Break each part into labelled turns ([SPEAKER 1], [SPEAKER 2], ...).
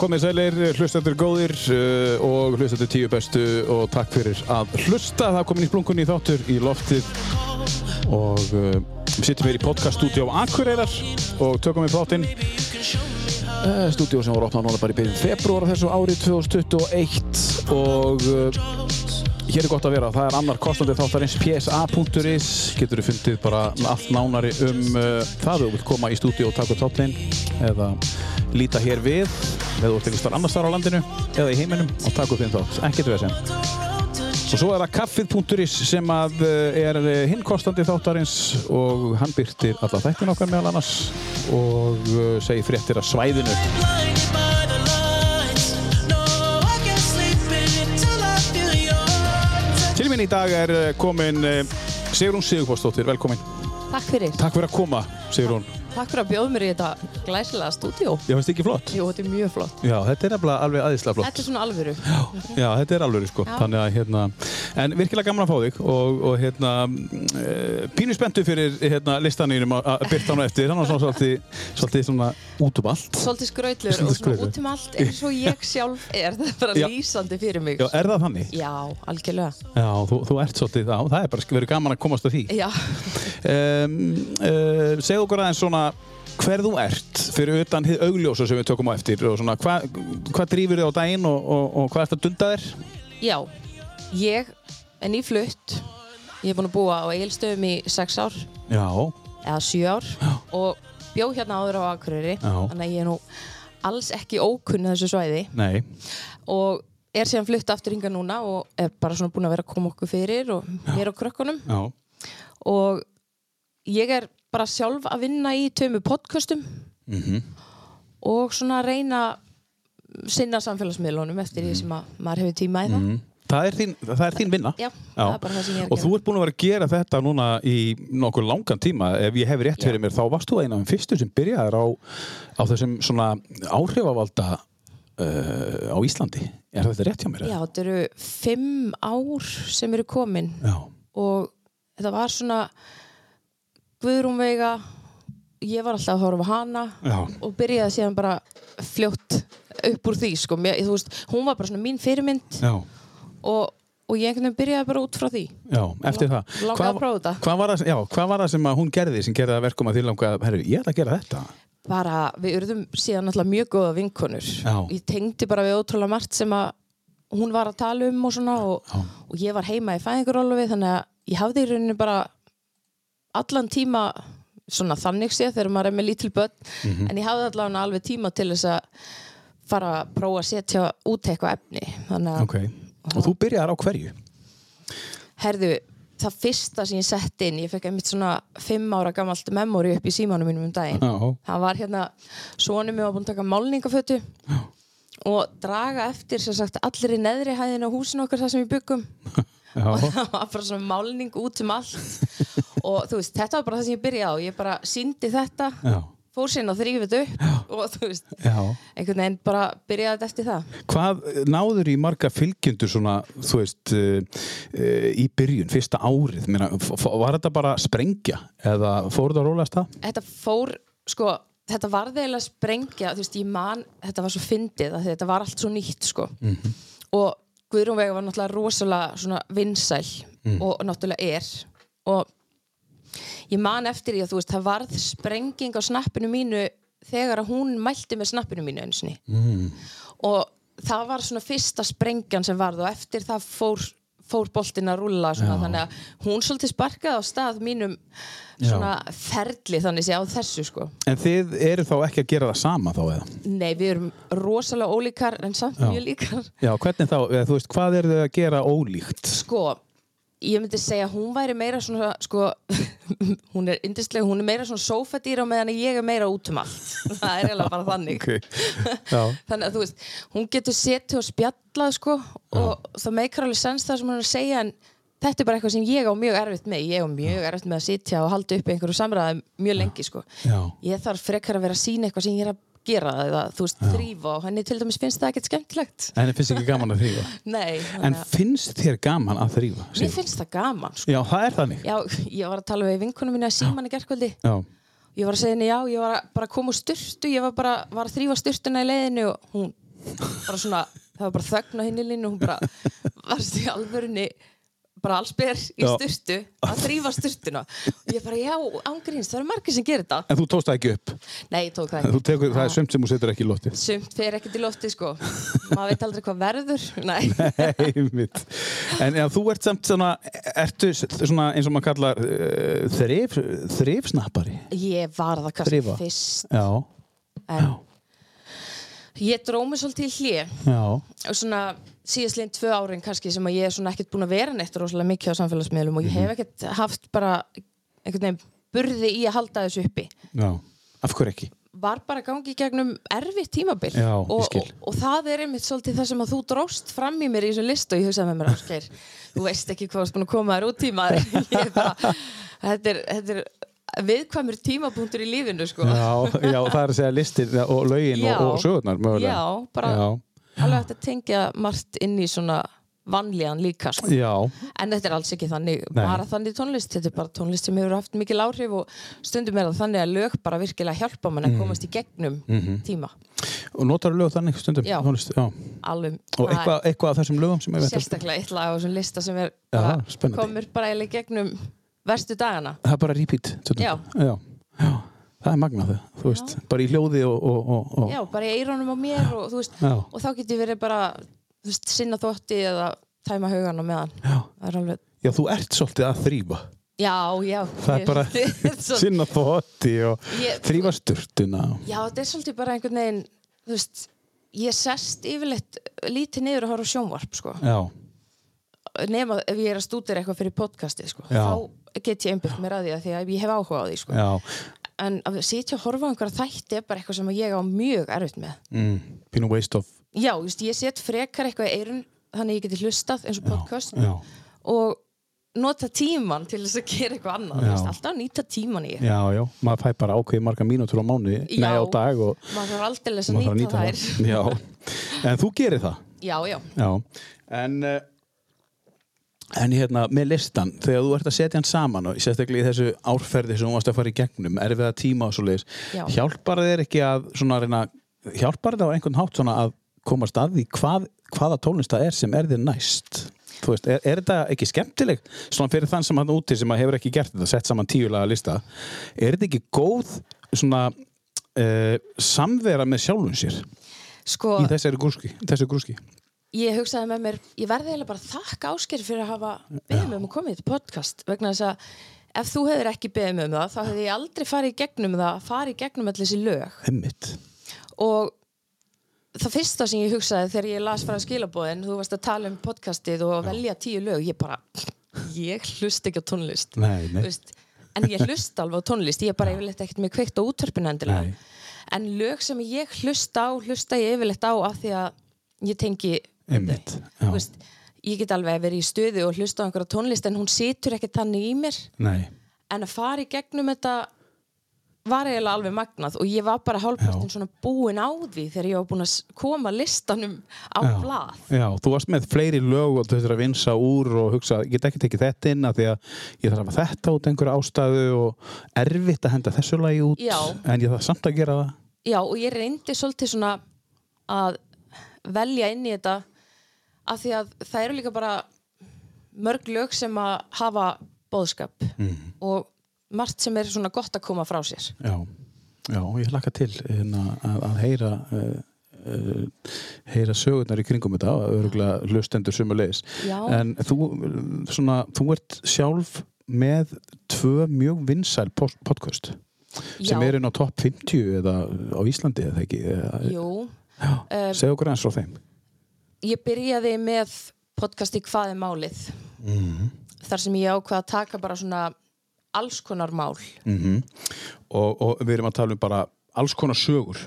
[SPEAKER 1] Komið sælir, hlustendur góðir uh, og hlustendur tíu bestu og takk fyrir að hlusta. Það er komin í splunkunni þáttur í loftið og uh, við sittum hér í podcaststúdíu á Akureyrar og tökum við þáttinn. Uh, stúdíu sem voru opnað núna bara í byrjun februar þessu árið 2021 og hér er gott að vera. Það er annar kostandi þáttarins psa.is. Getur þú fundið bara allt nánari um uh, það þú vilt koma í stúdíu og taka upp þáttinn eða líta hér við eða þú ert einhvers þar annars þar á landinu eða í heiminum og taka upp þinn þátt, ekkert við sem og svo er það kaffið.is sem að eh, er eh, hinn kostandi þáttarins og hann byrtir alla þættin okkar meðal annars og eh, segir fréttir að svæðinu í dag er komin Sigrún Sigurforsdóttir, velkomin
[SPEAKER 2] Takk fyrir.
[SPEAKER 1] Takk fyrir að koma, Sigrún
[SPEAKER 2] Takk fyrir að bjóða mér í þetta glæsilega stúdíó.
[SPEAKER 1] Ég finnst ekki flott
[SPEAKER 2] Jú, þetta er mjög flott.
[SPEAKER 1] Já, þetta er nefnilega alveg aðeinslega flott
[SPEAKER 2] Þetta er svona alvöru.
[SPEAKER 1] Já, þetta er alveg sko,
[SPEAKER 2] Já.
[SPEAKER 1] þannig að hérna, en virkilega gaman að fá þig og, og hérna, e, pínu spenntu fyrir hérna listanínum að að byrta hann á eftir, hann var svona svolítið, svolítið svona út um allt.
[SPEAKER 2] Svolítið
[SPEAKER 1] Svolítið
[SPEAKER 2] og svona út um allt eins og ég sjálf er. Það er bara
[SPEAKER 1] Já.
[SPEAKER 2] lýsandi fyrir mig.
[SPEAKER 1] Já, er það þannig?
[SPEAKER 2] Já, algjörlega.
[SPEAKER 1] Já, þú, þú ert svolítið, já, það er bara verið gaman að komast að því.
[SPEAKER 2] Já,
[SPEAKER 1] Um, uh, segð okkur aðeins svona hver þú ert fyrir utan hið augljósa sem við tökum á eftir og svona hvað hva drýfur þið á daginn og, og, og hvað ert að dunda þér?
[SPEAKER 2] já. Ég er nýflutt. Ég er búin að búa á Egilstöðum í sex ár,
[SPEAKER 1] Já,
[SPEAKER 2] eða sjö ár og bjó hérna áður á Akureyri.
[SPEAKER 1] Já.
[SPEAKER 2] Þannig að ég er nú alls ekki ókunn þessu svæði.
[SPEAKER 1] nei,
[SPEAKER 2] og er síðan flutt aftur hinga núna og er bara svona búin að vera að koma okkur fyrir og mér og krökkunum
[SPEAKER 1] já,
[SPEAKER 2] og ég er bara sjálf að vinna í tömu podcastum
[SPEAKER 1] mhm,
[SPEAKER 2] og svona að reyna sinna samfélagsmiðlunum eftir því sem að maður hefur tíma í það
[SPEAKER 1] mhm. Það er þín, það er þín vinna.
[SPEAKER 2] Já, það er sem
[SPEAKER 1] Og þú ert búin að vera að gera þetta núna í nokkur langan tíma. Ef ég hef rétt
[SPEAKER 2] Já.
[SPEAKER 1] fyrir mér, þá varst þú eina af þeim fyrstu sem byrjaðir á, á þessum svona áhrifavalda uh, á Íslandi. Er þetta rétt hjá mér?
[SPEAKER 2] Já, þetta eru fimm ár sem eru komin
[SPEAKER 1] Já.
[SPEAKER 2] og þetta var svona Guðrún Veiga ég var alltaf að horfa hana
[SPEAKER 1] Já.
[SPEAKER 2] og byrjaði síðan bara fljótt upp úr því sko. Mér, þú veist, hún var bara svona mín fyrirmynd
[SPEAKER 1] Já.
[SPEAKER 2] og, og ég einhvern veginn byrjaði bara út frá því
[SPEAKER 1] Já, eftir það.
[SPEAKER 2] Langaði að prófa þetta.
[SPEAKER 1] Hvað var, það, já, hvað var það sem hún gerði sem gerði að verkum að því langa að, herru, ég ætla að gera þetta?
[SPEAKER 2] bara, við urðum síðan alltaf mjög góða vinkonur
[SPEAKER 1] Já.
[SPEAKER 2] ég tengdi bara við ótrúlega margt sem að hún var að tala um og svona og, og ég var heima í fæðingarólufi þannig að ég hafði í rauninu bara allan tíma svona þannig séð þegar maður er með lítil börn
[SPEAKER 1] Mhm.
[SPEAKER 2] en ég hafði allan alveg tíma til þess að fara að prófa að setja út eitthvað efni þannig að,
[SPEAKER 1] Ok. Og þú byrjaðir á hverju?
[SPEAKER 2] herðu það fyrsta sem ég sett inn, ég fekk einmitt svona fimm ára gamalt memóri upp í símanum mínum um daginn
[SPEAKER 1] Já.
[SPEAKER 2] það var hérna, sonum mér var búin að taka málningafötu og draga eftir sem sagt allir í neðri hæðin á húsinu okkar þar sem við byggum
[SPEAKER 1] Já.
[SPEAKER 2] og það var bara svona málning út um allt og þú veist, þetta var bara það sem ég byrjaði á ég bara síndi þetta
[SPEAKER 1] Já.
[SPEAKER 2] fór sinna og þrýfið upp og þú veist,
[SPEAKER 1] Já.
[SPEAKER 2] einhvern veginn bara byrjaði eftir það
[SPEAKER 1] Hvað náður í marga fylgjendur svona, þú veist, uh, uh, í byrjun, fyrsta árið? Meina, var þetta bara sprengja eða fór þetta að róla að stað?
[SPEAKER 2] þetta fór, sko þetta var þeirlega sprengja, þú veist, ég man þetta var svo fyndið, þetta var allt svo nýtt sko, og Guðrún Vega var náttúrulega rosalega svona vinsæl og náttúrulega er og ég man eftir því að þú veist, það varð sprenging á snappinu mínu þegar að hún mælti með snappinu mínu einu sinni
[SPEAKER 1] Mm.
[SPEAKER 2] og það var svona fyrsta sprengjan sem varð og eftir það fór, fór boltinn að
[SPEAKER 1] Já.
[SPEAKER 2] þannig að hún svolítið sparkaði á stað mínum svona ferli þannig sé á þessu sko
[SPEAKER 1] En þið eru þá ekki að gera það sama þá eða?
[SPEAKER 2] Nei, við erum rosalega ólíkar en samt
[SPEAKER 1] Já.
[SPEAKER 2] mjög líkar
[SPEAKER 1] Já, hvernig þá, þú veist, hvað eru þið að gera ólíkt?
[SPEAKER 2] Sko, ég myndi segja að hún væri meira svona sko, hún er yndislega, hún er meira svona sófadýra meðan ég er meira út um allt. Það er eiginlega bara þannig.
[SPEAKER 1] Ok, já,
[SPEAKER 2] þannig að þú veist, hún getur setið og spjallað sko og það meikar alveg sens það sem hún er að segja en þetta er bara eitthvað sem ég á mjög erfitt með. Ég á mjög erfitt með að sitja og halda upp einhverju samræði mjög lengi sko.
[SPEAKER 1] Já,
[SPEAKER 2] ég þarf frekar að vera að sína eitthvað sem ég er að gera eða þú veist, þrýfa og henni til dæmis finnst það ekkert skemmtilegt
[SPEAKER 1] en þið finnst ekki gaman að þrýfa?
[SPEAKER 2] Nei,
[SPEAKER 1] En finnst þér gaman að þrýfa?
[SPEAKER 2] mér finnst það gaman sko.
[SPEAKER 1] Já, það er þannig.
[SPEAKER 2] Já, ég var að tala við vinkunum mína að síman í gerkvöldi
[SPEAKER 1] Já,
[SPEAKER 2] ég var að segja henni já, ég var að bara að koma úr styrtu ég var bara var að þrýfa styrtuna í leiðinu og hún bara svona það var bara þögn á henni línu og hún bara varst í alvörunni bara allsber í
[SPEAKER 1] Já.
[SPEAKER 2] styrtu að þrýfa styrtuna og ég bara já, ángríns, það eru margir sem gerir þetta.
[SPEAKER 1] En þú tókst það ekki upp?
[SPEAKER 2] Nei, ég tók það ekki
[SPEAKER 1] tekur, það er sumt sem þú setur ekki í loftið.
[SPEAKER 2] Sumt fer ekki til lofti sko. Maður veit aldrei hvað verður nei,
[SPEAKER 1] Einmitt. En já, þú ert samt svona, ertu svona eins og maður kallar uh, þrif, þrifsnappari?
[SPEAKER 2] Ég var það kannski fyrst.
[SPEAKER 1] Já,
[SPEAKER 2] en ég drómi svolítið í hlið og svona síðastlegin tvö árin kannski sem að ég er svona ekkert búin að vera neitt rosalega mikið á samfélagsmiðlum og ég
[SPEAKER 1] Mhm.
[SPEAKER 2] hef ekkert haft bara einhvern veginn burði í að halda þessu uppi.
[SPEAKER 1] Já. Af hverju ekki?
[SPEAKER 2] var bara gangi gegnum erfitt tímabil.
[SPEAKER 1] Já,
[SPEAKER 2] og, og, og það er einmitt svolítið það sem að þú dróst fram í mér í þessu list og ég hugsaði með mér Ásgeir, þú veist ekki hvað varst búin að koma þér út tíma ég er bara, þetta er, þetta er viðkvæmur tímapunktur í lífinu sko.
[SPEAKER 1] Já, já, það er að segja listir og lögin
[SPEAKER 2] Já.
[SPEAKER 1] og, og sögurnar mögulega.
[SPEAKER 2] Já, bara
[SPEAKER 1] Já,
[SPEAKER 2] alveg hægt að tengja margt inn í svona vanlíðan líka sko. en þetta er alls ekki þannig
[SPEAKER 1] Nei.
[SPEAKER 2] bara þannig tónlist, þetta er bara tónlist sem hefur haft mikil áhrif og stundum er það þannig að lög bara virkilega hjálpa mann að komast í gegnum tíma,
[SPEAKER 1] og notar lög þannig stundum
[SPEAKER 2] Já.
[SPEAKER 1] tónlist,
[SPEAKER 2] alveg
[SPEAKER 1] Og eitthvað, eitthvað af þessum lögum
[SPEAKER 2] sérstaklega eitt lag á þessum lista sem er bara, komur bara í gegnum verstu dagana
[SPEAKER 1] það er bara repeat.
[SPEAKER 2] Já.
[SPEAKER 1] já, já. Það er magnað þú veist, bara í hljóði og, og, og, og
[SPEAKER 2] já, bara í eirónum mér og, þú veist, og þá get ég verið bara veist, sinna þótti eða tæma hugan á meðan er alveg
[SPEAKER 1] Já, þú ert svolítið að þrýfa
[SPEAKER 2] Já, já.
[SPEAKER 1] Það er bara sinna þótti og þrýfa sturtuna
[SPEAKER 2] Já, þetta er svolítið bara einhvern veginn, þú veist, ég sest yfirleitt lítið niður og horfa sjónvarp, sko.
[SPEAKER 1] Já,
[SPEAKER 2] Nema ef ég er að stúdira eitthvað fyrir podcasti, sko.
[SPEAKER 1] Já.
[SPEAKER 2] Þá get ég einbyggt mér að því að því að ég hef áhuga á því, sko.
[SPEAKER 1] já,
[SPEAKER 2] En að sitja og horfa á einhverja þætti er bara eitthvað sem ég á mjög erfitt með.
[SPEAKER 1] mm, pínu waste of
[SPEAKER 2] Já, veist, ég set frekar eitthvað í eirun þannig ég geti hlustað eins og podcast
[SPEAKER 1] Já,
[SPEAKER 2] og nota tíman til þess að gera eitthvað annað.
[SPEAKER 1] Já.
[SPEAKER 2] Veist, alltaf nýta tíman í.
[SPEAKER 1] já, já, maður fæ bara ákveði marga mínútur á mánu, nei
[SPEAKER 2] Já.
[SPEAKER 1] á dag og
[SPEAKER 2] Maður þarf aldrei að
[SPEAKER 1] þarf
[SPEAKER 2] nýta, þær.
[SPEAKER 1] Já, en þú gerir það
[SPEAKER 2] Já, já.
[SPEAKER 1] Já, en uh, en hérna með listan þegar þú ert að setja hann saman og sérstaklega í þessu árferði sem þú varst að fara í gegnum erfiða tíma og svo leiðis
[SPEAKER 2] Já.
[SPEAKER 1] hjálpar þér ekki að svona reyna hjálpar þér á einhvern hátt svona að komast að því hvað, hvaða tónlist það er sem er þér næst? Þú veist, er, er þetta ekki skemmtilegt svona fyrir þann sem hann úti sem að hefur ekki gert þetta sett saman tíulega lista er þetta ekki góð svona uh, samvera með sjálfum sér?
[SPEAKER 2] Sko,
[SPEAKER 1] í þessari grúski
[SPEAKER 2] ég hugsaði með mér, ég verði eiginlega bara þakka ásker fyrir að hafa beðið mig um að koma í þetta podcast vegna þess að ef þú hefur ekki beðið mig um það þá hefði ég aldrei farið í gegnum það farið í gegnum allir þessi lög
[SPEAKER 1] Einmitt.
[SPEAKER 2] og það fyrsta sem ég hugsaði þegar ég las frá skilabóðin þú varst að tala um podcastið og velja tíu lög ég bara, ég hlust ekki á tónlist
[SPEAKER 1] Nei, nei.
[SPEAKER 2] Veist, en ég hlust alveg á tónlist ég er bara yfirleitt ekkert með kveikt á
[SPEAKER 1] Nei.
[SPEAKER 2] en lög sem ég hlusta á hlusta ég yfirleitt á af því að ég tengi
[SPEAKER 1] Einmitt,
[SPEAKER 2] veist, ég get alveg verið í stöðu og hlusta á einhverja tónlist en hún situr ekki þannig í mér.
[SPEAKER 1] Nei,
[SPEAKER 2] en að fara í gegnum þetta var eiginlega alveg magnað og ég var bara hálfpartin svona búin á því þegar ég var búin að koma listanum á
[SPEAKER 1] já.
[SPEAKER 2] blað.
[SPEAKER 1] Já, þú varst með fleiri lög og þú þurftir að vinsa úr og hugsa, ég get ekki tekið þetta inn af því að ég þarf að þetta út einhverju ástæðu og erfitt að henda þessu lagi út
[SPEAKER 2] Já.
[SPEAKER 1] en ég þarf samt að gera það.
[SPEAKER 2] Já, og ég reyndi svolítið svona að velja inn í þetta af því að það eru líka bara mörg lög sem að hafa bóðskap
[SPEAKER 1] Mhm.
[SPEAKER 2] og margt sem er svona gott að koma frá sér
[SPEAKER 1] Já, já ég laka til hérna, að, að heyra uh, uh, heyra sögurnar í kringum þetta örgulega hlustendur sumulegis
[SPEAKER 2] Já.
[SPEAKER 1] en þú, uh, svona, þú ert sjálf með tvö mjög vinsæl podcast sem
[SPEAKER 2] Já.
[SPEAKER 1] eru inn á topp 50 eða á Íslandi eða ekki
[SPEAKER 2] Jú,
[SPEAKER 1] Já, segja okkur eins frá þeim
[SPEAKER 2] ég byrjaði með podcasti Hvað er málið? Þar sem ég ákvað að taka bara svona alls konar mál.
[SPEAKER 1] Mm og, og við erum að tala um bara alls konar sögur.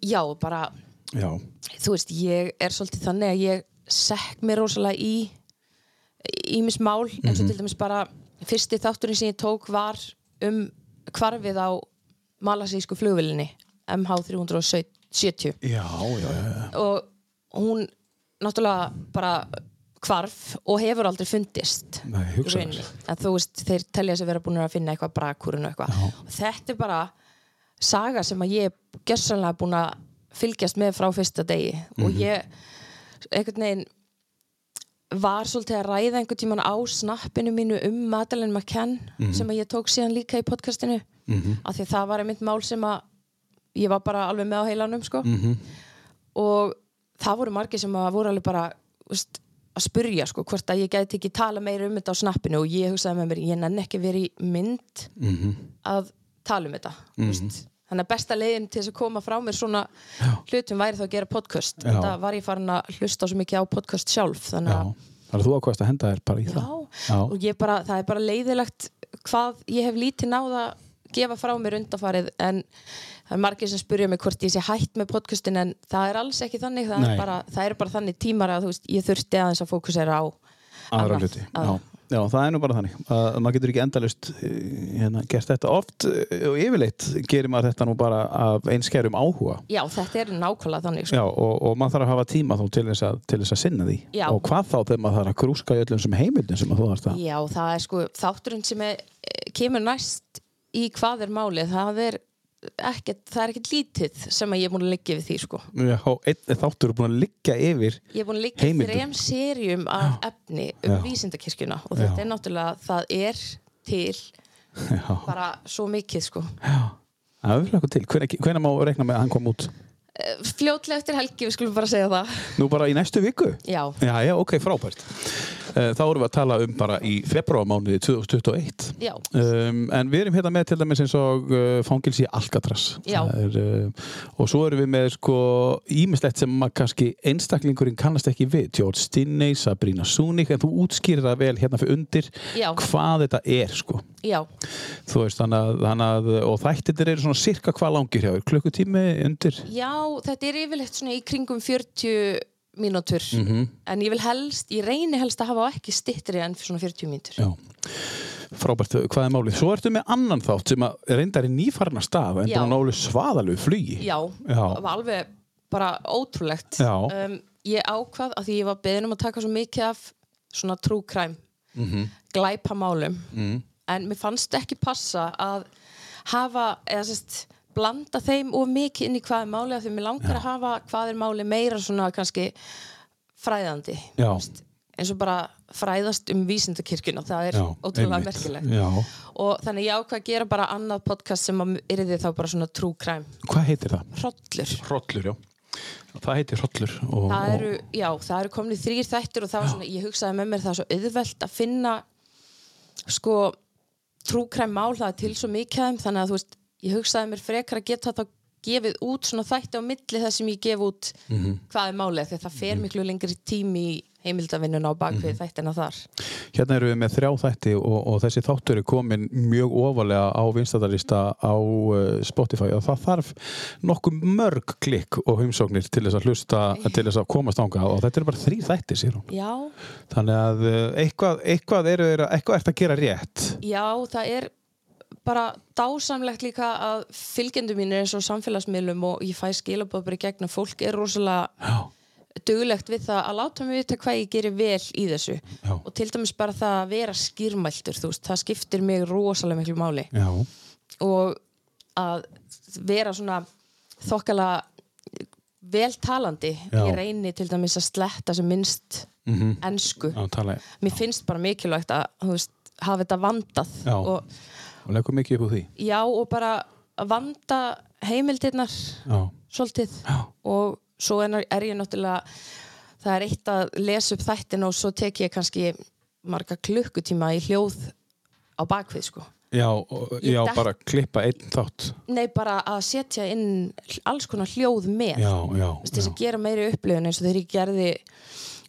[SPEAKER 2] Já, bara,
[SPEAKER 1] Já,
[SPEAKER 2] þú veist, ég er svolítið þannig að ég sekk mér rosalega í ímis mál, eins og til dæmis bara fyrsti þátturinn sem ég tók var um hvarfið á malasísku flugvilinni MH370
[SPEAKER 1] já, já, já.
[SPEAKER 2] og hún náttúrulega bara hvarf og hefur aldrei fundist
[SPEAKER 1] Nei,
[SPEAKER 2] en þú veist, þeir telja sig vera búin að finna eitthvað brakurinn og eitthvað. Og þetta er bara saga sem að ég er gersanlega búin að fylgjast með frá fyrsta degi. Og ég einhvern veginn var svolítið að ræða einhvern tíman á snappinu mínu um Madeleine McCann sem að ég tók síðan líka í podcastinu. Af því að það var einmitt mál sem að ég var bara alveg með á heilanum sko. og það voru margir sem voru alveg bara veist, að spurja sko, hvort að ég gæti ekki tala meira um þetta á snappinu og ég hugsaði með mér, ég nenni ekki verið mynd að tala um þetta mm þannig að besta leiðin til þess að koma frá mér svona hlutum væri þá að gera podcast.
[SPEAKER 1] Já.
[SPEAKER 2] þetta var ég farin að hlusta svo mikið á podcast sjálf þannig
[SPEAKER 1] Já,
[SPEAKER 2] að
[SPEAKER 1] þannig að þú ákvæmst að henda þér bara í
[SPEAKER 2] Já,
[SPEAKER 1] það. Já.
[SPEAKER 2] og ég bara, það er bara leiðilegt hvað ég hef lítið náða gefa frá mér undanfarið en það er margir sem spurja mig hvort ég sé hætt með podcastin en það er alls ekki þannig það, er bara, það er bara þannig tímar að veist, ég þurfti aðeins að fókusera á
[SPEAKER 1] aðra
[SPEAKER 2] annað.
[SPEAKER 1] hluti
[SPEAKER 2] Að-
[SPEAKER 1] já. já, það er nú bara þannig að maður getur ekki endalust hérna, gert þetta oft eh, og yfirleitt gerir maður þetta nú bara af einskerum áhuga
[SPEAKER 2] Já, þetta er nákvæmlega þannig sko.
[SPEAKER 1] já, og, og maður þarf að hafa tíma til þess að, til þess að sinna því
[SPEAKER 2] Já.
[SPEAKER 1] og hvað þá þegar maður þarf að grúska í öllum sem heimildin sem að þú þarfst að
[SPEAKER 2] Já, það er sko þátturinn sem er, kemur næst í hvað er málið það er ekkert, það er ekkert lítið sem að ég er búin að liggja við því sko
[SPEAKER 1] Já, einn þáttur er búin að liggja yfir
[SPEAKER 2] Ég er búin að liggja
[SPEAKER 1] Heimildum.
[SPEAKER 2] þrejum serjum af efni um
[SPEAKER 1] Já.
[SPEAKER 2] vísindakirkjuna og
[SPEAKER 1] Já.
[SPEAKER 2] þetta er náttúrulega, það er til
[SPEAKER 1] já,
[SPEAKER 2] bara svo mikið sko.
[SPEAKER 1] já, það er vel eitthvað til hvenær, hvenær má reikna með að hann kom út
[SPEAKER 2] Eh, Fljótlega eftir helgi, við skulum bara segja það.
[SPEAKER 1] nú bara í næstu viku
[SPEAKER 2] Já,
[SPEAKER 1] já, já, ok, frábært þá erum við að tala um bara í februarmánuði 2021
[SPEAKER 2] já,
[SPEAKER 1] Um, en við erum hérna með til dæmis eins og uh, fangilsi Alcatraz.
[SPEAKER 2] Já.
[SPEAKER 1] Er, uh, og svo erum við með sko ímislegt sem maður kannski einstaklingurinn kannast ekki við. George Stinney, Sabrina Sunik en þú útskýrir það vel hérna fyrir undir
[SPEAKER 2] Já.
[SPEAKER 1] hvað þetta er sko.
[SPEAKER 2] Já,
[SPEAKER 1] þú veist þannig að, og þættir eru svona cirka hvað langir hjá klukkutími undir?
[SPEAKER 2] Já, þetta er yfirleitt svona í kringum 40 mínútur en ég vil helst, ég reyni helst að hafa ekki stittri en svona 40 mínútur.
[SPEAKER 1] Já. Frábært, hvað er málið? Svo ertu með annan þátt sem að reyndar í nýfarna stað en
[SPEAKER 2] Já.
[SPEAKER 1] búin að nálu svaðalegu flugi
[SPEAKER 2] Já,
[SPEAKER 1] Já.
[SPEAKER 2] það var alveg bara ótrúlegt. Um, ég ákvað að því ég var beðin um að taka svo mikið af svona true crime,
[SPEAKER 1] Mhm.
[SPEAKER 2] glæpamálum
[SPEAKER 1] mm.
[SPEAKER 2] en mér fannst ekki passa að hafa, eða sérst blanda þeim of mikið inn í hvað er máli af því mér langar að hafa hvað er máli meira svona kannski fræðandi
[SPEAKER 1] Já.
[SPEAKER 2] Veist, eins og bara fræðast um vísindakirkjuna það er
[SPEAKER 1] Já,
[SPEAKER 2] ótrúlega merkilegt
[SPEAKER 1] Já.
[SPEAKER 2] og þannig ég ákvað að gera bara annað podcast sem að yrði þá bara svona true crime
[SPEAKER 1] Hvað heitir það?
[SPEAKER 2] hrollur
[SPEAKER 1] Hrollur, já. Það heitir Hrollur. Og,
[SPEAKER 2] það eru, já, það eru komin þrýr þættir og það var svona, ég hugsaði með mér það er svo auðvelt að finna sko trúkræm mál, það er til svo mikið þannig að þú veist, ég hugsaði mér frekar að geta þá gefið út svona þætti á milli þess sem ég gef út
[SPEAKER 1] Mhm.
[SPEAKER 2] hvað er málið, því að það fer miklu lengri tími í heimildavinnuna á bakvið
[SPEAKER 1] Mhm.
[SPEAKER 2] þættina þar
[SPEAKER 1] Hérna erum við með þrjá þætti og, og þessi þáttur er komin mjög ofalega á vinstættarlista á uh, Spotify og það þarf nokkuð mörg klikk og heimsóknir til þess að hlusta, til þess að komast ánga og þetta eru bara þrý þættir, sér hún.
[SPEAKER 2] Já,
[SPEAKER 1] Þannig að uh, eitthvað, eitthvað eru eitthvað ert að gera rétt.
[SPEAKER 2] já, það er bara dásamlegt líka að fylgjendur mín er eins og samfélagsmiðlum og ég fæ skilabóð bara í gegn að fólk er rosalega
[SPEAKER 1] Já.
[SPEAKER 2] duglegt við það að láta mig vita hvað ég gerir vel í þessu
[SPEAKER 1] Já.
[SPEAKER 2] og til dæmis bara það að vera skýrmæltur þú veist, það skiptir mig rosalega miklu máli
[SPEAKER 1] Já.
[SPEAKER 2] og að vera svona þokkala veltalandi ég reyni til dæmis að sletta sem minnst
[SPEAKER 1] Mm tala ég.
[SPEAKER 2] mér finnst bara mikilvægt að veist, hafa þetta vandað
[SPEAKER 1] Já.
[SPEAKER 2] og
[SPEAKER 1] Og leggur mikið upp úr því.
[SPEAKER 2] já og bara vanda heimildirnar
[SPEAKER 1] Já.
[SPEAKER 2] svolítið
[SPEAKER 1] Já.
[SPEAKER 2] og svo er, ég náttúrulega það er eitt að lesa upp þættin og svo tek ég kannski marga klukkutíma í hljóð á bakvið sko
[SPEAKER 1] Já, já
[SPEAKER 2] dett-
[SPEAKER 1] bara klippa einn þátt.
[SPEAKER 2] Nei, bara að setja inn alls konar hljóð með þess að gera meiri upplifun eins og þegar ég gerði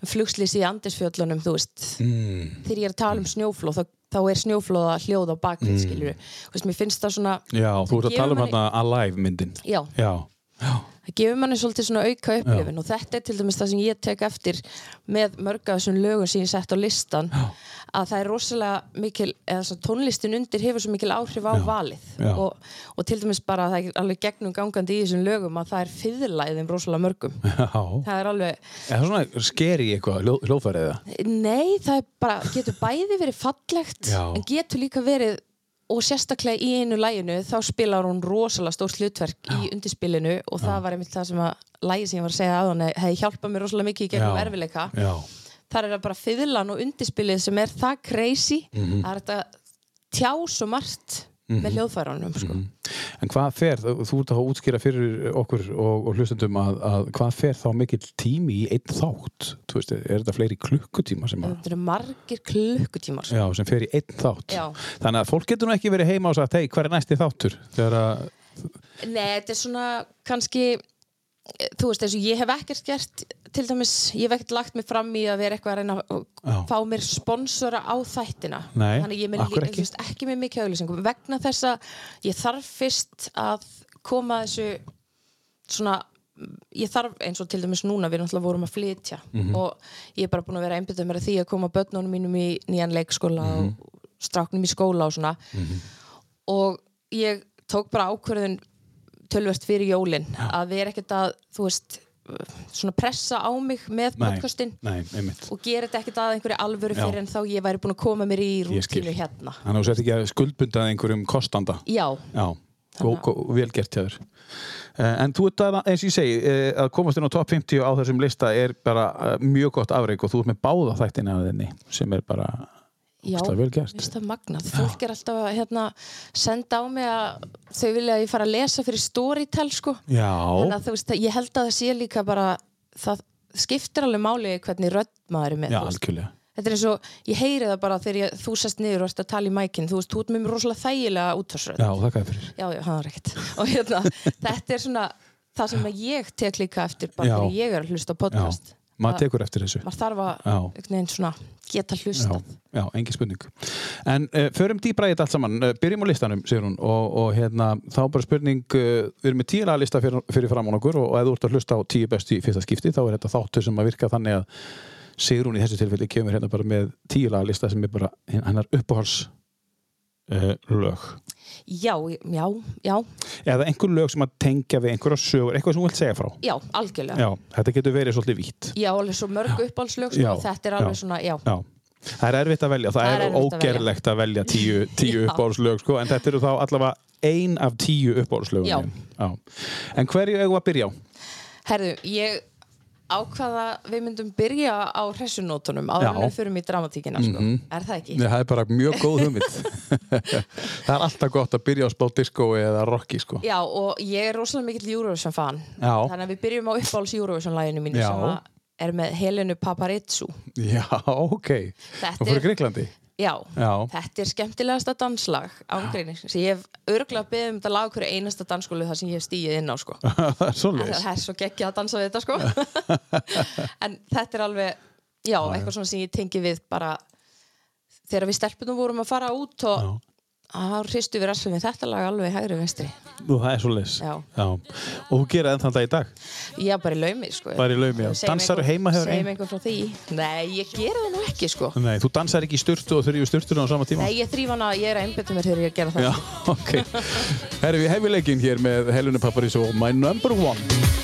[SPEAKER 2] flugslýs í Andesfjöllunum þú veist,
[SPEAKER 1] Mm.
[SPEAKER 2] þegar ég er að tala um snjóflóð þá, þá er snjóflóða hljóð á bakvið mm. skilur þú veist, mér finnst það svona
[SPEAKER 1] Já, þú ert að tala um hérna Alive myndin.
[SPEAKER 2] já,
[SPEAKER 1] Já,
[SPEAKER 2] það gefur manni svolítið svona auka upplifin og þetta er til dæmis það sem ég tek eftir með mörg af þessum lögum sem ég sett á listan
[SPEAKER 1] Já.
[SPEAKER 2] að það er rosalega mikil eða tónlistin undir hefur svo mikil áhrif á valið
[SPEAKER 1] Já.
[SPEAKER 2] og, og til dæmis bara það er alveg gegnum gangandi í þessum lögum að það er fyrirla í þeim rosalega mörgum
[SPEAKER 1] Já.
[SPEAKER 2] það er alveg,
[SPEAKER 1] Er það svona skeri eitthvað, það?
[SPEAKER 2] nei það bara getur bæði verið fallegt
[SPEAKER 1] Já.
[SPEAKER 2] en getur líka verið og sérstaklega í einu læginu þá spilar hún rosalega stórt hlutverk í undirspilinu. Og það var einmitt það sem að lægi sem ég var að segja aðan hefði hjálpað mér rosalega mikið í gegnum erfileika
[SPEAKER 1] Já.
[SPEAKER 2] þar er það bara fiðlan og undirspilið sem er það crazy.
[SPEAKER 1] Mhm.
[SPEAKER 2] það er þetta tjá svo margt með hljóðfærunum sko.
[SPEAKER 1] En hvað fer, þú ert að útskýra fyrir okkur og, og hlustendum að, að hvað fer þá mikill tími í einn þátt? Þú veist, er þetta fleiri klukkutíma sem, að,
[SPEAKER 2] þetta eru margir klukkutímar sko.
[SPEAKER 1] já, sem fer í einn þátt?
[SPEAKER 2] Já.
[SPEAKER 1] Þannig að fólk getur nú ekki verið heima og sagt, hei, hvað er næsti þáttur? Þegar að,
[SPEAKER 2] Nei, þetta er svona kannski þú veist, eins og ég hef ekkert gert til dæmis, ég hef ekkert lagt mig fram í að vera eitthvað að reyna að
[SPEAKER 1] Já.
[SPEAKER 2] fá mér sponsora á þættina
[SPEAKER 1] Nei,
[SPEAKER 2] þannig ég er með,
[SPEAKER 1] ekki?
[SPEAKER 2] ekki með mikið auðlýsingum vegna þess að ég þarf fyrst að koma þessu svona ég þarf eins og til dæmis núna við náttúrulega vorum að flytja
[SPEAKER 1] Mhm.
[SPEAKER 2] og ég er bara búin að vera mér að því að koma börnunum mínum í nýjan leikskóla
[SPEAKER 1] Mhm.
[SPEAKER 2] og stráknum í skóla og svona og ég tók bara ákvörðun tölvert fyrir jólin að erum ekkert að þú veist svona pressa á mig með
[SPEAKER 1] nei,
[SPEAKER 2] podcastin
[SPEAKER 1] nei, einmitt.
[SPEAKER 2] og gera þetta ekkert að einhverju alvöru
[SPEAKER 1] Já.
[SPEAKER 2] fyrir en þá ég væri búin að koma mér í rútínu hérna
[SPEAKER 1] Þannig að þú sért ekki að skuldbundað einhverjum kostanda.
[SPEAKER 2] já,
[SPEAKER 1] Já,
[SPEAKER 2] Þannig
[SPEAKER 1] góð, góð, vel gert hjá þér. Uh, en þú ert að, eins og ég segi, uh, að komast inn á top 50 á þessum lista er bara uh, mjög gott afreik og þú ert með báða þættina af þenni sem er bara
[SPEAKER 2] já. Mér það magnað, fólk er alltaf að hérna, senda á mig að þau vilja að ég fara að lesa fyrir Storytel sko.
[SPEAKER 1] Já,
[SPEAKER 2] þannig að þú veist, ég held að það sé líka bara það skiptir alveg máli hvernig rödd maður er með
[SPEAKER 1] já, algjörlega.
[SPEAKER 2] þetta er eins og, ég heyri það bara þegar ég, þú sest niður og ert að tala í mækinn þú veist, þú ert með rosalega þægilega útvarsrödd
[SPEAKER 1] Já, þakka þér fyrir.
[SPEAKER 2] já, já, það er ekkert og hérna, þetta er svona það sem ég tek líka eftir bara þegar ég er að hlusta á
[SPEAKER 1] Já,
[SPEAKER 2] podcast
[SPEAKER 1] maður tekur eftir þessu.
[SPEAKER 2] maður þarf að
[SPEAKER 1] Já.
[SPEAKER 2] geta
[SPEAKER 1] Já,
[SPEAKER 2] hlusta
[SPEAKER 1] já, engin spurning. En uh, förum dýbra í þetta allt saman. Uh, byrjum á listanum, segir hún, og, og hérna, þá bara spurning, uh, við erum með tíu laga lista fyrir, fyrir fram á okkur og, og ef þú ert að hlusta á tíu bestu í fyrsta skipti, þá er þetta þáttur sem að virka þannig að Sigrún í þessu tilfelli kemur hérna bara með tíu laga lista sem er bara hennar uppáhals uh, lög.
[SPEAKER 2] Já, já, já,
[SPEAKER 1] Eða einhver lög sem að tengja við einhverja sögur, eitthvað sem þú vilt segja frá.
[SPEAKER 2] já, algjörlega
[SPEAKER 1] Já, þetta getur verið svolítið vítt.
[SPEAKER 2] já, alveg svo mörg uppáhaldslög þetta er alveg svona, já,
[SPEAKER 1] Já. Það er erfitt að velja, það,
[SPEAKER 2] Það er
[SPEAKER 1] er,
[SPEAKER 2] erfitt að velja.
[SPEAKER 1] ógerlegt að velja tíu, tíu uppáhaldslög, sko, en þetta eru þá allavega ein af tíu uppáhaldslögum.
[SPEAKER 2] Já.
[SPEAKER 1] Já. En hverju eigum við að byrja á?
[SPEAKER 2] herðu, ég ákvaða við myndum byrja á hressunótunum áður en við förum í dramatíkina sko. er það ekki?
[SPEAKER 1] Nei, það er bara mjög góð hugmynd. það er alltaf gott að byrja á spá disco eða rocki, sko.
[SPEAKER 2] Já, og ég er rosalega mikill Eurovision fan
[SPEAKER 1] Já.
[SPEAKER 2] þannig að við byrjum á uppáhalds Eurovision læginu mínu
[SPEAKER 1] Já.
[SPEAKER 2] sem er með Helenu Paparizou
[SPEAKER 1] Já, ok.
[SPEAKER 2] Þetta
[SPEAKER 1] Og fyrir Greiklandi?
[SPEAKER 2] Já,
[SPEAKER 1] Já.
[SPEAKER 2] þetta er skemmtilegasta danslag ángrínis, sem ég hef örgulega beðið um þetta lag hverju einasta dansskólu þar sem ég hef stíið inn á sko.
[SPEAKER 1] það er svolítið.
[SPEAKER 2] það er svo geggja að dansa við þetta sko. en þetta er alveg já, eitthvað svona sem ég tengi við bara þegar við stelpunum vorum að fara út og þá hristu við rastum við þetta lag alveg hægri vinstri
[SPEAKER 1] Nú, það er svolítið.
[SPEAKER 2] Já.
[SPEAKER 1] Og þú gerir ennþann dag í dag?
[SPEAKER 2] Já, bara í laumi sko.
[SPEAKER 1] Bara í laumi, Dansarðu
[SPEAKER 2] einhver-
[SPEAKER 1] heima hefur
[SPEAKER 2] Segjum
[SPEAKER 1] ein-
[SPEAKER 2] einhver frá því Nei, ég gera það nú ekki sko
[SPEAKER 1] Nei, þú dansar ekki í sturtu og þurfið sturtunum á sama tíma?
[SPEAKER 2] Nei, ég þrýf hana, ég er að einbytta mér þegar ég er gera það
[SPEAKER 1] Já, ok. Herri, við hefum leikinn hér með Helunu Paparís og My Number One.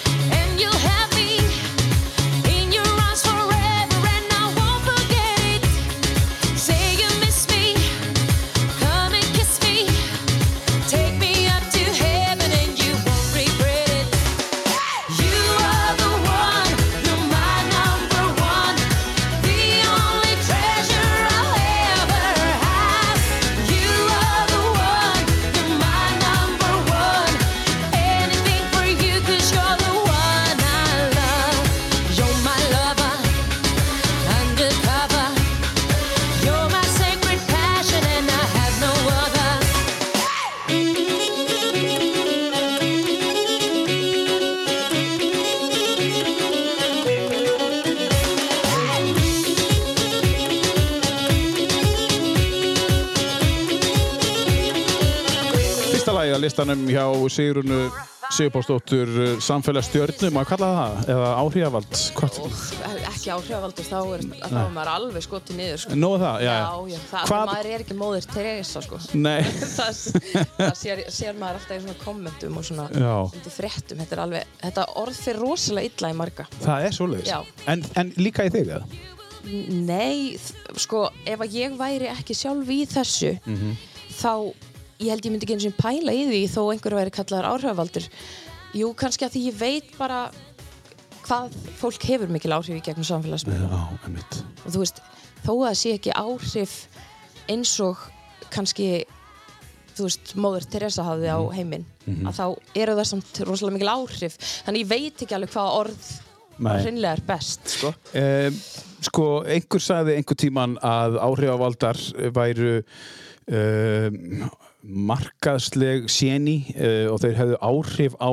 [SPEAKER 1] Listanum hjá Sigrunu Sigurbósdóttur samfélagsstjörnum, má ég kalla það það? Eða áhrifavald?
[SPEAKER 2] Ekki áhrifavaldur, þá er, þá er maður alveg skotið niður sko.
[SPEAKER 1] Nóðu það, já,
[SPEAKER 2] já, já, það, maður er ekki móðir Teresa sko.
[SPEAKER 1] Nei,
[SPEAKER 2] það, það sér, sér maður alltaf í svona kommentum og svona undir fréttum þetta, alveg, þetta orð fyrir rosalega illa í marga
[SPEAKER 1] það er.
[SPEAKER 2] Já.
[SPEAKER 1] En, en líka í þig, eða?
[SPEAKER 2] Nei, sko, ef að ég væri ekki sjálf í þessu þá, ég held ég myndi ekki eins og pæla í því þó einhver væri kallaður áhrifavaldur. Jú, kannski að því ég veit bara hvað fólk hefur mikil áhrif í gegnum
[SPEAKER 1] einmitt.
[SPEAKER 2] og þú veist, þó að það sé ekki áhrif eins og kannski þú veist, móður Teresa hafði á heiminn að þá eru það samt rosalega mikil áhrif. Þannig ég veit ekki alveg hvað orð hreinlega er best sko.
[SPEAKER 1] Um, sko, einhver sagði einhver tíman að áhrifavaldar væru um, markaðsleg séni uh, og þeir hefðu áhrif á,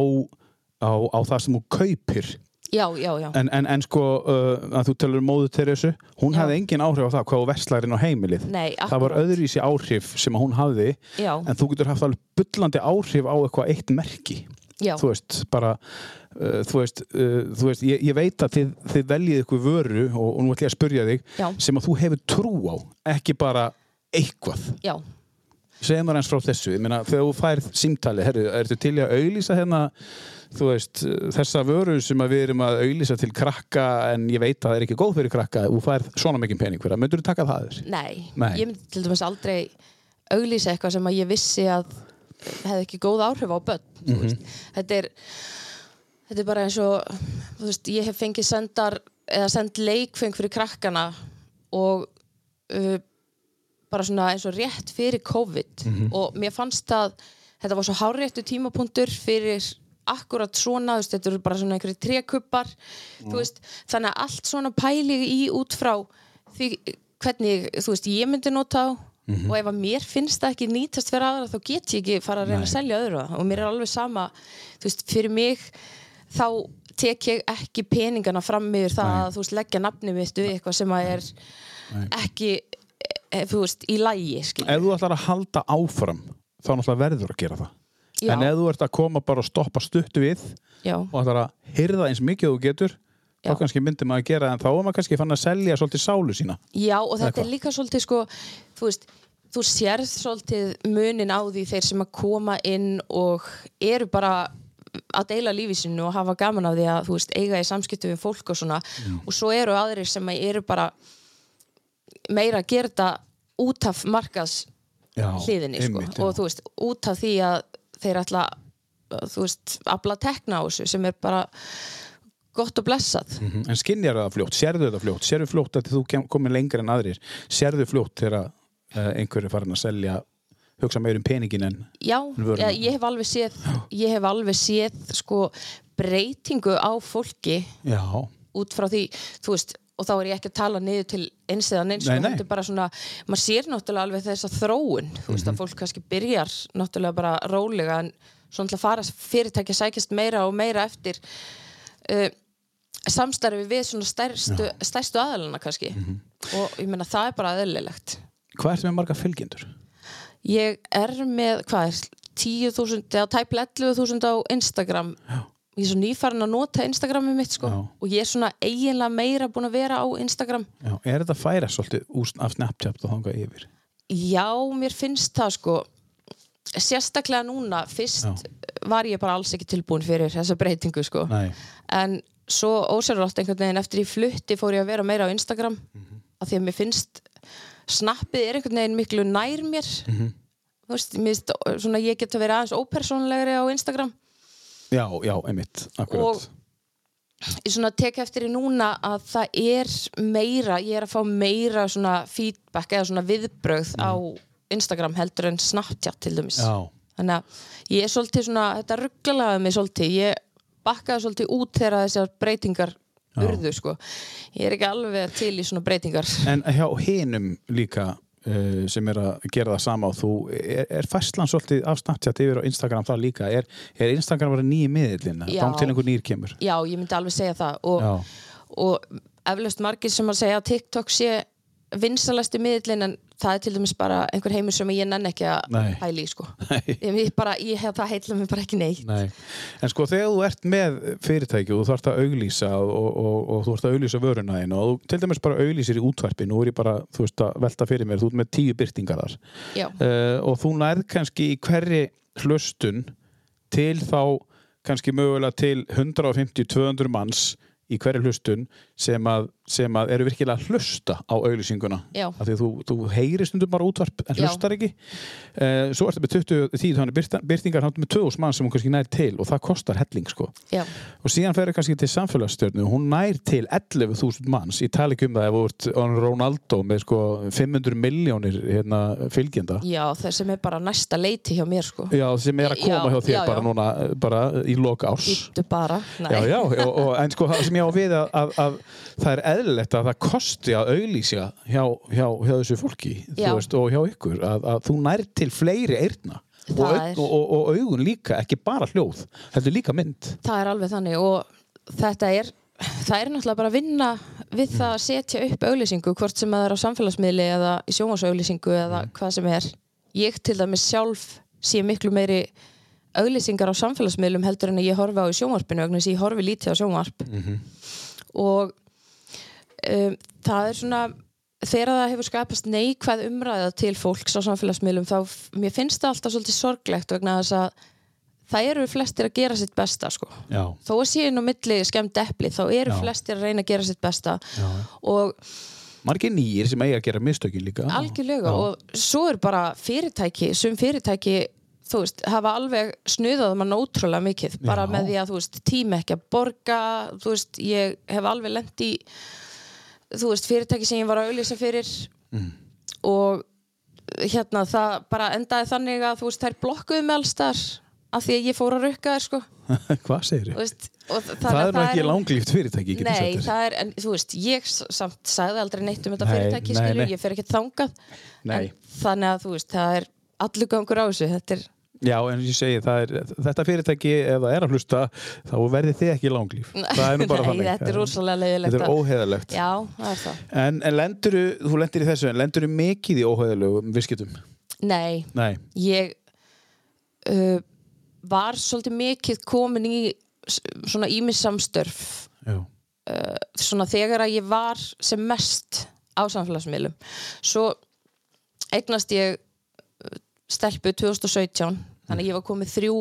[SPEAKER 1] á, á það sem þú kaupir.
[SPEAKER 2] Já, já, já.
[SPEAKER 1] En, en, en sko uh, að þú telur móðu Teresu hún hefði engin áhrif á það hvað þú verslar inn á heimilið.
[SPEAKER 2] Nei,
[SPEAKER 1] það var öðruvísi áhrif sem hún hafði
[SPEAKER 2] Já.
[SPEAKER 1] en þú getur haft alveg bullandi áhrif á eitthvað eitt merki.
[SPEAKER 2] Já.
[SPEAKER 1] þú veist, bara uh, þú veist, þú veist ég, ég veit að þið, þið veljið ykkur vöru og, og nú ætlum ég að spyrja þig sem að þú hefur trú á, ekki bara eitthvað,
[SPEAKER 2] Já,
[SPEAKER 1] segð mér eins frá þessu ég meina, þegar þú færð símtali, herru, ertu til að auglýsa hérna þú veist, þessa vöru sem við erum að auglýsa til krakka en ég veit að það er ekki góð fyrir krakka þú færð svona mikið pening fyrir það, myndur þú taka það þér?
[SPEAKER 2] nei.
[SPEAKER 1] Nei.
[SPEAKER 2] Ég myndi til dæmis aldrei auglýsa eitthvað sem að ég vissi að hefði ekki góð áhrif á börn mm veist. þetta er þetta er bara eins og veist, ég hef fengið sendar eða send leikfeng fyrir krakkana og uh, bara svona eins og rétt fyrir COVID og mér fannst að þetta var svo háréttu tímapunktur fyrir akkurat svona, veist, þetta eru bara svona einhverju trékuppar, þú veist þannig að allt svona pæli í út frá því hvernig, þú veist, ég myndi nota á og ef að mér finnst það ekki nýtast fyrir aðra þá get ég ekki fara að reyna að selja öðru. Og mér er alveg sama, þú veist, fyrir mig þá tek ég ekki peningana fram yfir það að þú veist, leggja nafni mitt við eitthvað sem að er ekki eh, þú veist, í lægi
[SPEAKER 1] ef þú ætlar að halda áfram þá náttúrulega verður að gera það.
[SPEAKER 2] Já.
[SPEAKER 1] en ef þú ert að koma bara og stoppa stuttu við
[SPEAKER 2] Já,
[SPEAKER 1] og ætlar að hyrða eins mikið þú getur þá
[SPEAKER 2] Já.
[SPEAKER 1] kannski myndir maður að gera það en þá er maður kannski fann að selja svolítið sálu sína.
[SPEAKER 2] Já og þetta er líka svolítið sko, þú veist, þú sérð svolítið munin á því þeir sem að koma inn og eru bara að deila lífi sinu og hafa gaman af því að þú veist, eiga í samskiptu við fólk og svona. Og svo eru aðrir sem að eru bara meira að gera þetta út af markaðs
[SPEAKER 1] Já,
[SPEAKER 2] hliðinni sko. og þú veist, út af því að þeir ætla uh, þú veist, afla tekna á þessu sem er bara gott og blessað
[SPEAKER 1] Mhm. En skinnjar það fljótt, sérðu það fljótt sérðu fljótt að þú komir lengur en aðrir sérðu fljótt þegar uh, einhver er farin að selja hugsa meir um peningin en
[SPEAKER 2] Já,
[SPEAKER 1] vöruna.
[SPEAKER 2] ég, hef alveg séð ég hef alveg séð sko breytingu á fólki
[SPEAKER 1] Já,
[SPEAKER 2] út frá því, þú veist og þá er ég ekki að tala niður til eins eða neins
[SPEAKER 1] Nei,
[SPEAKER 2] sko,
[SPEAKER 1] nei.
[SPEAKER 2] þetta er bara svona, maður sér náttúrulega alveg þessa þróun, þú veist
[SPEAKER 1] Mhm.
[SPEAKER 2] að fólk kannski byrjar náttúrulega bara rólega en svo náttúrulega fara fyrirtæki að sækjast meira og meira eftir uh, samstarfi við svona stærstu, stærstu aðalana kannski
[SPEAKER 1] Mhm.
[SPEAKER 2] og ég meina það er bara aðlilegt
[SPEAKER 1] hvað ertu með marga fylgjendur?
[SPEAKER 2] Ég er með, hvað er, 10.000 eða tæplega 11.000 á Instagram
[SPEAKER 1] Já.
[SPEAKER 2] Ég er svo nýfarin að nota Instagramið mitt sko.
[SPEAKER 1] Já.
[SPEAKER 2] og ég er svona eiginlega meira búin að vera á Instagram.
[SPEAKER 1] Já, er þetta færa svolítið úr, af Snapchat og þangað yfir?
[SPEAKER 2] Já, mér finnst það sko. Sérstaklega núna fyrst var ég bara alls ekki tilbúin fyrir þessa breytingu sko.
[SPEAKER 1] Nei,
[SPEAKER 2] en svo ósérlátt einhvern veginn eftir ég flutti fór ég að vera meira á Instagram. Af því að mér finnst snappið er einhvern veginn miklu nær mér. Þú veist, mér finnst svona ég get að vera aðeins ópersónlegri á Instagram
[SPEAKER 1] já, já, einmitt, akkurat.
[SPEAKER 2] Og- ég svona tek eftir í núna að það er meira, ég er að fá meira svona feedback eða svona viðbrögð á Instagram heldur en Snapchat til dæmis.
[SPEAKER 1] Já,
[SPEAKER 2] þannig að ég er svolítið svona þetta rugglalaði mig svolítið. Ég bakkaði svolítið út þegar þessar breytingar urðu sko. Ég er ekki alveg til í svona breytingar.
[SPEAKER 1] En hjá hinum líka uh, sem er að gera það sama og þú er, er fæslan svolítið af Snapchat yfir á Instagram það líka, er, er Instagram bara nýji miðillin,
[SPEAKER 2] Já.
[SPEAKER 1] þá til einhver nýr kemur?
[SPEAKER 2] Já, ég myndi alveg segja það og, og eflaust margir sem að segja að TikTok sé vinsalasti miðlinn en það er til dæmis bara einhver heimur sem ég nenn ekki að í sko. Ég, bara, ég hef það heitla mig bara ekki neitt.
[SPEAKER 1] Nei, en sko þegar þú ert með fyrirtæki og þú þarft að auglýsa og, og, og þú ert að auglýsa vöruna þín og þú til dæmis bara auglýsir í útvarpi nú er ég bara, þú veist að velta fyrir mér þú ert með tíu byrtingar þar. Uh, og þú nærð kannski í hverri hlustun til þá kannski mögulega til 150-200 manns í hverju hlustun sem að, sem að eru virkilega að hlusta á auglýsinguna
[SPEAKER 2] Já.
[SPEAKER 1] af því að þú, þú heyrir stundum bara útvarp en
[SPEAKER 2] Já.
[SPEAKER 1] hlustar ekki uh, svo ertu með 20 tíð þannig byrta, byrtingar með 2000 mann sem hún kannski nær til og það kostar helling sko
[SPEAKER 2] já,
[SPEAKER 1] og síðan fer kannski til samfélagsstjörnu hún nær til 11.000 manns í tali ekki um það ef þú ert on Ronaldo með sko 500 miljónir hérna, fylgjenda
[SPEAKER 2] já, það sem er bara næsta leiti hjá mér sko
[SPEAKER 1] Já, sem er að koma
[SPEAKER 2] Já,
[SPEAKER 1] hjá þér
[SPEAKER 2] já,
[SPEAKER 1] bara
[SPEAKER 2] já.
[SPEAKER 1] núna bara í loka árs
[SPEAKER 2] Íttu bara.
[SPEAKER 1] Já, já, og, og, en sko það sem ég á við að, að, að það er eðlilegt að það kosti að auglýsja hjá, hjá, hjá þessu fólki veist, og hjá ykkur að, að þú nær til fleiri eyrna. Og,
[SPEAKER 2] er-
[SPEAKER 1] og, og, og augun líka, ekki bara hljóð þetta er líka mynd.
[SPEAKER 2] Það er alveg þannig og þetta er það er náttúrulega bara að vinna við það að setja upp auglýsingu hvort sem það er á samfélagsmiðli eða í sjónvarsauglýsingu eða hvað sem er. Ég til dæmis sjálf sé miklu meiri auglýsingar á samfélagsmiðlum heldur en að ég horfi á í sjónvarpinu vegna þess að ég horfi lítið á sjónvarp. Og um, það er svona þegar það hefur skapast neikvæð umræða til fólks á samfélagsmiðlum þá mér finnst það alltaf svolítið sorglegt vegna þess að það eru flestir að gera sitt besta sko. Þó að síðan á milli skemmt epli þá eru
[SPEAKER 1] Já.
[SPEAKER 2] flestir að reyna að gera sitt besta
[SPEAKER 1] já.
[SPEAKER 2] og
[SPEAKER 1] Margir nýjir sem eiga að gera mistökin líka
[SPEAKER 2] algjörlega
[SPEAKER 1] Já.
[SPEAKER 2] og svo er bara fyrirtæki sum fyrirtæki þú veist, hafa alveg snuðað mann ótrúlega mikið bara með því að þú veist, tími ekki að borga þú veist, ég hef alveg lent í þú veist, fyrirtæki sem ég var að auðlýsa fyrir
[SPEAKER 1] Mm.
[SPEAKER 2] og hérna það bara endaði þannig að þú veist, þær blokkuðu með alls þar af því að ég fór að rukka þær sko
[SPEAKER 1] Hvað segir
[SPEAKER 2] Þú veist,
[SPEAKER 1] Það,
[SPEAKER 2] þannig
[SPEAKER 1] er nú ekki langlíft fyrirtæki
[SPEAKER 2] Nei,
[SPEAKER 1] þér.
[SPEAKER 2] það er, en þú veist, ég samt sagði aldrei neitt um þetta
[SPEAKER 1] Nei,
[SPEAKER 2] fyrirtæki,
[SPEAKER 1] nei,
[SPEAKER 2] skilur,
[SPEAKER 1] nei.
[SPEAKER 2] ég fer ekki þangað
[SPEAKER 1] Nei.
[SPEAKER 2] en þannig að þú veist, það er allur gangur á þessu, þetta er
[SPEAKER 1] Já, en ég segi, er, þetta fyrirtæki ef það er að hlusta, þá verði þið ekki langlíf. Það er nú bara
[SPEAKER 2] Nei,
[SPEAKER 1] þannig.
[SPEAKER 2] þetta er rosalega leiðilegt
[SPEAKER 1] Þetta er óheðalegt
[SPEAKER 2] Já, það er það.
[SPEAKER 1] En, en lendur þú lendir í þessu, en lendur mikið í óheðalögum viðskiptum?
[SPEAKER 2] Nei,
[SPEAKER 1] Nei,
[SPEAKER 2] ég uh, var svolítið mikið komin í svona ímissamstörf
[SPEAKER 1] já,
[SPEAKER 2] svona þegar að ég var sem mest á samfélagsmiðlum. Svo eignast ég uh, stelpu 2017 þannig að ég var komið þrjú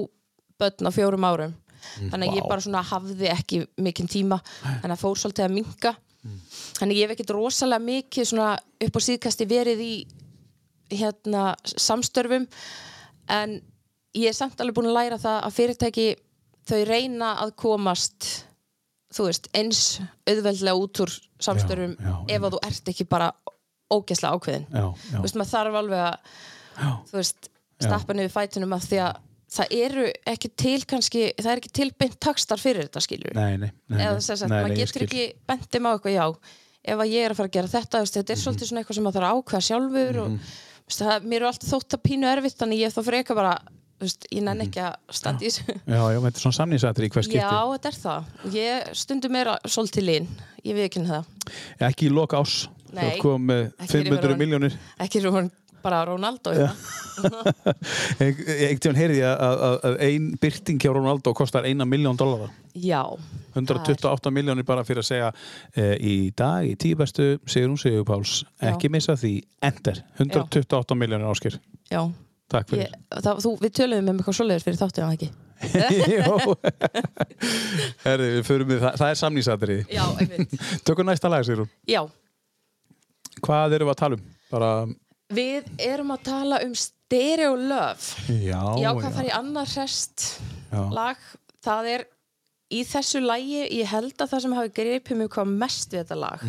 [SPEAKER 2] börn á fjórum árum. Þannig að ég bara svona hafði ekki mikinn tíma. Þannig að fór svolítið að minka þannig að ég hef ekkert rosalega mikið svona upp á síðkasti verið í hérna samstörfum. En ég er samt alveg búin að læra það að fyrirtæki þau reyna að komast þú veist, eins auðveldlega út úr samstörfum
[SPEAKER 1] Já, já,
[SPEAKER 2] ef að þú ert ekki bara ógeðslega ákveðin.
[SPEAKER 1] Já,
[SPEAKER 2] þú veist, maður þarf alveg að
[SPEAKER 1] já.
[SPEAKER 2] þú veist, stappa niður fætunum að því að það eru ekki til kannski, það er ekki til beint takstar fyrir þetta skilur
[SPEAKER 1] Nei, nei, nei,
[SPEAKER 2] eða sagt,
[SPEAKER 1] nei,
[SPEAKER 2] maður getur ekki bentið á eitthvað, já ef að ég er að fara að gera þetta, þetta er
[SPEAKER 1] Mhm.
[SPEAKER 2] svolítið svona eitthvað sem maður þarf að ákveða sjálfur og þú veist, það, mér er alltaf þótt að pínu erfitt þannig ég þá freka bara, þú veist, ég nenn ekki að standa í þessu.
[SPEAKER 1] Já, já, þetta er svona samnýsættir í hver skipti.
[SPEAKER 2] Já, þetta er það. Og Ég stundum meira svolítið lín. Ég ekki það.
[SPEAKER 1] Ekki í loka ás
[SPEAKER 2] Nei,
[SPEAKER 1] með
[SPEAKER 2] ekki fyrir
[SPEAKER 1] 500
[SPEAKER 2] mér á-
[SPEAKER 1] miljónir
[SPEAKER 2] Ekki er bara hérna.
[SPEAKER 1] Einhvern tíðan heyrði ég að, ein byrting hjá Ronaldo kostar eina miljón dollara
[SPEAKER 2] Já.
[SPEAKER 1] 128 miljónir bara fyrir að segja e, í dag, í tíu bestu Sigrún Sigur Páls, ekki missa því enter, 128 miljónir áskir
[SPEAKER 2] Já.
[SPEAKER 1] Takk fyrir
[SPEAKER 2] Ég, það, þú, við töluðum um eitthvað svoleiðis fyrir þáttu en ekki.
[SPEAKER 1] Jó Herði, við förum við, það, það er samnýsatriði
[SPEAKER 2] Já, einmitt.
[SPEAKER 1] Tökum næsta lag, Sigrún
[SPEAKER 2] Já.
[SPEAKER 1] Hvað erum við að tala um? Bara,
[SPEAKER 2] Við erum að tala um Stereo Love.
[SPEAKER 1] já,
[SPEAKER 2] Ég ákvað að fara í annar rest
[SPEAKER 1] já.
[SPEAKER 2] lag. Það er í þessu lagi, ég held að það sem hafi greipið mig hvað mest við þetta lag.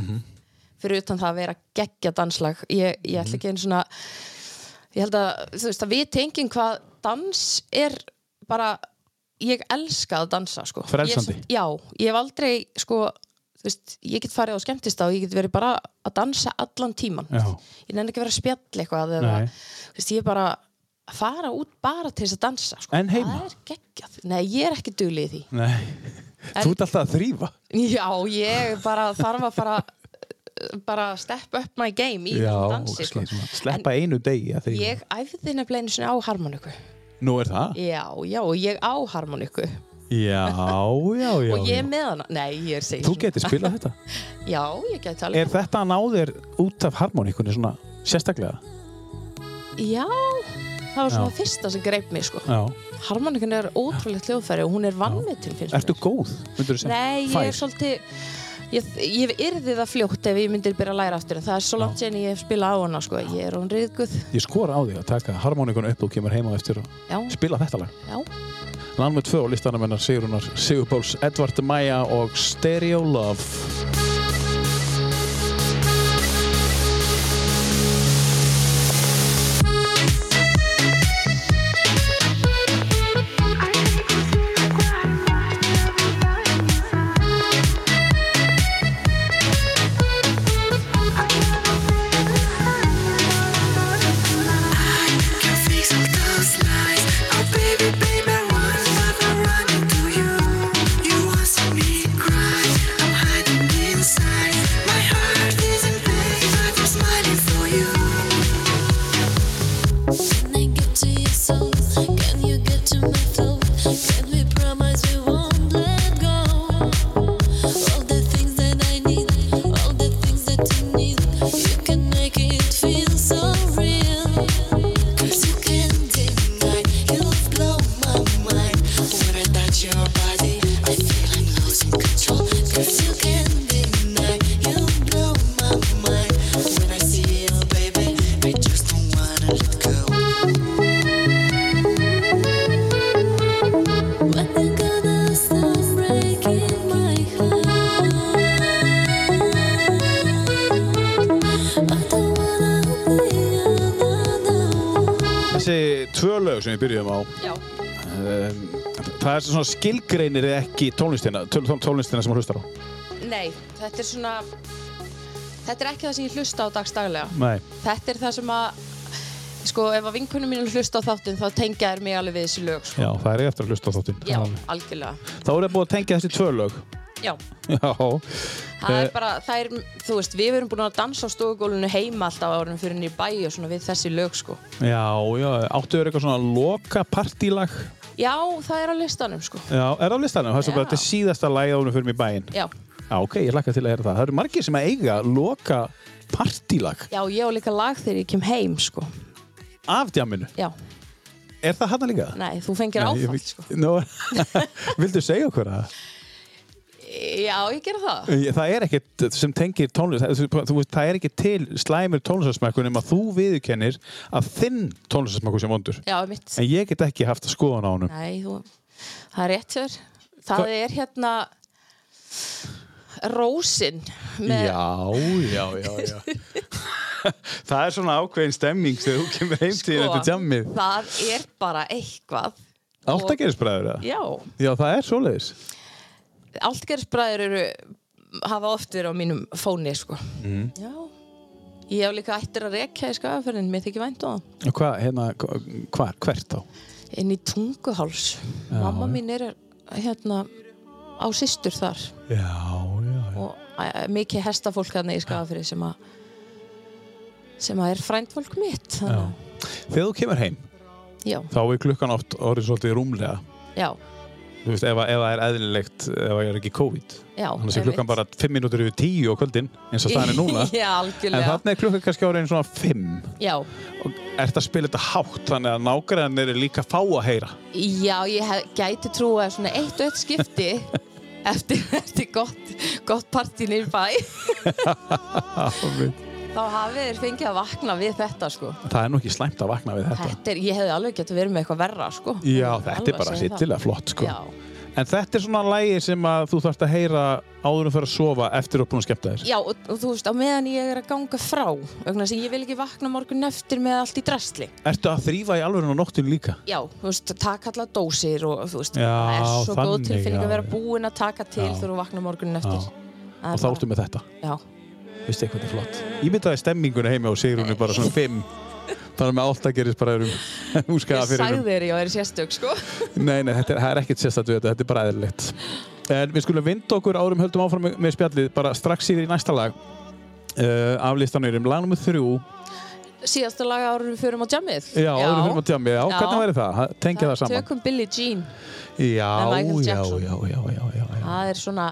[SPEAKER 2] Fyrir utan það að vera geggja danslag. Ég, ég ætla ekki einu svona ég held að, þú veist, að við tengum hvað dans er bara ég elska að dansa sko.
[SPEAKER 1] Frelsandi.
[SPEAKER 2] Já, ég hef aldrei sko, veist, ég get farið á skemmtist og ég get verið bara að dansa allan tíman
[SPEAKER 1] Já.
[SPEAKER 2] ég nenni ekki vera að spjalla eitthvað eða, veist, ég er bara að fara út bara til þess að dansa sko.
[SPEAKER 1] En heima?
[SPEAKER 2] það er geggjað, nei, ég er ekki duglið í því
[SPEAKER 1] Nei, þú ert alltaf að þrýfa
[SPEAKER 2] já, ég bara þarf að fara bara step up my game í þessum dansi sko.
[SPEAKER 1] sleppa einu degi að því-
[SPEAKER 2] Ég æfði nefnilega einu sinni á harmoniku
[SPEAKER 1] Nú er það?
[SPEAKER 2] Já, já, og ég á harmoniku
[SPEAKER 1] Já, já, já,
[SPEAKER 2] og ég er með hana Nei, ég er segið
[SPEAKER 1] Þú getur spilað þetta
[SPEAKER 2] Já, ég geti alveg
[SPEAKER 1] Er þetta að ná þér út af harmoníkunni svona sérstaklega?
[SPEAKER 2] Já, það var svona
[SPEAKER 1] Já.
[SPEAKER 2] fyrsta sem greip mig sko.
[SPEAKER 1] Já
[SPEAKER 2] Harmonikun er ótrúlegt hljóðfæri og hún er vannmetin finnst
[SPEAKER 1] Ertu
[SPEAKER 2] mér.
[SPEAKER 1] góð, þú segja?
[SPEAKER 2] Nei, ég er svolítið Ég, ég yrði það fljótt ef ég myndir byrja að læra aftur en það er svo langt sen ég hef spilað á hana sko. ég er hún riðguð
[SPEAKER 1] Ég skora á því að taka harmoníkunni upp og kemur heima eftir og
[SPEAKER 2] Já,
[SPEAKER 1] spila þetta lag
[SPEAKER 2] já,
[SPEAKER 1] Lag með tvö á listanum hennar Sigrunar Sigurbóls, Edvard Maja og Stereo Love svona skilgreinir ekki tónlistina tól- tónlistina sem þú hlustar á?
[SPEAKER 2] Nei, þetta er svona Þetta er ekki það sem ég hlusta á dagstaglega
[SPEAKER 1] Nei.
[SPEAKER 2] Þetta er það sem að Sko, ef að vinkunum mínu hlusta á þáttinn þá tengja þær mig alveg við þessi lög sko.
[SPEAKER 1] Já, það er ég eftir að hlusta á þáttinn.
[SPEAKER 2] Já, algjörlega.
[SPEAKER 1] Þá er það búið að tengja þessi tvö lög.
[SPEAKER 2] Já,
[SPEAKER 1] Já.
[SPEAKER 2] Það
[SPEAKER 1] Eh.
[SPEAKER 2] er bara, það er, þú veist, við erum búin að dansa á stofugólunu heima alltaf árum fyrir niður bæ og svona við þessi lög, sko.
[SPEAKER 1] Já, já, áttu
[SPEAKER 2] Já, það er á listanum, sko.
[SPEAKER 1] Já, er á listanum? Það er bara til síðasta lagið ánum fyrir mig bæinn
[SPEAKER 2] Já,
[SPEAKER 1] Já, ok, ég hlakka til að heyra það Það eru margir sem að eiga loka partílag
[SPEAKER 2] já, ég á líka lag þegar ég kem heim, sko.
[SPEAKER 1] af djamminu
[SPEAKER 2] Já,
[SPEAKER 1] Er það hann líka?
[SPEAKER 2] nei, þú fengir
[SPEAKER 1] vil-
[SPEAKER 2] sko.
[SPEAKER 1] Nú, Vildu segja okkur það?
[SPEAKER 2] Já, ég gera það.
[SPEAKER 1] Það er ekkert sem tengir tónlist það er ekki til slæmur tónlistarsmækkur nema þú viðurkennir að þinn tónlistarsmækkur sem vondur en ég get ekki haft að skoðan á honum
[SPEAKER 2] Nei, þú, það er rétt sér. Það
[SPEAKER 1] Hva-
[SPEAKER 2] er hérna Rósin með,
[SPEAKER 1] Já, já, já, já Það er svona ákveðin stemming þegar þú kemur heim til
[SPEAKER 2] Sko.
[SPEAKER 1] þetta jammið
[SPEAKER 2] það er bara eitthvað.
[SPEAKER 1] Áttagerisbræður eða?
[SPEAKER 2] Já,
[SPEAKER 1] Já, það er svoleiðis
[SPEAKER 2] Altgersbræður eru hafa oft verið á mínum fóni sko.
[SPEAKER 1] Mhm.
[SPEAKER 2] Já. Ég hef líka ættir að rekja í skagaferðin mér þykir vænt á það.
[SPEAKER 1] Og Hvað, hérna, hva, hvert þá?
[SPEAKER 2] inn í tunguháls. Mamma mín er hérna á systur þar.
[SPEAKER 1] Já, já, já.
[SPEAKER 2] Og æ, mikið hestafólk þarna í skagaferði sem að sem að er frændfólk mitt
[SPEAKER 1] Já.
[SPEAKER 2] þannig,
[SPEAKER 1] Þegar þú kemur heim,
[SPEAKER 2] já,
[SPEAKER 1] þá er klukkan oft orðið svolítið rúmlega.
[SPEAKER 2] Já,
[SPEAKER 1] Þú veist, ef, að- ef það er eðlilegt, ef það er ekki COVID.
[SPEAKER 2] Já
[SPEAKER 1] Þannig að klukkan bara 5 mínútur yfir 10 á kvöldin eins og staðan er núna.
[SPEAKER 2] Já,
[SPEAKER 1] En
[SPEAKER 2] algjörlega
[SPEAKER 1] þannig er klukkan kannski áriðin svona 5
[SPEAKER 2] já,
[SPEAKER 1] og ert að spila þetta hátt þannig að nágræðan er líka fá að heyra.
[SPEAKER 2] Já, ég hef, gæti trú að svona eitt og eitt skipti eftir, eftir gott, gott partí nýr bæ þá hafið þeir fengið að vakna við þetta sko.
[SPEAKER 1] Það er nú ekki slæmt að vakna við þetta
[SPEAKER 2] Þetta er, ég hefði alveg getið verið með eitthvað verra sko.
[SPEAKER 1] Já,
[SPEAKER 2] Alveg
[SPEAKER 1] þetta er
[SPEAKER 2] að
[SPEAKER 1] bara sittilega flott sko.
[SPEAKER 2] Já,
[SPEAKER 1] En þetta er svona lægi sem að þú þarfst að heyra áður um fyrir að sofa eftir að búin að skemmta þér
[SPEAKER 2] Já og, og þú veist, á meðan ég er að ganga frá vegna að ég vil ekki vakna morgun eftir með allt í drastli.
[SPEAKER 1] Ertu að þrýfa í alveg á nóttinu líka?
[SPEAKER 2] Já, þú veist, taka allar dósir og þú veist,
[SPEAKER 1] Já,
[SPEAKER 2] það er svo góð tilfinning að vera
[SPEAKER 1] já.
[SPEAKER 2] búin að taka til þegar þú vakna morgunin eftir. Er
[SPEAKER 1] Og þá ertu með þetta
[SPEAKER 2] Já,
[SPEAKER 1] Veistu eitthvað þetta er flott. Ég myndaði stemminguna heimi á Sigrúnu bara svona 5 Bara með allt að gerist bara um húskaða
[SPEAKER 2] ég
[SPEAKER 1] fyrir
[SPEAKER 2] sagði
[SPEAKER 1] um
[SPEAKER 2] þér ég væri sérstök sko.
[SPEAKER 1] Nei, nei, þetta er, það er ekkert við þetta, þetta er bara eðlilegt. En við skulum vinda okkur árum höldum áfram með, með spjallið. Bara strax í því næsta lag. Uh, aflistan er um lag nummer þrjú.
[SPEAKER 2] Síðasta lag við förum á jammið.
[SPEAKER 1] Já, áður fyrir maður tjámi, já,
[SPEAKER 2] Já.
[SPEAKER 1] hvernig væri það? Ha- Tengja það saman.
[SPEAKER 2] Tökum Billie Jean.
[SPEAKER 1] Já, já, já, já, já, já, já.
[SPEAKER 2] Það er svona,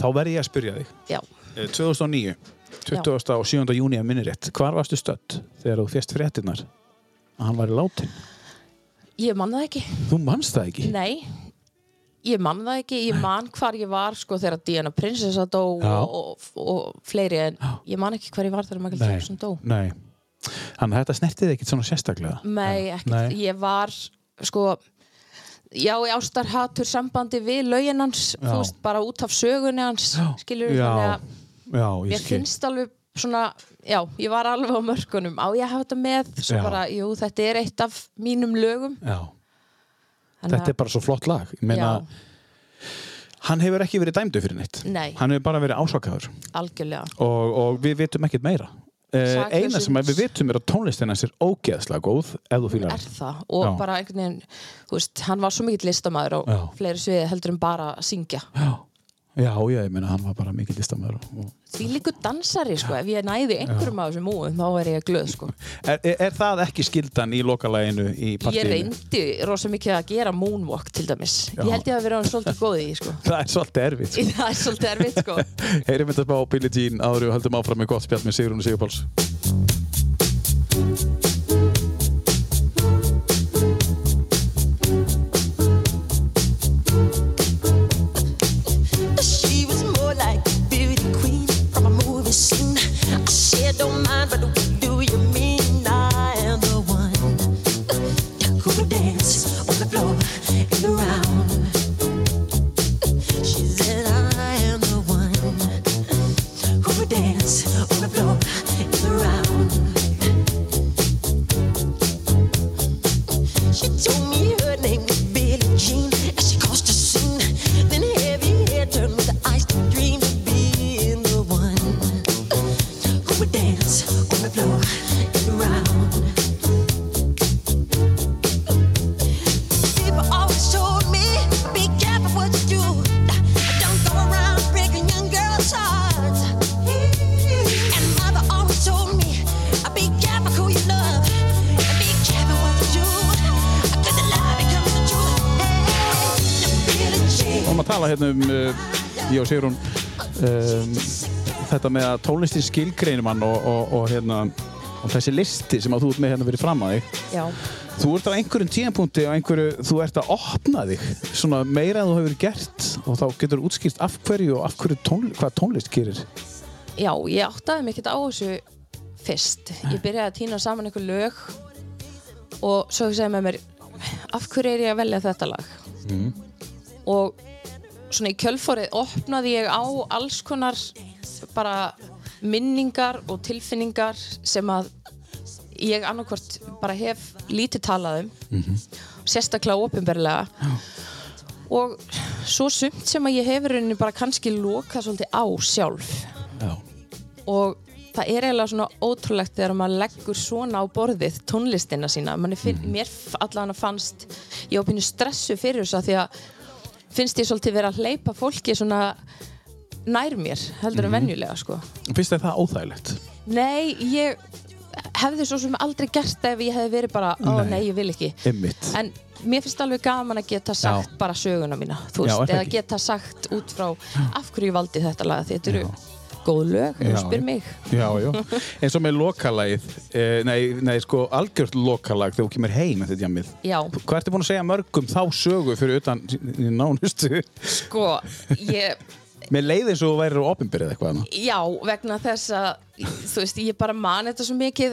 [SPEAKER 1] Þá verð ég að spyrja þig.
[SPEAKER 2] Já
[SPEAKER 1] Eh, 2009 27. júni að minni rétt. Hvar varstu stödd þegar þú fjast fréttinnar að hann væri látin?
[SPEAKER 2] Ég man það ekki.
[SPEAKER 1] Þú manst það ekki?
[SPEAKER 2] Nei, ég man það ekki. Ég man hvar ég var sko þegar Diana Prinsessa dó
[SPEAKER 1] Já.
[SPEAKER 2] og, og, og fleiri en ég man ekki hvar ég var þegar Michael Jackson dó.
[SPEAKER 1] Nei. Þannig að þetta snertið ekkit svona sérstaklega?
[SPEAKER 2] Nei, ekkert, ég var sko já, í ástarhatur sambandi við lögin hans,
[SPEAKER 1] Já.
[SPEAKER 2] þú veist, bara út af sögunni hans, skilur
[SPEAKER 1] Já,
[SPEAKER 2] þannig að
[SPEAKER 1] já, ég
[SPEAKER 2] mér finnst alveg svona, já, ég var alveg á mörkunum. Á ég að hafa þetta með, svo
[SPEAKER 1] Já.
[SPEAKER 2] bara jú, þetta er eitt af mínum lögum.
[SPEAKER 1] Þetta er bara svo flott lag. Ég meina, hann hefur ekki verið dæmdu fyrir neitt.
[SPEAKER 2] Nei.
[SPEAKER 1] Hann hefur bara verið ásakaður.
[SPEAKER 2] Algjörlega.
[SPEAKER 1] Og, og við vitum ekkert meira uh, Eina sem við vitum er að tónlistin hans er ógeðslega góð ef þú fýlar
[SPEAKER 2] er það, og
[SPEAKER 1] Já.
[SPEAKER 2] bara einhvern veginn veist, hann var svo mikill listamæður og
[SPEAKER 1] Já.
[SPEAKER 2] fleiri sviði heldur en bara að syngja.
[SPEAKER 1] Já, já, já, ég meina hann var bara mikið listamöður og...
[SPEAKER 2] því líku dansari, sko, ef ég næði einhverjum af þessum múum, þá er ég glöð, sko
[SPEAKER 1] er, er, er það ekki skildan í lokalæginu í
[SPEAKER 2] Ég
[SPEAKER 1] partíinu?
[SPEAKER 2] reyndi rosa mikið að gera moonwalk til dæmis.
[SPEAKER 1] Já.
[SPEAKER 2] Ég held ég að vera svolítið góð í sko.
[SPEAKER 1] Það er svolítið erfitt sko.
[SPEAKER 2] Það er svolítið erfitt, sko.
[SPEAKER 1] Heyrim þetta á Billie Jean áður og höldum áfram með gott spjall með Sigrun og Sigurpáls Sigrun um, þetta með að tónlistin skilgreinum hann og, og, og, hérna, og þessi listi sem að þú ert með hérna verið fram að þig
[SPEAKER 2] Já.
[SPEAKER 1] Þú ert á einhverjum tíðanpunkti á einhverju, þú ert að opna þig svona meira en þú hefur gert og þá getur útskýrt af hverju og af hverju tón, hvað tónlist gerir
[SPEAKER 2] Já, ég áttaði mig ekkert á þessu fyrst. Ég byrjaði að týna saman einhver lög og svo ég með mér, af hverju er ég að velja þetta lag? Og svona í kjölforið opnaði ég á alls konar bara minningar og tilfinningar sem að ég annarkvort bara hef lítið talað um sérstaklega ofinberlega og svo sumt sem að ég hefur rauninni bara kannski lokað svolítið á sjálf.
[SPEAKER 1] Já,
[SPEAKER 2] og það er eiginlega svona ótrúlegt þegar maður leggur svona á borðið tónlistina sína. Finn, mér f- allan fannst ég á pínu stressu fyrir þessu af því að finnst ég svolítið vera að hleypa fólki svona nær mér heldur en venjulega sko
[SPEAKER 1] finnst þér það óþægilegt?
[SPEAKER 2] nei, ég hefði svo sem aldrei gert það ef ég hefði verið bara ó
[SPEAKER 1] Nei.
[SPEAKER 2] nei, ég vil ekki
[SPEAKER 1] Einmitt
[SPEAKER 2] en mér finnst alveg gaman að geta sagt bara söguna mína, þú
[SPEAKER 1] Já,
[SPEAKER 2] veist, eða geta sagt út frá af hverju ég valdi þetta lag, því þetta eru
[SPEAKER 1] Já.
[SPEAKER 2] Góð lög, þú spyr mig.
[SPEAKER 1] Já, já, eins og með lokalagið eh, nei, nei, sko, algjört lokalag þegar þú kemur heim eftir djamið
[SPEAKER 2] Já,
[SPEAKER 1] Hvað ertu búin að segja mörgum þá sögu fyrir utan nánustu?
[SPEAKER 2] sko, ég
[SPEAKER 1] Mér leið eins og þú væri opinbyrðið eitthvað
[SPEAKER 2] já, vegna þess að þú veist, ég bara man þetta svo mikið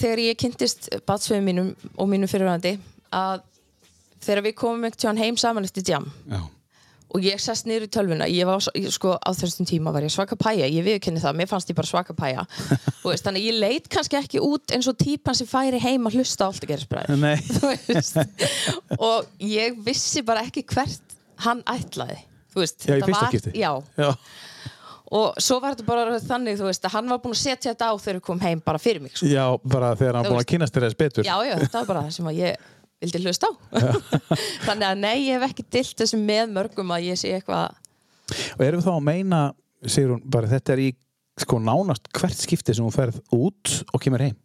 [SPEAKER 2] þegar ég kynntist batsveið mínum og mínum fyrirvændi að þegar við komum einhvern tján heim saman eftir jam
[SPEAKER 1] Já,
[SPEAKER 2] og ég sest niður í tölvuna. Ég var, ég, sko, á þessum tíma var ég svaka pæja. Ég viðkenni það, mér fannst ég bara svaka pæja. Og veist, þannig ég leit kannski ekki út eins og típan sem færi heim að hlusta allt að gera og ég vissi bara ekki hvert hann ætlaði. Veist,
[SPEAKER 1] Já,
[SPEAKER 2] þetta var-
[SPEAKER 1] skipti.
[SPEAKER 2] já,
[SPEAKER 1] Já,
[SPEAKER 2] og svo var þetta bara þannig þú veist, að hann var búinn að setja þetta á þegar við kom heim bara fyrir mig sko.
[SPEAKER 1] já bara þegar hann
[SPEAKER 2] Þú
[SPEAKER 1] búin að kynast þér þess betur.
[SPEAKER 2] Já, já, þetta var bara það sem að ég vildi hlusta á. Þannig að nei, ég hef ekki dilt þessu með mörgum að ég sé eitthvað
[SPEAKER 1] Og erum við þá að meina, segir hún, bara þetta er í sko nánast hvert skipti sem þú ferð út og kemur heim?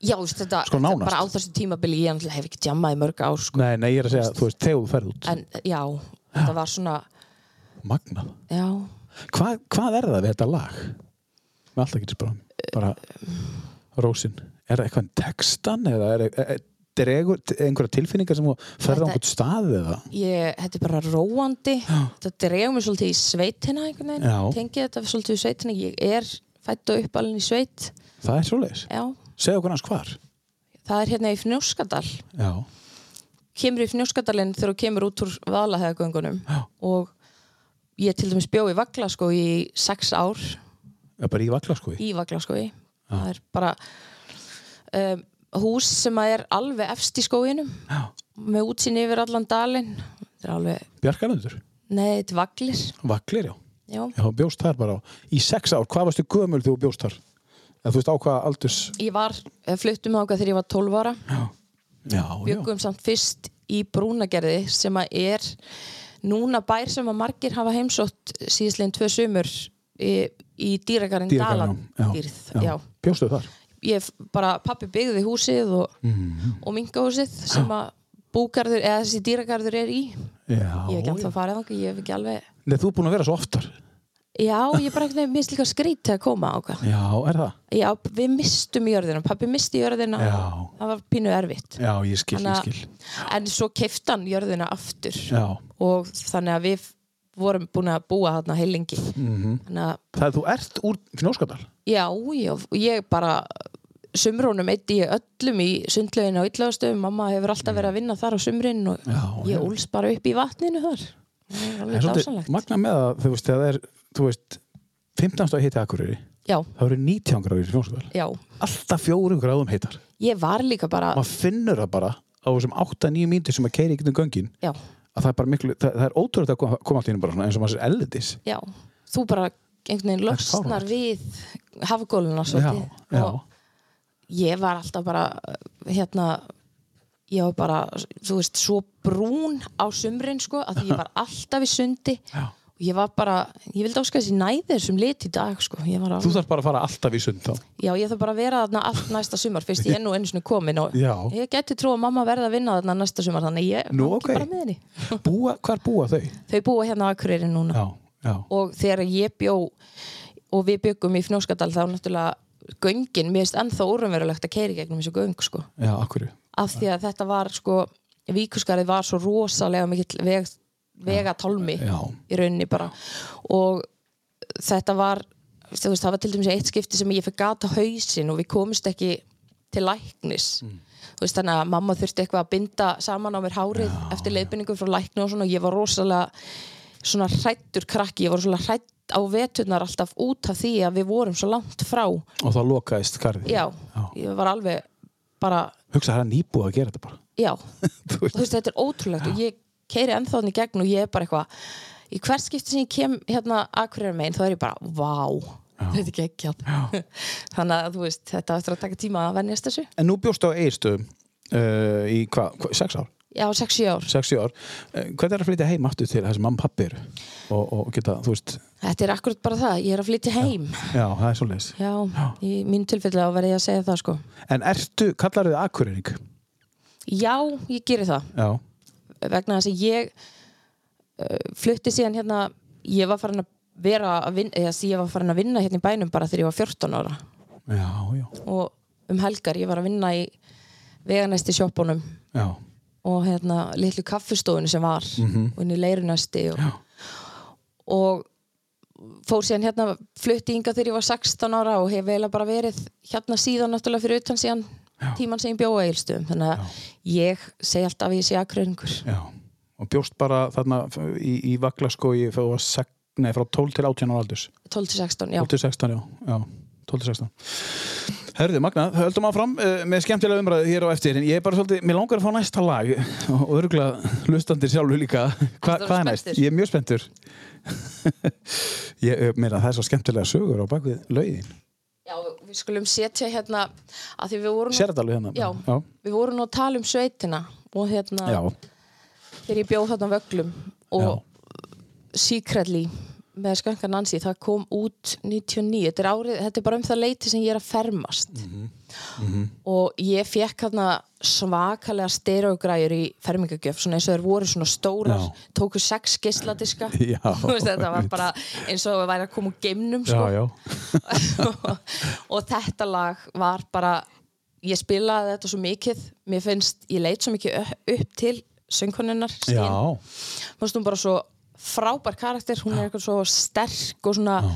[SPEAKER 2] Já, þetta,
[SPEAKER 1] Sko,
[SPEAKER 2] þetta bara á þessu tímabili ég hef ekki jammað í mörg ár sko.
[SPEAKER 1] Nei, nei, ég er að segja, þú veist, þegar þú ferð út.
[SPEAKER 2] En já, þetta var svona
[SPEAKER 1] Magnað.
[SPEAKER 2] Já,
[SPEAKER 1] Hva, Hvað er það við þetta lag? Með alltaf getur bara, bara Rósin, er það eitthvað um textan eða er, er, er, dregur einhverja tilfinningar sem þú ferð á einhvern stað eða?
[SPEAKER 2] Ég, þetta er bara róandi. Þetta dregur mig svolítið í sveitina einhvern veginn,
[SPEAKER 1] Já.
[SPEAKER 2] tengi þetta svolítið í sveitina. Ég er fætt og uppalinn í sveit.
[SPEAKER 1] Það er svoleiðis,
[SPEAKER 2] já,
[SPEAKER 1] segja okkur hans hvar.
[SPEAKER 2] Það er hérna í Fnjóskadal.
[SPEAKER 1] Já,
[SPEAKER 2] kemur í Fnjóskadalinn þegar þú kemur út úr vaðalahegagöngunum
[SPEAKER 1] Já.
[SPEAKER 2] og ég til dæmis bjó í Vagla sko í sex ár.
[SPEAKER 1] Já, bara í vakla sko
[SPEAKER 2] í Vagla sko það er bara um, hús sem að er alveg efst í skóginum.
[SPEAKER 1] Já.
[SPEAKER 2] með útsýn yfir allan er alveg,
[SPEAKER 1] Bjarkaröndur,
[SPEAKER 2] nei, þetta er Vaglir.
[SPEAKER 1] Vaklir já.
[SPEAKER 2] Já,
[SPEAKER 1] Já, bjóst þar bara á, í sex ár, hvað varstu gömul þegar þú bjóst þar? Eða þú veist á hvað aldurs
[SPEAKER 2] ég var, eh, fluttum ákvað þegar ég var 12 ára.
[SPEAKER 1] Já, já,
[SPEAKER 2] byggum samt fyrst í Brúnagerði sem að er núna bær sem að margir hafa heimsótt síðastlegin tvö sumur í, í dýragarinn
[SPEAKER 1] já, já.
[SPEAKER 2] já.
[SPEAKER 1] Bjóstu þar?
[SPEAKER 2] Ég bara, pappi byggði húsið og,
[SPEAKER 1] Mhm.
[SPEAKER 2] og minkahúsið sem að búgarður, eða þessi dýragarður er í.
[SPEAKER 1] Já,
[SPEAKER 2] ég hef ekki alltaf farið þangað, ég hef ekki alveg
[SPEAKER 1] Nei, þú er búin að vera svo oftar
[SPEAKER 2] já, ég bara ekki minnst líka skrítið að koma ákvað
[SPEAKER 1] Já, er það?
[SPEAKER 2] já, við mistum jörðina, pappi misti jörðina
[SPEAKER 1] Já.
[SPEAKER 2] það var pínu erfitt.
[SPEAKER 1] Já, ég skil, ég
[SPEAKER 2] Þannig að-
[SPEAKER 1] skil.
[SPEAKER 2] en svo keifti hann jörðina aftur.
[SPEAKER 1] Já,
[SPEAKER 2] og þannig að við vorum búin að búa þarna heilengi þannig að
[SPEAKER 1] það er þú ert úr Fnjóskadal?
[SPEAKER 2] Já, já, og ég bara sumrónum eitti ég öllum í sundlauginu á Illavastöðum, mamma hefur alltaf verið að vinna þar á sumrin og
[SPEAKER 1] Já,
[SPEAKER 2] ég ólst bara upp í vatninu þar. Það er
[SPEAKER 1] svolítið magna með að þú veist, það er, þú veist 15 stóð heiti Akureyri
[SPEAKER 2] já,
[SPEAKER 1] það eru 19 gráður í
[SPEAKER 2] já,
[SPEAKER 1] Alltaf fjórum gráðum heitar.
[SPEAKER 2] Ég var líka bara
[SPEAKER 1] maður finnur það bara á þessum 8-9 mínútur sem að keiri í getum göngin.
[SPEAKER 2] Já,
[SPEAKER 1] að það er bara miklu, það, það er ótrúlega að koma, koma allt í einu bara svona eins og maður sér eldis
[SPEAKER 2] já, þú bara einhvern veginn
[SPEAKER 1] fáránlegt.
[SPEAKER 2] við hafgóluna svolítið
[SPEAKER 1] já,
[SPEAKER 2] og ég var alltaf bara hérna ég var bara, þú veist, svo brún á sumrin sko, að ég var alltaf í sundi
[SPEAKER 1] já.
[SPEAKER 2] Og ég var bara, ég vildi áska þessi næði þessum lit í dag sko, var
[SPEAKER 1] Þú
[SPEAKER 2] alveg,
[SPEAKER 1] þarf bara að fara alltaf í sund þá.
[SPEAKER 2] Já ég þarf bara að vera þarna allt næsta sumar, fyrst ég er nú einu sinni komin og
[SPEAKER 1] Já.
[SPEAKER 2] ég geti trú að mamma verða að vinna þarna næsta sumar, þannig ég
[SPEAKER 1] Nú,
[SPEAKER 2] hangi
[SPEAKER 1] ok.
[SPEAKER 2] bara með henni.
[SPEAKER 1] Búa, Hvar búa þau?
[SPEAKER 2] þau búa hérna á Akureyri núna.
[SPEAKER 1] Já, já,
[SPEAKER 2] og þegar ég bjó og við byggum í Fnjóskadal þá náttúrulega göngin, mér finnst ennþá úrumverulegt að keiri gegnum þessu göng sko. Af því að þetta var sko vegatálmi
[SPEAKER 1] Já,
[SPEAKER 2] í rauninni bara. Og þetta var veist, það var til dæmis eitt skipti sem ég fyrir gata hausin og við komumst ekki til læknis. Þú veist þannig að mamma þurfti eitthvað að binda saman á mér hárið eftir leiðbynningu frá lækni og svona. Og ég var rosalega svona hrættur krakki, ég var rosalega hrætt á veturnar alltaf út af því að við vorum svo langt frá.
[SPEAKER 1] Og þá lokaðist karði
[SPEAKER 2] já, ég var alveg bara,
[SPEAKER 1] Hugsa það er nýbúið að gera þetta bara.
[SPEAKER 2] Já.
[SPEAKER 1] Þú veist,
[SPEAKER 2] þetta er ótrúlegt og ég keiri ennþá þannig í gegn og ég er bara eitthvað í hvert skipti sem ég kem hérna akkurir megin þá er ég bara, vá þetta er ekki þannig að þú veist, þetta eftir að taka tíma að venjast þessu.
[SPEAKER 1] En nú bjóstu á eiginstöðum uh, í hvað, hva, sex ár?
[SPEAKER 2] já, 6-7 ár,
[SPEAKER 1] Sex ár. Uh, Hvernig er að flytja heim aftur til þessum mamma og pappi eru? Og, og geta, þú veist
[SPEAKER 2] þetta er akkurat bara það ég er að flytja heim.
[SPEAKER 1] Já, það er svolítið
[SPEAKER 2] já, í mínu tilfelli að verði ég að segja það sko.
[SPEAKER 1] En ertu, kallar þið akureyring?
[SPEAKER 2] já, ég geri það.
[SPEAKER 1] Já,
[SPEAKER 2] vegna þess að ég uh, flutti síðan hérna ég var farin að vera að vinna, eða sem ég var farin að vinna hérna í bænum bara þegar ég var 14 ára.
[SPEAKER 1] Já, já,
[SPEAKER 2] og um helgar ég var að vinna í veganæsti sjoppunum.
[SPEAKER 1] Já.
[SPEAKER 2] og hérna litlu kaffistofunni sem var og inn í leirunæsti og, og fór síðan hérna flutti ynga þegar ég var 16 ára og hef eiginlega bara verið hérna síðan náttúrulega fyrir utan síðan tíman sem ég bjóða eilstöðum þannig að ég segi alltaf að ég sé akkuröringur
[SPEAKER 1] já. Og bjóst bara þarna í, í Vaglaskói nei, frá 12 til 18 ára aldurs.
[SPEAKER 2] 12 til 16, já.
[SPEAKER 1] 12 til 16, já, já 12 til 16 Herðu, Magna, höldum áfram uh, með skemmtilega umræðu hér á eftir en ég er bara svolítið, mér langar að fá næsta lag og, örgulega hlustandir sjálfur líka. Hva, hvað er næst? Ég er mjög spenntur. Ég eh, meina það er svo skemmtilega sögur á bakvið
[SPEAKER 2] Já, við skulum setja hérna að því við vorum,
[SPEAKER 1] Sér þetta alveg hérna?
[SPEAKER 2] Já.
[SPEAKER 1] Já,
[SPEAKER 2] við vorum nú að tala um sveitina og hérna
[SPEAKER 1] já,
[SPEAKER 2] þegar ég bjóð þarna vöglum og Secretly með Skanka Nancy, það kom út 99, þetta er, árið, þetta er bara um það leiti sem ég er að fermast. Og ég fekk hérna svakalega stereogræjur í fermingagjöf, svona eins og þeir voru svona stórar,
[SPEAKER 1] Já.
[SPEAKER 2] tóku sex veist, þetta var bara eins og það væri að koma úr geimnum sko.
[SPEAKER 1] já, já.
[SPEAKER 2] og þetta lag var bara ég spilaði þetta svo mikið mér finnst, ég leit svo mikið upp- upp til söngkonunnar
[SPEAKER 1] Já,
[SPEAKER 2] fannst hún bara svo frábær karakter hún er eitthvað svo sterk og svona að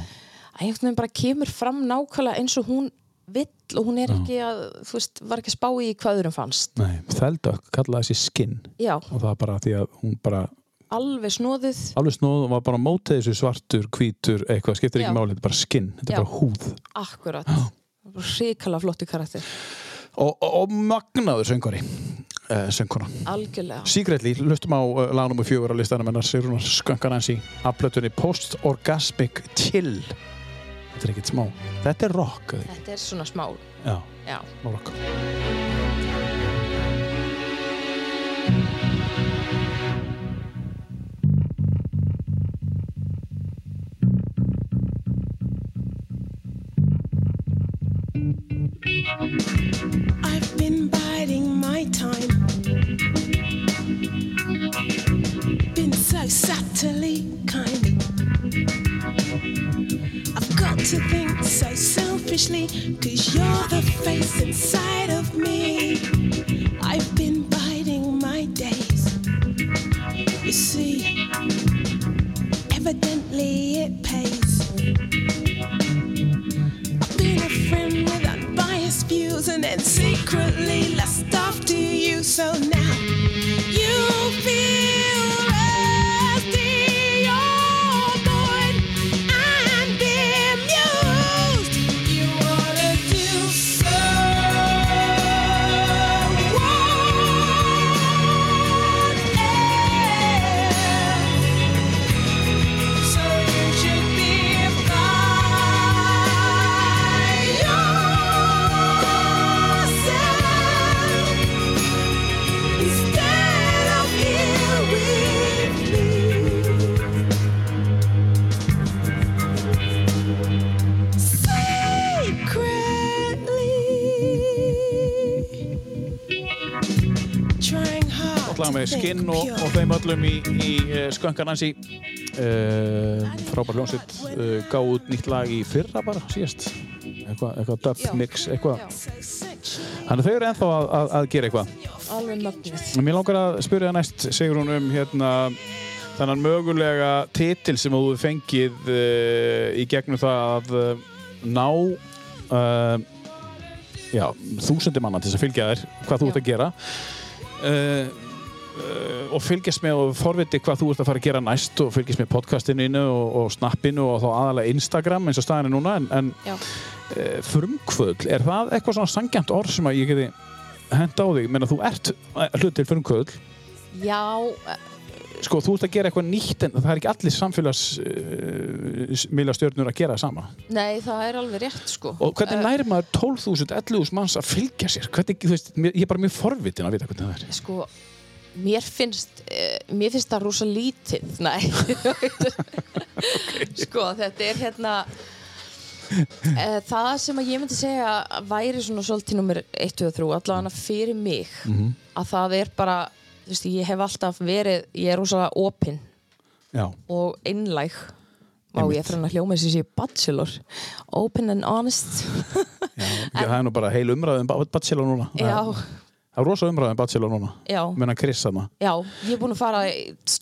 [SPEAKER 2] einhvern veginn bara kemur fram nákvæmlega eins og hún vill og hún er ekki að, þú veist, var ekki að spá í hvað öðrum fannst.
[SPEAKER 1] Nei, Þeldök kallaði þessi skinn.
[SPEAKER 2] Já,
[SPEAKER 1] og það bara því að hún bara
[SPEAKER 2] alveg snóðuð
[SPEAKER 1] alveg snóð og var bara mótið þessu svartur, hvítur, eitthvað, skiptir ekki
[SPEAKER 2] Já.
[SPEAKER 1] máli, þetta er bara skinn, þetta er bara húð.
[SPEAKER 2] Akkurat. Ríkala flottu karakter.
[SPEAKER 1] Og, og, og magnaður söngvari uh, söngkona
[SPEAKER 2] algjörlega.
[SPEAKER 1] Secretly, hlustum á uh, lagnum og fjögur á listanum hennar Sigrúnar Skankanansi af plötunni Post Orgasmic Chill. Þetta er ekkert smá. Þetta er rock eða
[SPEAKER 2] þetta er svona smá.
[SPEAKER 1] Já,
[SPEAKER 2] já,
[SPEAKER 1] smá rock.
[SPEAKER 3] I've time. Been so subtly kind. I've got to think so selfishly, cause you're the face inside of me. I've been biding my days. You see, evidently it pays. I've been a friend with unbiased views and then secretly lust after you. So now
[SPEAKER 1] með skinn og, og þeim öllum í, í uh, Skankanansi uh, frábær hljónsitt uh, gáð út nýtt lag í fyrra bara síðast. Eitthvað eitthva dub mix eitthvað. Þannig að þau eru ennþá að, að, að gera eitthvað.
[SPEAKER 2] Alveg mögnuð
[SPEAKER 1] Mér langar að spyrja næst, Sigrún, um hérna, þannig mögulega titil sem þú fengið uh, í gegnum það að uh, ná uh, já, þúsundi manna til þess að fylgja þér hvað þú ert að gera. Uh, og fylgjast með og forviti hvað þú ert að fara að gera næst og fylgjast með podcastinu og, og snappinu og þá aðalega Instagram eins og staðinu núna en, en uh, frumkvöðl, er það eitthvað svona sangjant orð sem að ég geti henda á þig, menna þú ert eh, hlut til frumkvöðl.
[SPEAKER 2] Já eh,
[SPEAKER 1] sko, þú ert að gera eitthvað nýtt en það er ekki allir samfélags uh, að gera það sama.
[SPEAKER 2] Nei, það er alveg rétt sko.
[SPEAKER 1] Og hvernig næri maður 12.000, 11.000 manns að fylgja sér? Hvernig, veist, ég er bara mjög forvitin að vita hvernig það er.
[SPEAKER 2] Sko mér finnst uh, mér finnst það rosa lítið. Nei. Sko þetta er hérna uh, það sem að ég myndi segja væri svona svolítið nummer 1, 2 og 3 allavega fyrir mig að það er bara þú veist, ég hef alltaf verið ég er rosa opinn og einlæg Vá, ég er að hljóma þessi sé bachelor. Open and honest.
[SPEAKER 1] Já, það er nú bara heil umræðum bachelor núna.
[SPEAKER 2] Já,
[SPEAKER 1] það er rosa umræðum bachelor núna.
[SPEAKER 2] Já,
[SPEAKER 1] menna Chris þarna,
[SPEAKER 2] já Ég er búin að fara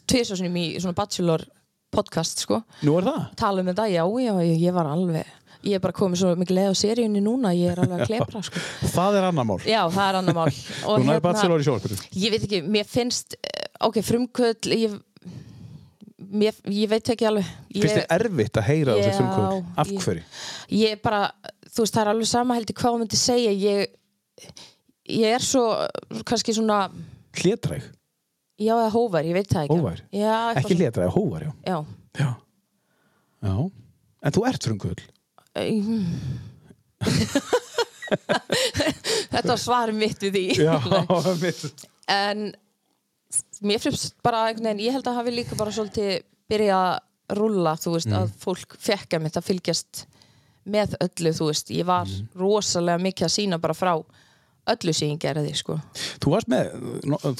[SPEAKER 2] tvisasunum í svona bachelor podcast, sko.
[SPEAKER 1] Nú er það?
[SPEAKER 2] Tala um þetta, já, já, ég, ég var alveg Ég er bara komið svo mikið leið á seríunni núna Ég er alveg að klepra, sko.
[SPEAKER 1] Það er annar mál,
[SPEAKER 2] Já, það er annar mál. Og
[SPEAKER 1] þú nær bachelor í sjálfbyrju
[SPEAKER 2] Ég veit ekki, mér finnst eh, Ok, frumkvöld ég, mér, ég veit ekki alveg. Ég,
[SPEAKER 1] finnst þið erfitt að heyra þessi
[SPEAKER 2] Já,
[SPEAKER 1] frumkvöðl af
[SPEAKER 2] ég-
[SPEAKER 1] hverju?
[SPEAKER 2] ég bara, þú veist, það er alveg sama heldur hvað hún myndi segja. Ég, ég er svo, kannski svona
[SPEAKER 1] hlétræg,
[SPEAKER 2] já, eða hóvar, ég veit það ekki.
[SPEAKER 1] Hógvær?
[SPEAKER 2] já,
[SPEAKER 1] ekki hlétræg, hóvar, já.
[SPEAKER 2] Svona-
[SPEAKER 1] já, já. En þú ert frumkvöðl
[SPEAKER 2] já þetta var svarið mitt við því.
[SPEAKER 1] Já, mitt
[SPEAKER 2] en mér finnst bara einhvern veginn, ég held að hafi líka bara svolítið byrja að rulla, þú veist, að fólk fekk að mitt að fylgjast með öllu, þú veist, ég var rosalega mikið að sína bara frá öllu sem ég gerði, sko
[SPEAKER 1] Þú varst með,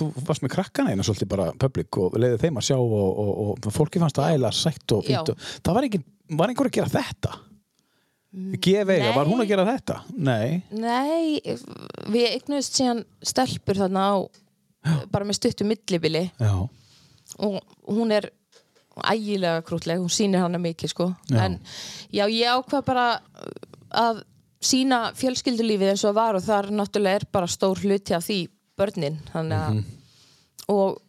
[SPEAKER 1] þú varst með krakkana einu svolítið bara public og leiði þeim að sjá og, og, og fólki fannst það ægilega sætt og fínt
[SPEAKER 2] Já.
[SPEAKER 1] og það var, ekki, var einhver að gera þetta G.V.
[SPEAKER 2] nei.
[SPEAKER 1] var hún að gera þetta? Nei,
[SPEAKER 2] Nei, við eignuðist síðan stelpur þarna á bara með stuttu millibili
[SPEAKER 1] já,
[SPEAKER 2] og hún er ægilega krútleg, hún sýnir hana mikið sko,
[SPEAKER 1] Já.
[SPEAKER 2] en já, ég ákvað bara að sína fjölskyldulífið eins og var og þar náttúrulega er bara stór hluti af því börnin, þannig að og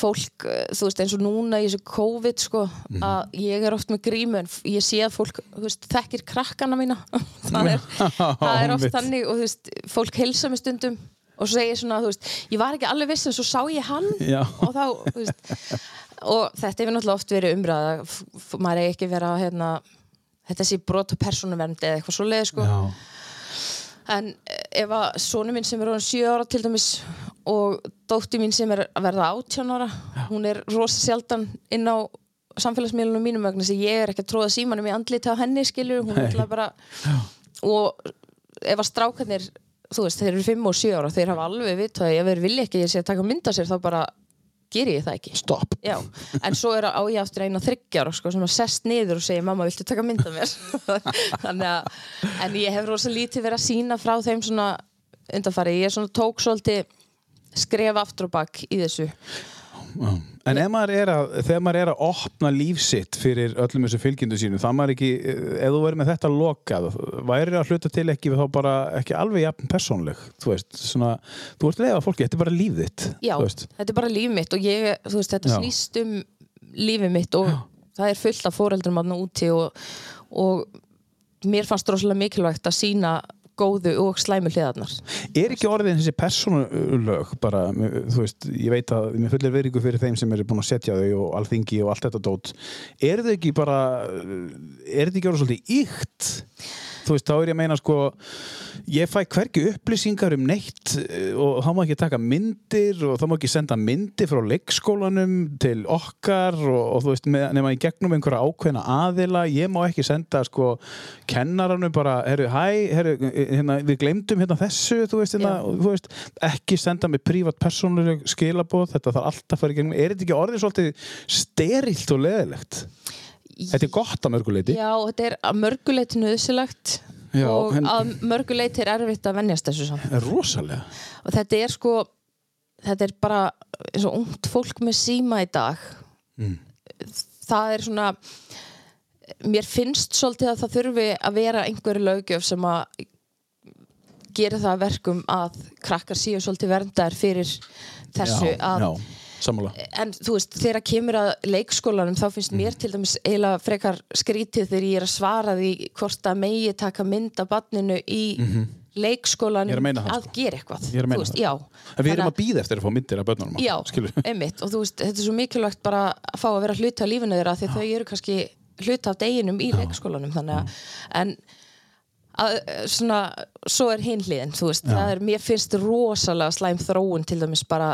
[SPEAKER 2] fólk, eh, þú veist, eins og núna í þessu COVID, sko, að ég er oft með grímu, en ég sé að fólk veist, þekkir krakkana mína. Það er, það er oft þannig og þú veist, fólk heilsa mig stundum og segir svona, þú veist, ég var ekki alveg viss en svo sá ég hann.
[SPEAKER 1] Já.
[SPEAKER 2] og þá, þú veist og þetta hefur náttúrulega oft verið umræða maður er ekki vera hérna þetta sé brot og persónuvernd eða eitthvað svo leið sko.
[SPEAKER 1] já,
[SPEAKER 2] en ef að sonu minn sem er orðin 7 ára til dæmis og dótti mín sem er að verða 18 ára hún er rosa sjaldan inn á samfélagsmiðlunum mínum vegna sem ég er ekki að tróða símanum í henni skilur, hún er alltaf bara og ef að strákarnir þú veist, þeir eru 5 og 7 ára þeir hafa alveg vitað að ef þeir vilja ekki að ég sé að taka mynda sér þá bara ger ég það ekki.
[SPEAKER 1] Stopp.
[SPEAKER 2] Já, en svo er á ég aftur eina þryggjar sko, sem að sest niður og segja mamma, viltu taka mynd af mér? Að en ég hef rosa lítið verið að sína frá þeim svona undanfari, ég svona tók svolítið skref aftur og bak í þessu
[SPEAKER 1] Já. En ef maður er að, þegar maður er að opna lífsitt fyrir öllum þessu fylgjendu sínu, það maður ekki, ef þú verður með þetta lokað, væri að hluta til ekki þá bara ekki alveg jafn persónleg, þú veist, svona, þú ert leiða fólki, þetta er bara líf þitt,
[SPEAKER 2] Já,
[SPEAKER 1] þú veist.
[SPEAKER 2] þetta er bara líf mitt og ég, þú veist, þetta
[SPEAKER 1] Já.
[SPEAKER 2] snýst um lífið mitt og það er fullt af foreldrum aðna úti og, og mér fannst rosalega mikilvægt að sína góðu og slæmu hliðarnar.
[SPEAKER 1] Er ekki orðin þessi persónulög bara, þú veist, ég veit að mér fullir veringu fyrir þeim sem eru búin að setja þau og alþingi og allt þetta dót. Er þau ekki bara er þetta ekki orðið svolítið ykt þú veist, þá er ég að meina sko ég fæ hvergi upplýsingar um neitt eh, og þá má ekki taka myndir og þá má ekki senda myndir frá leikskólanum til okkar og, og þú veist, nema í gegnum einhverja ákveðna aðila, ég má ekki senda sko kennaranum bara, herru, hæ herru, hérna, við glemdum hérna þessu, þú veist, hérna, þú veist ekki senda mig prívat persónuleg skilaboð, þetta þarf alltaf að fara í gegnum. Er þetta ekki orðið svolítið sterilt og leðilegt? Þetta er gott að mörguleiti
[SPEAKER 2] Já, þetta er að mörguleiti nöðsilegt
[SPEAKER 1] Já,
[SPEAKER 2] og
[SPEAKER 1] en-
[SPEAKER 2] að mörguleiti er erfitt að venjast þessu saman
[SPEAKER 1] rosalega.
[SPEAKER 2] Og þetta er sko þetta er bara eins og ungt fólk með síma í dag.
[SPEAKER 1] Mm.
[SPEAKER 2] það er svona mér finnst svolítið að það þurfi að vera einhverju löggjöf sem að gera það að verkum að krakkar séu svolítið verndar fyrir þessu
[SPEAKER 1] já,
[SPEAKER 2] að
[SPEAKER 1] já, sammála.
[SPEAKER 2] En þú veist, þegar kemur að leikskólanum þá finnst mér til dæmis eiginlega frekar skrítið þegar ég er að svara því hvort að megi taka mynd af barninu í leikskólanum
[SPEAKER 1] Ég er að
[SPEAKER 2] að gera eitthvað.
[SPEAKER 1] Ég er að meina
[SPEAKER 2] veist,
[SPEAKER 1] það.
[SPEAKER 2] já,
[SPEAKER 1] En við erum
[SPEAKER 2] Þannig
[SPEAKER 1] að býða eftir að fá myndir af börnunum
[SPEAKER 2] já, einmitt. Og þú veist, þetta er svo mikilvægt bara að fá að vera hluti af lífinu þeirra því þau eru kannski hluti af deginum í leikskólanum þannig að en að, svona, svo er hinn hliðin þú veist, það er, mér finnst rosalega slæm þróun til dæmis bara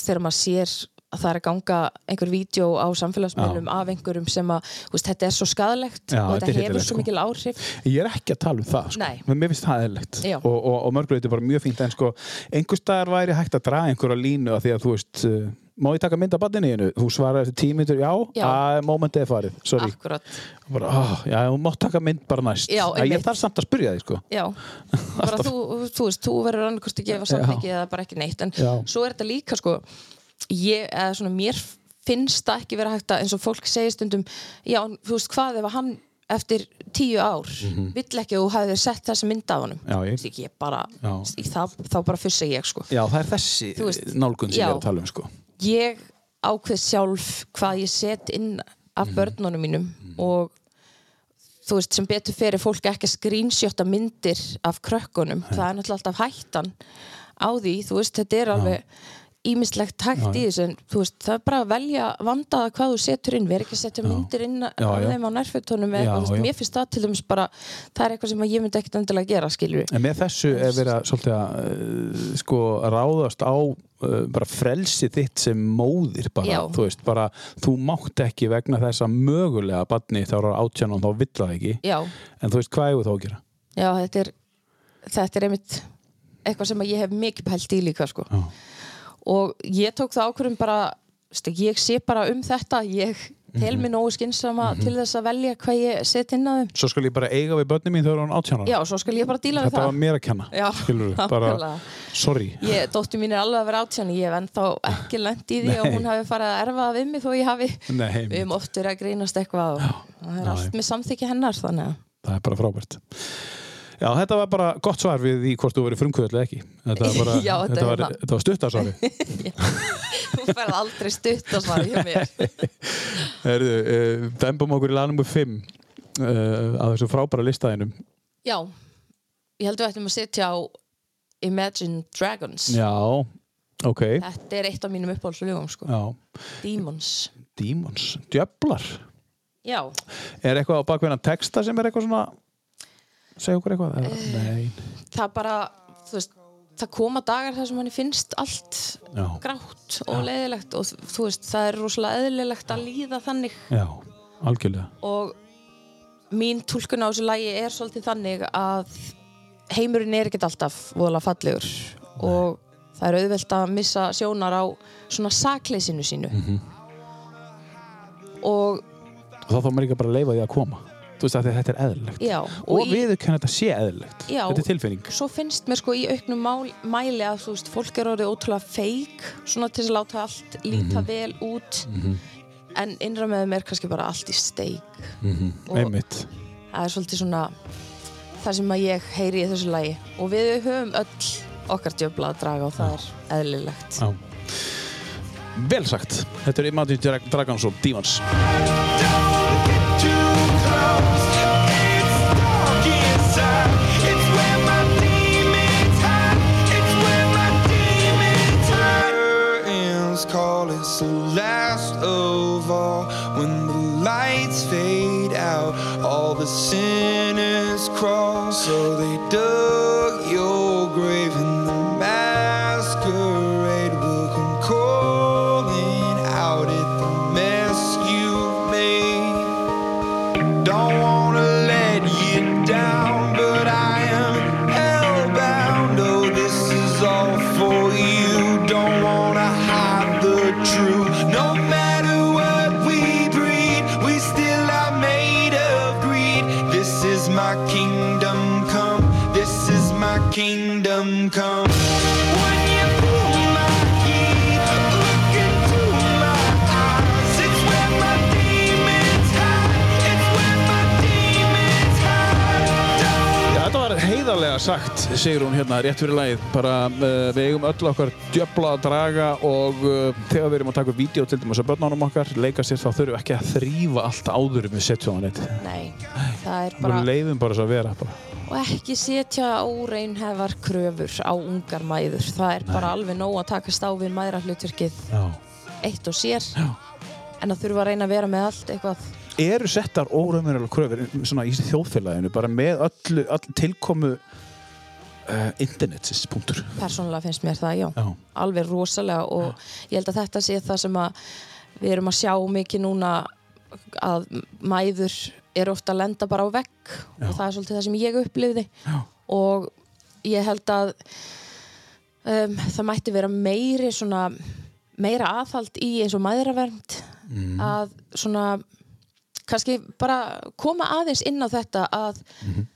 [SPEAKER 2] þegar maður sér að það er að ganga einhver vídeo á samfélagsmiðlum af einhverjum sem að, veist, þetta er svo skadalegt
[SPEAKER 1] Já,
[SPEAKER 2] og
[SPEAKER 1] þetta er
[SPEAKER 2] hefur svo
[SPEAKER 1] sko.
[SPEAKER 2] mikil áhrif
[SPEAKER 1] Ég er ekki að tala um það sko. Mér finnst það eðlilegt
[SPEAKER 2] Já.
[SPEAKER 1] og, og, og mörguleiti bara mjög fínt en sko einhver staðar væri hægt að draga einhverja línu að því að þú veist uh, má ég taka mynd af badinni hennu? Þú svarar eftir tímitur, já,
[SPEAKER 2] Já.
[SPEAKER 1] að momentið er farið sorry,
[SPEAKER 2] akkurat,
[SPEAKER 1] bara, oh, já, þú mátt taka mynd bara næst.
[SPEAKER 2] Já,
[SPEAKER 1] Að ég
[SPEAKER 2] einmitt.
[SPEAKER 1] þarf samt að spyrja því sko.
[SPEAKER 2] Já. Bara þú, þú veist, þú verður annarkost að gefa samþykki eða bara ekki neitt, en
[SPEAKER 1] Já.
[SPEAKER 2] svo er þetta líka sko, ég, eða svona mér finnst það ekki vera hægt að eins og fólk segir stundum, já, þú veist hvað ef að hann eftir tíu ár vill ekki að þú hafið sett þessa mynd af bara, það, þá bara fussa ég sko.
[SPEAKER 1] Já, það er þessi
[SPEAKER 2] veist,
[SPEAKER 1] nálgun sem
[SPEAKER 2] já.
[SPEAKER 1] ég er að tala um sko
[SPEAKER 2] ég ákveð sjálf hvað ég set inn af
[SPEAKER 1] Mhm.
[SPEAKER 2] börnunum mínum og þú veist sem betur fyrir fólk ekki að screenshotta myndir af krökkunum. Það er náttúrulega alltaf hættan á því. Þú veist þetta er alveg ímislegt takt
[SPEAKER 1] Já,
[SPEAKER 2] í þessu en þú veist, það er bara að velja vandaða hvað þú setur inn, við erum ekki að setja myndir inn af þeim á veist, mér finnst það til dæmis bara það er eitthvað sem að ég myndi ekkert endilega gera, skilur
[SPEAKER 1] En með þessu er verið að, svolítið að uh, sko, ráðast á uh, bara frelsi þitt sem móðir bara, þú veist, bara þú mátt ekki vegna þess að mögulega badni þá er átján og þá vill það ekki.
[SPEAKER 2] Já,
[SPEAKER 1] en þú veist, hvað hefur þá að gera?
[SPEAKER 2] já, þetta er þetta er einmitt eitthvað sem að ég hef mikið pælt í líka, sko.
[SPEAKER 1] Já.
[SPEAKER 2] Og ég tók það ákvörðum bara veist, ég sé bara um þetta ég tel
[SPEAKER 1] Mhm.
[SPEAKER 2] mig nógu skynsama til þess að velja hvað ég set inn að þeim
[SPEAKER 1] Svo skal ég bara eiga við börni mín þegar hún átján ára.
[SPEAKER 2] Já, svo skal ég bara díla við
[SPEAKER 1] Þetta var
[SPEAKER 2] það
[SPEAKER 1] mér að kenna,
[SPEAKER 2] Já,
[SPEAKER 1] skilur bara,
[SPEAKER 2] nákvæmlega.
[SPEAKER 1] sorry
[SPEAKER 2] Ég, dóttir mín er alveg að vera átján ég hef ennþá ekki lent í því
[SPEAKER 1] Nei.
[SPEAKER 2] og hún hafi farið að erfa það við mig þó ég hafi
[SPEAKER 1] Nei,
[SPEAKER 2] við höfum oft verið að grínast eitthvað og það er
[SPEAKER 1] Já,
[SPEAKER 2] allt
[SPEAKER 1] já.
[SPEAKER 2] með samþykki hennar þannig að
[SPEAKER 1] það er bara frábært Já, þetta var bara gott svar við því hvort þú verið frumkvöld eða ekki. Þetta var, bara,
[SPEAKER 2] Já, þetta
[SPEAKER 1] þetta var, þetta var stuttasvari
[SPEAKER 2] þú ferð aldrei stutt að svara hjá mér.
[SPEAKER 1] Herðu, uh, dembum okkur í lagnum 5 uh, að þessu frábæra listaðinum.
[SPEAKER 2] Já, ég held við ættum að setja á Imagine Dragons.
[SPEAKER 1] Já, ok.
[SPEAKER 2] Þetta er eitt af mínum uppáhaldslugum sko.
[SPEAKER 1] Já,
[SPEAKER 2] Demons.
[SPEAKER 1] Demons, djöflar.
[SPEAKER 2] Já,
[SPEAKER 1] Er eitthvað á bakveðna texta sem er eitthvað svona segja okkur eitthvað? Uh, Nei,
[SPEAKER 2] það bara þú veist, það koma dagar þar sem manni finnst allt
[SPEAKER 1] já,
[SPEAKER 2] grátt og leiðilegt og þú veist, það er rosalega eðlilegt að líða þannig.
[SPEAKER 1] Já, algjörlega.
[SPEAKER 2] Og mín túlkun á þessu lagi er svolítið þannig að heimurinn er ekkert alltaf voðalega fallegur og það er auðvelt að missa sjónar á svona sakleysinu sínu.
[SPEAKER 1] Mhm.
[SPEAKER 2] og
[SPEAKER 1] og þá þá maður ekki bara leifa því að koma þú veist að þetta er eðlilegt.
[SPEAKER 2] Já,
[SPEAKER 1] og,
[SPEAKER 2] í-
[SPEAKER 1] við kann þetta sé eðlilegt.
[SPEAKER 2] Já.
[SPEAKER 1] þetta er tilfinning.
[SPEAKER 2] svo finnst mér sko í auknum mál, mæli að þú veist, fólk er orðið ótrúlega feik svona til að láta allt líta
[SPEAKER 1] Mhm.
[SPEAKER 2] vel út. En innra með þeim er kannski bara allt í steik. Og-
[SPEAKER 1] einmitt.
[SPEAKER 2] það er svolítið svona það sem að ég heyri í þessu lagi. Og við höfum öll okkar djöfla að draga og það er eðlilegt.
[SPEAKER 1] Já. vel sagt. Þetta er Imagine Drag- Dragons og Demons
[SPEAKER 4] it's the last of all. When the lights fade out all the sinners crawl. So they dug
[SPEAKER 1] heiðarlega sagt, segir hún hérna rétt fyrir lagið, bara uh, við eigum öll okkar djöfla að draga og uh, þegar við erum að taka vídeo til dæmis að börnunum okkar, leika sér þá þurfum við ekki að þrýfa allt áður við setjum á neitt.
[SPEAKER 2] nei, það er
[SPEAKER 1] Bara
[SPEAKER 2] bara
[SPEAKER 1] leifum bara svo að vera bara.
[SPEAKER 2] og ekki setja óreinhefar kröfur á ungar mæður það er bara alveg nóg að takast á við mæðra hlutverkið
[SPEAKER 1] Já.
[SPEAKER 2] eitt og sér
[SPEAKER 1] Já.
[SPEAKER 2] en að þurfa að reyna að vera með allt eitthvað
[SPEAKER 1] Eru settar óraunulega kröfur í þjóðfélaginu, bara með öllu, öllu tilkomu uh, internetsins, punktur.
[SPEAKER 2] persónulega finnst mér það, já,
[SPEAKER 1] Já.
[SPEAKER 2] alveg rosalega og ég held að þetta sé það sem að við erum að sjá mikið núna að mæður eru ofta að lenda bara á vegg og það er svolítið það sem ég upplifði
[SPEAKER 1] Já.
[SPEAKER 2] og ég held að um, það mætti vera meiri svona meira aðhald í eins og mæðravernd
[SPEAKER 1] Mm.
[SPEAKER 2] að svona kannski bara koma aðeins inn á þetta að
[SPEAKER 1] Mhm.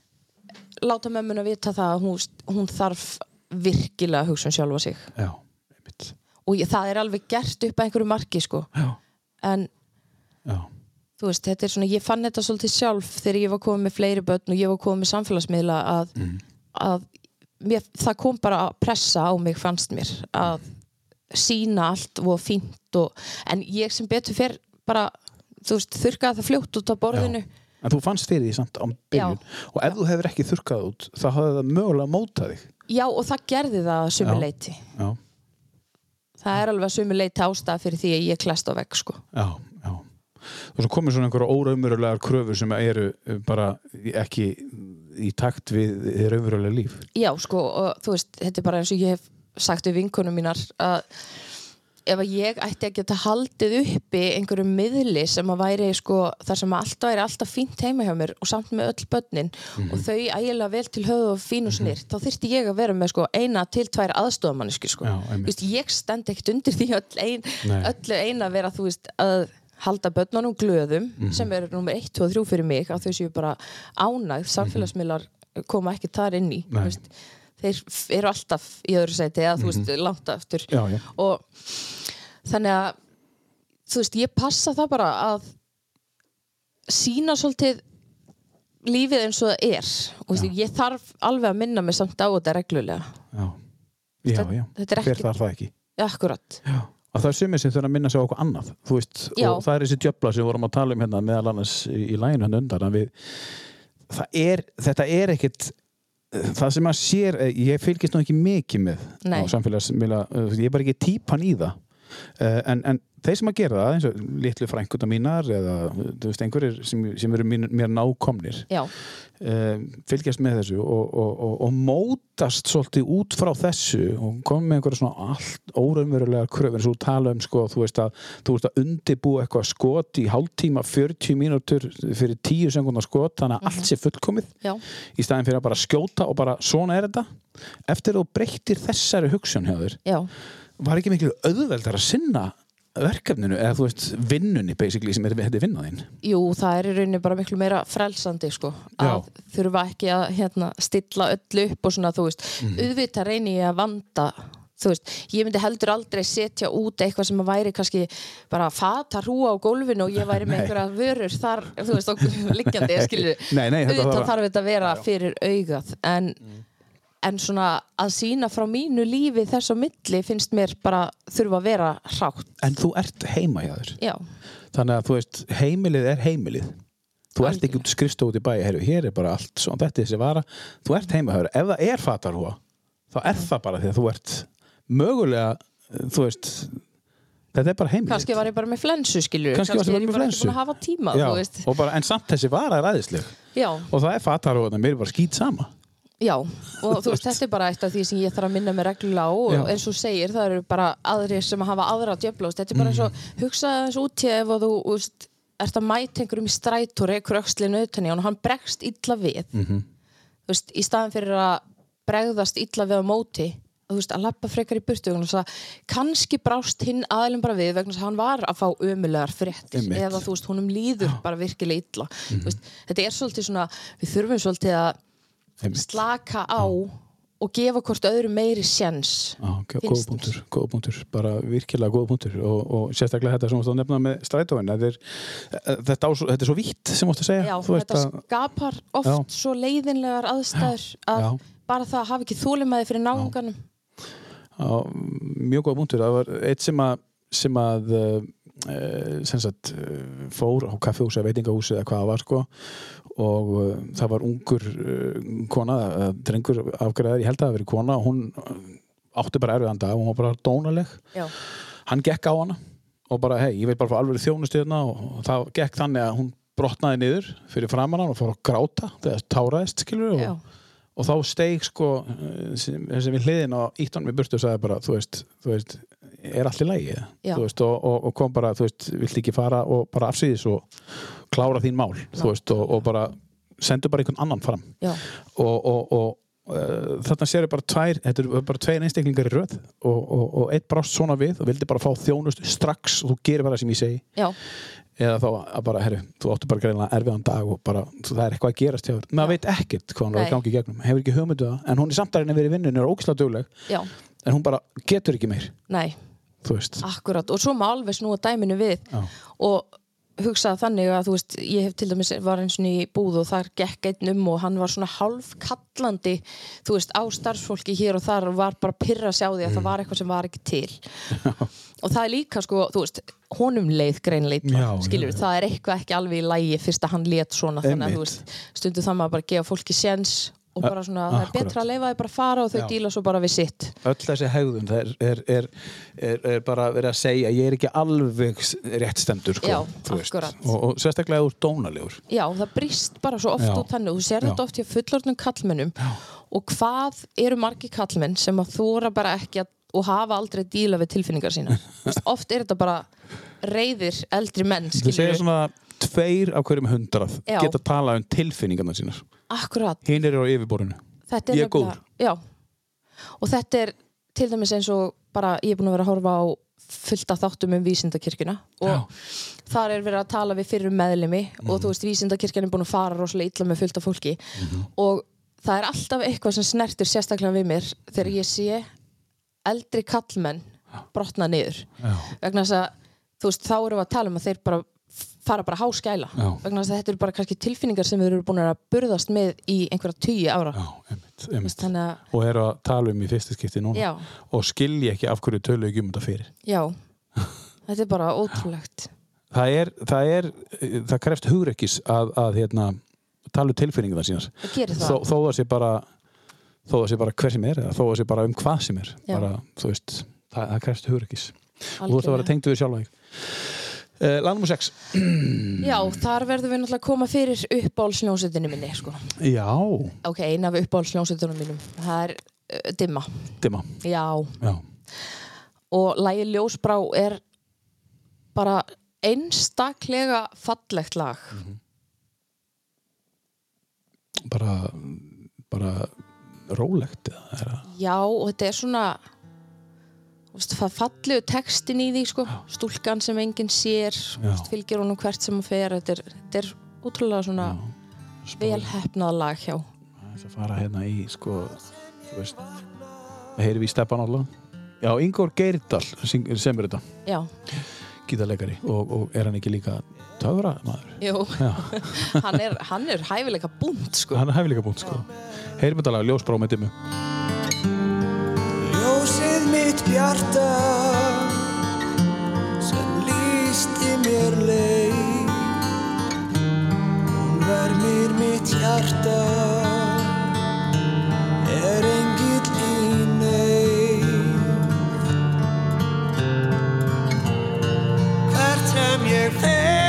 [SPEAKER 2] Láta mömmun að vita það að hún, hún þarf virkilega að hugsa um sjálfa sig.
[SPEAKER 1] Já, einmitt.
[SPEAKER 2] og ég, það er alveg gert upp að einhverju marki sko.
[SPEAKER 1] Já,
[SPEAKER 2] en
[SPEAKER 1] já,
[SPEAKER 2] þú veist, þetta er svona, ég fann þetta svolítið sjálf þegar ég var komið með fleiri börn og ég var komið með samfélagsmiðla að, að mér, það kom bara að pressa á mig fannst mér að sína allt og fínt og, en ég sem betur fer bara, þú veist, þurrkaði það fljótt út á borðinu
[SPEAKER 1] En þú fannst fyrir því samt á byrjun og ef þú hefur ekki þurrkað út þá hafði það mögulega mótað þig
[SPEAKER 2] já og það gerði það að sumu
[SPEAKER 1] Já.
[SPEAKER 2] leiti
[SPEAKER 1] Já,
[SPEAKER 2] það er alveg að sumi leiti ástæða fyrir því að ég klæst á vegg sko.
[SPEAKER 1] Já, já. Og svo komið svona einhverja óraumurulegar kröfur sem eru uh, bara ekki í takt við raumurulega líf.
[SPEAKER 2] Já, sko, og þú veist, þetta er bara eins og ég hef sagt við vinkunum mínar að ef ég ætti að geta haldið uppi einhverju miðli sem að væri sko, þar sem alltaf væri alltaf fínt heima hjá mér og samt með öll börnin
[SPEAKER 1] Mhm.
[SPEAKER 2] og þau ægilega vel til höfu og fín og snýrt þá þyrfti ég að vera með sko, eina til tvær aðstofamanniski sko. Ég stend ekkert undir því öll ein, öllu eina að vera veist, að halda börnunum glöðum
[SPEAKER 1] Mhm.
[SPEAKER 2] sem eru nummer 1, 2 og 3 fyrir mig að þau séu bara ánægð samfélagsmiðlar koma ekki þar inn í
[SPEAKER 1] Mhm.
[SPEAKER 2] Þeir eru alltaf í öðru seti eða þú veist, langt aftur
[SPEAKER 1] Mhm. Já, já.
[SPEAKER 2] og þannig að þú veist, ég passa það bara að sína svolítið lífið eins og það er og veist, ég þarf alveg að minna mig samt á þetta reglulega
[SPEAKER 1] Já, já, já.
[SPEAKER 2] þetta er
[SPEAKER 1] Hver
[SPEAKER 2] ekki-
[SPEAKER 1] þarf það ekki?
[SPEAKER 2] akkurat,
[SPEAKER 1] Já. Og það er sumir sem þurfa að minna sig á okkur annað, veist, og það er þessi djöfla sem við vorum að tala um hérna meðal annars í, í læginu hann undan, að við, er, þetta er ekkit, það sem maður sér, eh, ég fylgist nú ekki mikið með
[SPEAKER 2] Nei.
[SPEAKER 1] á samfélagsmiðla, eh, ég er bara ekki típan í það, en, en þeir sem að gera það, eins og litlu frænguta mínar eða, þú veist, einhverjir sem, sem eru mín, mér nákomnir, uh, fylgjast með þessu og, og, og, og mótast svolítið út frá þessu og koma með einhverja svona allt óraunverulegar kröfur. Eins og þú tala um sko, þú veist að þú veist að undibúa eitthvað skot í hálftíma 40 mínútur fyrir 10 sekundar skot þannig að allt sé fullkomið.
[SPEAKER 2] Já,
[SPEAKER 1] í staðin fyrir að bara skjóta og bara svona er þetta. Eftir þú breyttir þessari hugsun hjá þér
[SPEAKER 2] já
[SPEAKER 1] var ekki miklu auðveldar að sinna verkefninu eða þú veist vinnunni basically sem er þetta vinnaðinn
[SPEAKER 2] Jú, það er í rauninni bara miklu meira frelsandi sko, að þurfa ekki að hérna, stilla öllu upp og svona, þú veist,
[SPEAKER 1] Mhm.
[SPEAKER 2] auðvitað reyni ég að vanda þú veist, ég myndi heldur aldrei setja út eitthvað sem að væri kannski bara fata hrúa á gólfinu og ég væri með einhverja vörur þar, þú veist, og liggjandi, skilur auðvitað
[SPEAKER 1] þarf
[SPEAKER 2] þetta að vera fyrir augað en, en svona að sína frá mínu lífi þess á milli finnst mér bara þurfa að vera hrátt,
[SPEAKER 1] en þú ert heima þér.
[SPEAKER 2] Já,
[SPEAKER 1] þannig að þú veist, heimilið er heimilið. Þú ert ekki út skrifstof út í bæi heru, hér er bara allt svona, þetta er þessi vara. Þú ert heima hjá þér, ef það er fatarhúa þá er það bara því að þú ert mögulega, þú veist þetta er bara heimilið.
[SPEAKER 2] Kannski var ég bara með flensu, skilur
[SPEAKER 1] Kannski
[SPEAKER 2] er
[SPEAKER 1] bara
[SPEAKER 2] ég bara ekki búin að hafa tíma,
[SPEAKER 1] Já, bara, en samt þessi vara er aðeinsleg
[SPEAKER 2] Já,
[SPEAKER 1] og það er fatarhúa, mér er bara skýt sama
[SPEAKER 2] já, og þú veist, þetta er bara eitt af því sem ég þarf að minna mig reglulega á og
[SPEAKER 1] Já.
[SPEAKER 2] eins og segir, það eru bara aðrir sem hafa aðra djöflóst, þetta er bara eins og
[SPEAKER 1] Mhm.
[SPEAKER 2] hugsaði eins út í ef að þú, þú veist, ert að mæta einhverjum í strætóri, öxlinu utan í hann og hann bregst illa við
[SPEAKER 1] Mhm.
[SPEAKER 2] þú veist, í staðan fyrir að bregðast illa við á móti þú veist, að lappa frekar í burtu að kannski brást hinn aðlum bara við vegna að hann var að fá ömulegar
[SPEAKER 1] Einmitt.
[SPEAKER 2] eða þú veist, honum líður bara virkilega illa þú veist, þetta er svolítið svona við þurfum svolítið að. Slaka á og gefa hvort öðru meiri sjens
[SPEAKER 1] Já, ok,
[SPEAKER 2] Finnst
[SPEAKER 1] góð
[SPEAKER 2] mér.
[SPEAKER 1] punktur, góð punktur, bara virkilega góð punktur og, og sérstaklega þetta sem þú átt að nefna með strætóin þetta er, þetta, á, þetta er svo vítt sem þú átt að segja
[SPEAKER 2] Já, þetta
[SPEAKER 1] að,
[SPEAKER 2] skapar oft
[SPEAKER 1] Já.
[SPEAKER 2] svo leiðinlegar aðstæður að
[SPEAKER 1] Já.
[SPEAKER 2] bara það að hafa ekki þúlimaði fyrir náunganum
[SPEAKER 1] á, mjög góð punktur það var eitt sem að sem að uh, sem sagt, uh, fór á kaffehúsi veitingahúsi eða hvað var sko og uh, það var ungur uh, kona, uh, drengur afgræðar, ég held að það hafi verið kona hún uh, átti bara erfiðan dag og hún var bara dónaleg.
[SPEAKER 2] Já,
[SPEAKER 1] hann gekk á hana og bara hei, ég veit bara alveg þjónustu hérna og, og það gekk þannig að hún brotnaði niður fyrir framan hann og fór að gráta þegar táraðist skilur og, og þá steig sko sem, sem við hliðin á íttan með burtu og sagði bara, þú veist, þú veist er allt í lægi
[SPEAKER 2] Já.
[SPEAKER 1] þú veist, og, og, og kom bara, þú veist, vilt ekki fara og bara afsýðis og klára þín mál veist, og, og bara sendu bara einhvern annan fram.
[SPEAKER 2] Já,
[SPEAKER 1] og, og, og uh, þarna séu bara tvær þetta eru bara tveir einstaklingar í röð og, og, og eitt brást svona við og vildi bara fá þjónust strax og þú gerir bara sem ég segi.
[SPEAKER 2] Já,
[SPEAKER 1] eða þá að bara, herru, þú áttu bara greinlega erfiðan dag og bara, það er eitthvað að gerast hjá þér. Maður veit ekkert hvað er
[SPEAKER 2] Nei.
[SPEAKER 1] að gangi í gegnum hefur ekki hugmyndu það, en hún er í vinnunni og er ógislega dugleg,
[SPEAKER 2] já,
[SPEAKER 1] en hún bara getur ekki meir,
[SPEAKER 2] nei. Akkurat, og svo má alveg snúa dæminu við
[SPEAKER 1] Já.
[SPEAKER 2] og hugsa þannig að þú veist, ég hef til dæmis var eins og í búð og þar gekk einn um og hann var svona hálf kallandi þú veist, á starfsfólki hér og þar og var bara að pyrra sig á því að
[SPEAKER 1] Mm.
[SPEAKER 2] það var eitthvað sem var ekki til og það er líka sko, þú veist honum leið greinleit, skilur
[SPEAKER 1] já,
[SPEAKER 2] það er eitthvað ekki alveg í lægi fyrst að hann let svona þannig að þú
[SPEAKER 1] Einmitt.
[SPEAKER 2] veist, stundu það maður bara að gefa fólki séns og bara svona, það er betra að leifa þið bara að fara og þau
[SPEAKER 1] Já.
[SPEAKER 2] díla svo bara við sitt.
[SPEAKER 1] Öll þessi hegðun það er, er, er, er, bara verið að segja ég er ekki alveg rétt stemdur sko, þú og, og sérstaklega úr dónalegur.
[SPEAKER 2] Já, það brýst bara svo oft
[SPEAKER 1] Já.
[SPEAKER 2] út þannig og þú
[SPEAKER 1] Já.
[SPEAKER 2] þetta oft hjá fullorðnum kallmennum og hvað eru margi kallmenn sem að þóra bara ekki að, og hafa aldrei díla við tilfinningar sína oft er þetta bara reyðir eldri menn
[SPEAKER 1] það segja
[SPEAKER 2] skilur
[SPEAKER 1] svona tveir af hverjum hundrað
[SPEAKER 2] Já.
[SPEAKER 1] geta að tala um tilfinningarna sínar
[SPEAKER 2] akkurat,
[SPEAKER 1] hinn eru á yfirborinu
[SPEAKER 2] þetta er
[SPEAKER 1] Ég er góður.
[SPEAKER 2] já, og þetta er til dæmis eins og bara ég er búin að vera að horfa á fullt af þáttum um vísindakirkjuna og þar er verið að tala við fyrir meðlimi
[SPEAKER 1] Mhm.
[SPEAKER 2] og þú veist vísindakirkjan er búin að fara rosalega illa með fullt af fólki og það er alltaf eitthvað sem snertir sérstaklega við mér þegar ég sé eldri kallmenn brotna niður.
[SPEAKER 1] Já.
[SPEAKER 2] vegna þess að þú veist þá erum við að tala um að þeir bara fara bara háskæla. Vegna þess að þetta eru bara kannski tilfinningar sem þeir eru búin að burðast með í einhverja tugi ára.
[SPEAKER 1] Já, einmitt, einmitt.
[SPEAKER 2] að
[SPEAKER 1] og eru að tala um í fyrsta skipti núna
[SPEAKER 2] Já.
[SPEAKER 1] og skilji ekki af hverju tölu ekki um þetta fyrir.
[SPEAKER 2] Já, þetta er bara ótrúlegt.
[SPEAKER 1] Það er, það er, það krefst hugrekkis að, að hérna, tala um tilfinningarna sínas
[SPEAKER 2] Það gerir það.
[SPEAKER 1] þó, þó það sé bara þó það sé bara hver sem er eða þó það sé bara um hvað sem er. Bara, veist, það, það krefst hugrekkis. Og þú ert að vera tengdu við sjálfa þig uh, Lag nummer 6
[SPEAKER 2] Já, þar verðum við náttúrulega að koma fyrir uppáhaldsljónsutinu minni sko.
[SPEAKER 1] Já,
[SPEAKER 2] Ok, eina af uppáhaldsljónsutunum mínum. Það er uh, Dimma.
[SPEAKER 1] Dimma.
[SPEAKER 2] Já,
[SPEAKER 1] Já,
[SPEAKER 2] og lægi Ljósbrá er bara einstaklega fallegt lag.
[SPEAKER 1] Bara bara rólegt er
[SPEAKER 2] Já, og þetta er svona fallegu textin í því sko. stúlkan sem enginn sér veist, fylgir honum hvert sem hún fer. Þetta er, þetta er ótrúlega svona vel hefnað lag hjá.
[SPEAKER 1] Þess að fara hérna í sko, veist það heyri við í steppan alltaf Já, Ingór Geirdal syng- semur þetta.
[SPEAKER 2] Já,
[SPEAKER 1] gítarleikari. Og, og er hann ekki líka töfra maður?
[SPEAKER 2] Jú, hann er, hann er hæfileika búnt sko.
[SPEAKER 1] hann er hæfileika búnt sko. Heyrim þetta lag, ljósbrá með dimmu
[SPEAKER 4] Bjarta sem lísti mér leið. Hún vermir mitt hjarta er engill í neyð. Hvert sem ég fer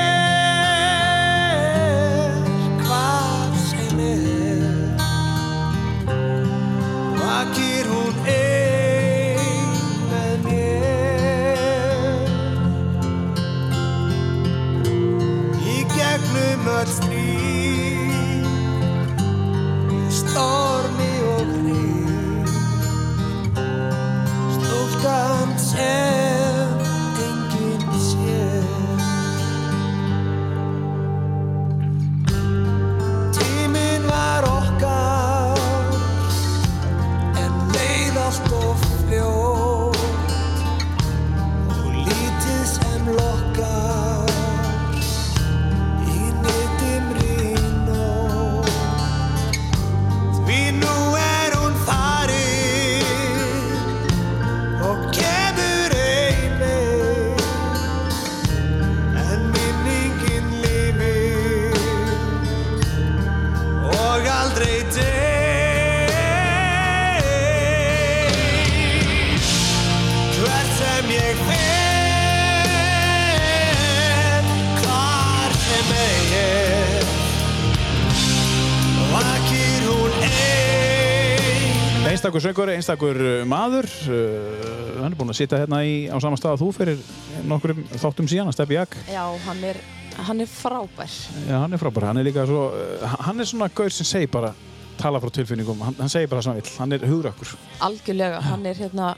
[SPEAKER 1] Einstakur söngur, einstakur uh, maður uh, hann er búinn að sitja hérna í, á sama stað að þú fyrir nokkurum þáttum síðan að steppi jak
[SPEAKER 2] Já, hann er, hann er frábær.
[SPEAKER 1] Já, hann er frábær, hann er líka svo uh, hann er svona gaur sem segir bara tala frá tilfinningum, hann, hann segir bara svona vill. Hann er hugrakkur
[SPEAKER 2] algjörlega, hann er hérna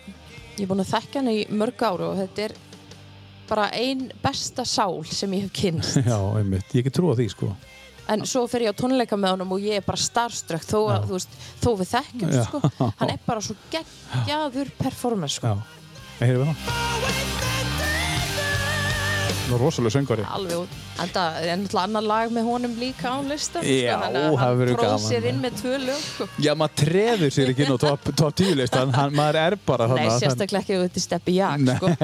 [SPEAKER 2] ég er búin að þekka hann í mörg ára og þetta er bara ein besta sál sem ég hef kynst
[SPEAKER 1] Já, einmitt, ég ekki trúa því sko
[SPEAKER 2] en svo fer ég á tónleika með honum og ég er bara starstruck þó, að, veist, þó við þekkjum sko. hann er bara svo geggjaður performance sko.
[SPEAKER 1] Já, ég heyri við hann Nú, rosalega söngvari.
[SPEAKER 2] alveg út en það er náttúrulega annar lag með honum líka á listan
[SPEAKER 1] Já,
[SPEAKER 2] sko, þannig að hann tróð
[SPEAKER 1] gaman,
[SPEAKER 2] sér inn
[SPEAKER 1] maður.
[SPEAKER 2] með tvö lög sko.
[SPEAKER 1] Já, maður treður sér ekki inn á top, top 10 listan, hann, maður er bara
[SPEAKER 2] nei,
[SPEAKER 1] þannig.
[SPEAKER 2] sérstaklega ekki út í steppi jak
[SPEAKER 1] Nei,
[SPEAKER 2] sko.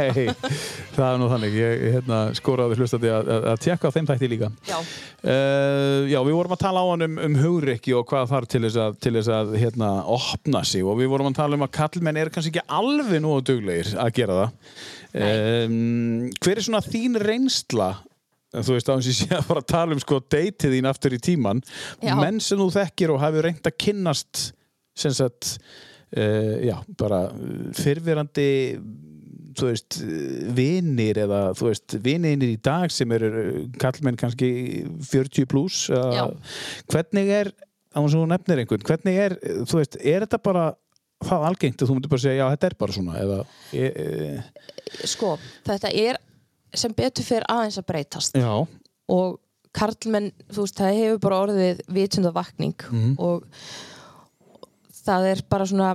[SPEAKER 1] það er nú þannig. Ég ég, hérna, skóraði hlustandi að, að, að tjekka á þeim þætti líka.
[SPEAKER 2] já,
[SPEAKER 1] Uh, já, við vorum að tala á hann um, um hugreiki og hvað þarf til þess að, til þess að hérna, opna sig og við vorum að tala um að kallmenn er kannski ekki alveg nú að duglegir að gera það um, Hver er svona þín reynsla þú veist á hans ég sé að fara að tala um sko deytið þín aftur í tíman
[SPEAKER 2] Já.
[SPEAKER 1] menn sem þú þekkir og hafi reynd að kynnast sem sagt uh, já, bara uh, fyrfirandi þú veist, vinir eða þú veist, vinir í dag sem eru uh, kallmenn kannski 40 pluss
[SPEAKER 2] Já.
[SPEAKER 1] hvernig er, á að þú nefnir einhvern hvernig er, þú veist, er þetta bara það algengt að þú myndir bara segja, já, þetta er bara svona eða e, e,
[SPEAKER 2] sko, þetta er sem betur fyrir aðeins að breytast.
[SPEAKER 1] Já,
[SPEAKER 2] og karlmenn, þú veist, það hefur bara orðið vitundavakning
[SPEAKER 1] Mhm.
[SPEAKER 2] og það er bara svona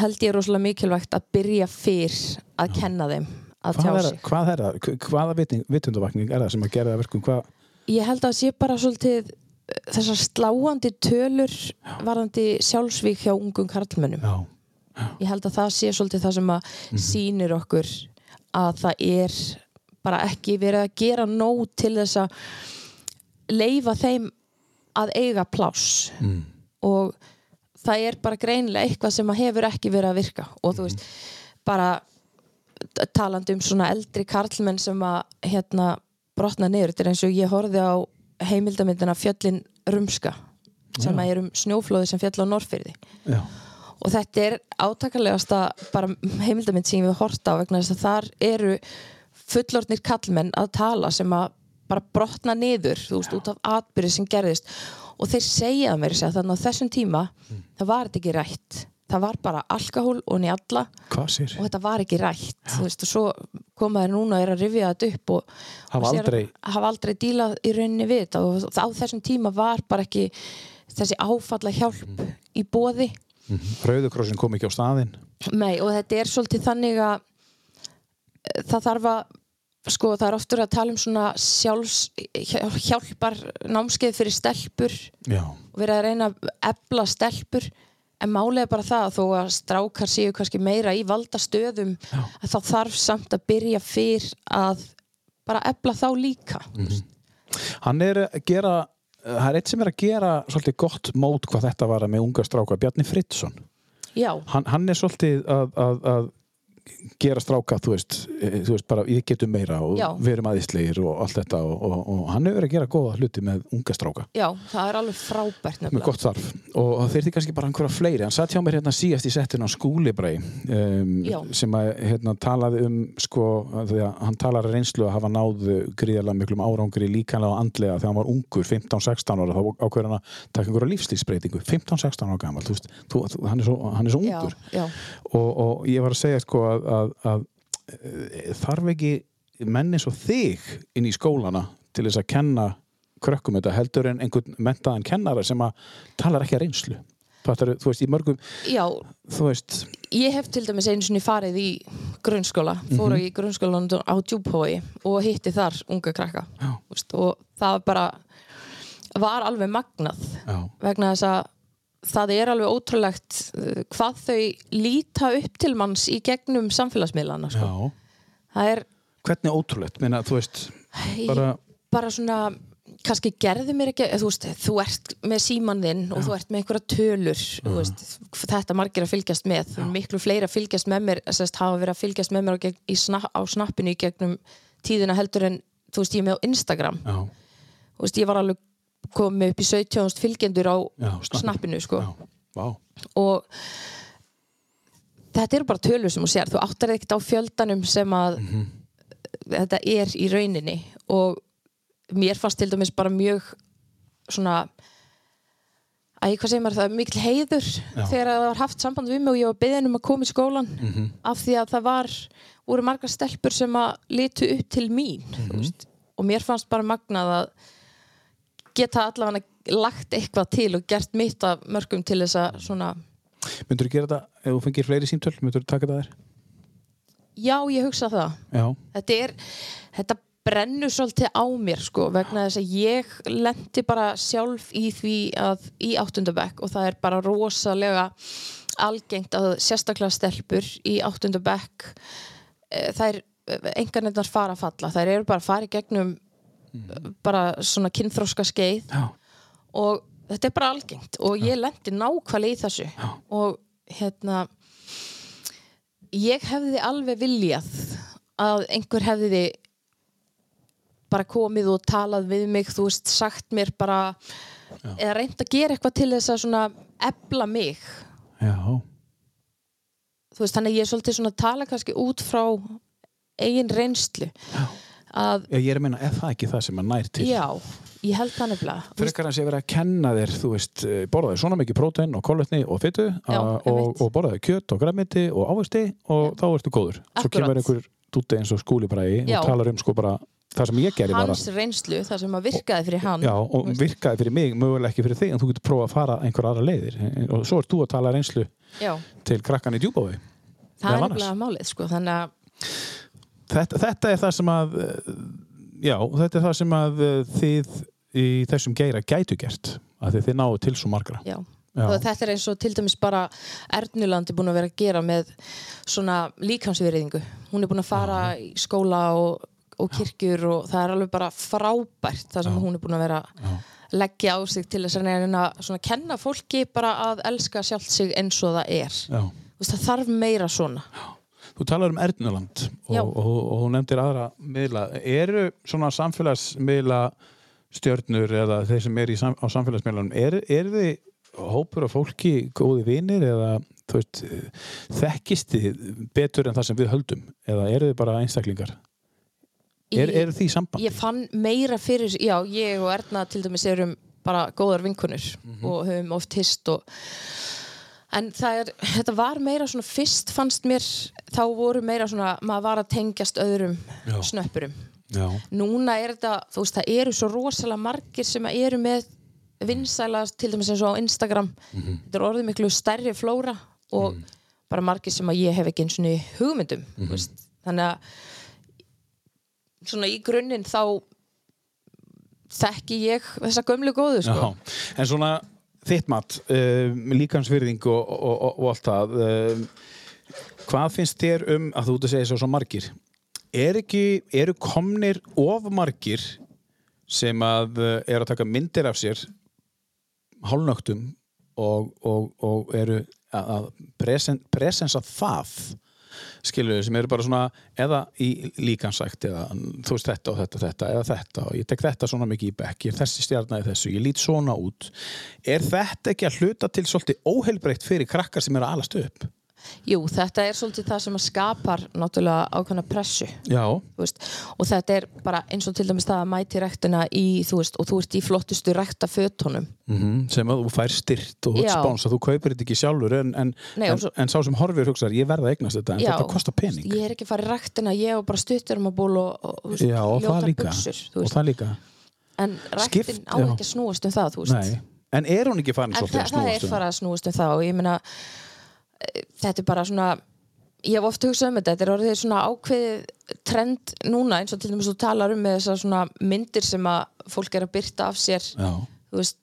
[SPEAKER 2] held ég rosalega mikilvægt að byrja fyrr að kenna þeim að
[SPEAKER 1] hvað er, hvað er það? Hva- hvaða vitund- vitundavakning er það sem að gera það verkum? Hvað,
[SPEAKER 2] Ég held að sé bara svolítið eh, þessar sláandi tölur varðandi sjálfsvík hjá ungum karlmennum.
[SPEAKER 1] já,
[SPEAKER 2] Ég held að það sé svolítið það sem að sýnir okkur að það er bara ekki verið að gera nóg til þess að leifa þeim að eiga pláss.
[SPEAKER 1] Mm.
[SPEAKER 2] og það er bara greinilega eitthvað sem að hefur ekki verið að virka. Og þú veist, bara talandi um svona eldri karlmenn sem að hérna brotna niður, þetta er eins og ég horfði á heimildamindina Fjöllin Rumska sem
[SPEAKER 1] Já.
[SPEAKER 2] að er um snjóflóði sem fjall á Norrfyrði
[SPEAKER 1] já,
[SPEAKER 2] og þetta er átakalegasta bara heimildamind sem við horta á vegna þess að þar eru fullorðnir kallmenn að tala sem að bara brotna niður, þú veist, út af atbyrði sem gerðist. Og þeir segja mér að þannig á þessum tíma það var þetta ekki rætt. Það var bara alkohól og njalla
[SPEAKER 1] hvað sér?
[SPEAKER 2] Og þetta var ekki rætt veist, og svo koma þeir núna og er að rifja þetta upp og
[SPEAKER 1] Hafa aldrei-
[SPEAKER 2] hafa aldrei dílað í rauninni við þetta. Og á þessum tíma var bara ekki þessi áfalla hjálp í bóði
[SPEAKER 1] Rauðukrossin kom ekki á staðinn.
[SPEAKER 2] Nei, og þetta er svolítið þannig að eh, það þarf að sko, það er oftur að tala um svona sjálfs, hjá- hjálpar námskeið fyrir stelpur
[SPEAKER 1] já,
[SPEAKER 2] og verið að reyna að ebla stelpur. En er bara það að þó að strákar séu kannski meira í valda stöðum að þá þarf samt að byrja fyrr að bara ebla þá líka
[SPEAKER 1] hann er að gera það er eitt sem er að gera svolítið gott mót hvað þetta var með unga stráka Bjarni Fridsson hann, hann er svolítið að, að, að gera stráka, þú veist, eh, þú veist bara, við getum meira og
[SPEAKER 2] Já.
[SPEAKER 1] við erum aðeinslegir og allt þetta og, og, og hann hefur verið að gera góða hluti með unga stráka.
[SPEAKER 2] Já, það er alveg frábært
[SPEAKER 1] með
[SPEAKER 2] nefnilega.
[SPEAKER 1] gott þarf. Og það þyrfti kannski bara einhverja fleiri. Hann satt hjá mér hérna síðast í settinu á skúlibræ um,
[SPEAKER 2] Já.
[SPEAKER 1] sem að hérna talaði um sko, því að hann talar reynslu að hafa náð gríðarlega miklum árangri líkanlega og andlega þegar hann var ungur 15-16 ára þá ákveður hann að taka einhverja lífstíðsbreytingu 15-16 ára gammal, þú veist þú, hann, er svo, hann er svo
[SPEAKER 2] Já,
[SPEAKER 1] ungur.
[SPEAKER 2] já,
[SPEAKER 1] og, og ég var að að, að, að e, þarf ekki menn eins og þig inn í skólana til þess að kenna krökkum þetta heldur en einhvern mentaðan kennara sem að talar ekki að reynslu? Fattar, þú veist, í mörgum,
[SPEAKER 2] já.
[SPEAKER 1] veist
[SPEAKER 2] Ég hef til dæmis einu sinni farið í grunnskóla, fór
[SPEAKER 1] Mhm.
[SPEAKER 2] í grunnskólan á Djúbhói og hitti þar unga krakka veist, og það bara var alveg magnað
[SPEAKER 1] já,
[SPEAKER 2] vegna þess að það er alveg ótrúlegt uh, hvað þau líta upp til manns í gegnum samfélagsmiðlana sko.
[SPEAKER 1] já.
[SPEAKER 2] er
[SPEAKER 1] hvernig ótrúlegt, þú veist bara,
[SPEAKER 2] bara svona kannski gerði mér ekki, þú veist, þú ert með síman þinn og þú ert með einhverja tölur veist, þetta margir að fylgjast með. Miklu fleiri að fylgjast með mér sest, hafa verið að fylgjast með mér á, sna, á snappinu í gegnum tíðina heldur en þú veist, ég með á Instagram.
[SPEAKER 1] Já,
[SPEAKER 2] ég var alveg komið upp í 17 fylgjendur á
[SPEAKER 1] já, snappinu.
[SPEAKER 2] sko.
[SPEAKER 1] já,
[SPEAKER 2] og þetta eru bara tölur sem þú sér. Þú áttar ekkert á fjöldanum sem að þetta er í rauninni. Og mér fannst til dæmis bara mjög svona Æ, hvað segir maður, það er mikil heiður þegar það var haft samband við mig og ég var beðin um að koma í skólan af því að það var, voru margar stelpur sem að litu upp til mín þú veist. og mér fannst bara magnað að geta allavega lagt eitthvað til og gert mitt af mörgum til þess að svona
[SPEAKER 1] myndur þú gera þetta ef þú fengir fleiri símtöl, myndur þú taka það þér?
[SPEAKER 2] Já, ég hugsa það.
[SPEAKER 1] já,
[SPEAKER 2] Þetta er, þetta brennur svolítið á mér sko vegna þess að ég lendi bara sjálf í því að í áttundabekk og það er bara rosalega algengt að sérstaklega stelpur í áttundabekk þær engarnirnar fara að falla. Þær eru bara að fara í gegnum eh, bara svona kynþróska skeið
[SPEAKER 1] Já.
[SPEAKER 2] og þetta er bara algengt. Og ég lendi nákvæmlega í þessu.
[SPEAKER 1] Já.
[SPEAKER 2] og hérna ég hefði alveg viljað að einhver hefði bara komið og talað við mig þú veist, sagt mér bara eða reynd að gera eitthvað til þess að svona ebla mig.
[SPEAKER 1] Já,
[SPEAKER 2] þú veist, þannig ég er svolítið svona að tala kannski út frá eigin reynslu að,
[SPEAKER 1] ég er að meina, er það ekki það sem að nær til?
[SPEAKER 2] já, ég held það nefnilega veist,
[SPEAKER 1] Frekar að sé verið að kenna þér, þú veist, eh, borðaði svona mikið prótein og kolvetni og fytu
[SPEAKER 2] Já,
[SPEAKER 1] og, og borðaði kjöt og græmiti og ávexti og þá ertu góður. Svo
[SPEAKER 2] Akkúrat.
[SPEAKER 1] kemur einhver dúti eins og skúlibræði
[SPEAKER 2] Já.
[SPEAKER 1] og talar um sko bara það sem ég gerði
[SPEAKER 2] hans
[SPEAKER 1] að
[SPEAKER 2] reynslu, það sem að virkaði fyrir hann
[SPEAKER 1] Já, og virkaði fyrir mig, mögulega ekki fyrir þig en þú getur prófað að fara einhver aðra leiðir og svo ert þú að tala reynslu
[SPEAKER 2] já,
[SPEAKER 1] til krakkan í djúbói
[SPEAKER 2] það er nefnilega málið sko, þannig að
[SPEAKER 1] þetta, þetta er það sem að eh, já, þetta er það sem að eh, þið í þessum geira gætu gert að þið, þið náu til svo margra.
[SPEAKER 2] Já.
[SPEAKER 1] Já.
[SPEAKER 2] Og þetta er eins og til dæmis bara Ernuland er búin að vera að gera með svona líkansveriðingu hún er búin að fara í skóla og, og kirkjur og það er alveg bara frábært það sem hún er búin að vera leggja á sig til þess að að svona kenna fólki bara að elska sjálft sig eins og það er.
[SPEAKER 1] Já.
[SPEAKER 2] Það þarf meira svona
[SPEAKER 1] Þú talar um Ernuland og, hún nefndir aðra miðla. Eru svona samfélagsmiðla stjörnur eða þeir sem eru í sam, á samfélagsmiðlanum, eru er þið hópur af fólki góði vinir eða veist, þekkist þið betur en það sem við höldum eða eru þið bara einstaklingar? Er,
[SPEAKER 2] Í-
[SPEAKER 1] eru þið í sambandi?
[SPEAKER 2] Ég fann meira fyrir, já, ég og Erna til dæmis erum bara góðar vinkunir
[SPEAKER 1] Mhm.
[SPEAKER 2] og höfum oft hist og en er, þetta var meira svona fyrst fannst mér, þá voru meira svona maður var að tengjast öðrum
[SPEAKER 1] Já.
[SPEAKER 2] snöppurum.
[SPEAKER 1] Já.
[SPEAKER 2] Núna er þetta, þú veist, það eru svo rosalega margir sem eru með vinsæla til dæmis eins og á Instagram
[SPEAKER 1] Mhm.
[SPEAKER 2] þetta er orðið miklu stærri flóra og bara margir sem að ég hef ekki eins og hugmyndum,
[SPEAKER 1] Mhm.
[SPEAKER 2] þú veist þannig að svona í grunninn þá þekki ég þessa gömlu góðu sko.
[SPEAKER 1] En svona þitt mat, uh, líkansvirðing og, og, og, og allt það uh, hvað finnst þér um að þú ert að segja svo, margir? Er ekki, eru komnir of margir sem að uh, eru að taka myndir af sér hálnögtum og, eru að, að presen, presensa það skilur sem eru bara svona eða í líkansækt eða þú veist þetta og þetta og þetta eða þetta og ég tek þetta svona mikið í bekk ég er þessi stjarnaði þessu, ég lít svona út. Er þetta ekki að hluta til svolítið óheilbreytt fyrir krakkar sem eru að alast upp
[SPEAKER 2] Jú, þetta er svolítið það sem að skapar náttúrulega ákveðna pressu og þetta er bara eins og til dæmis það að mæti rektina í, þú veist, og þú ert í flottustu rekta fötunum.
[SPEAKER 1] Mm sem að þú fær styrt og spáns að þú kaupir þetta ekki sjálfur en, en,
[SPEAKER 2] Nei, og
[SPEAKER 1] en,
[SPEAKER 2] svo-
[SPEAKER 1] en sá sem horfir hugsaðar, ég verða að eignast þetta en
[SPEAKER 2] Já,
[SPEAKER 1] þetta kostar pening.
[SPEAKER 2] ég er ekki að í rektina, ég og bara stuttur um að ból og, og, veist,
[SPEAKER 1] já, og það líka. og
[SPEAKER 2] veist.
[SPEAKER 1] það líka.
[SPEAKER 2] En rektin
[SPEAKER 1] Skipt-
[SPEAKER 2] á ekki að snúast um það.
[SPEAKER 1] Nei. en er hún ekki farin
[SPEAKER 2] en
[SPEAKER 1] svolítið
[SPEAKER 2] það,
[SPEAKER 1] að
[SPEAKER 2] það
[SPEAKER 1] snúast
[SPEAKER 2] er
[SPEAKER 1] um
[SPEAKER 2] fara að snúast um það og ég meina þetta er bara svona ég hef oft hugsað um þetta, þetta er orðið svona ákveðið trend núna eins og til dæmis þú talar um með þessar svona myndir sem að fólk er að byrta af sér. Veist,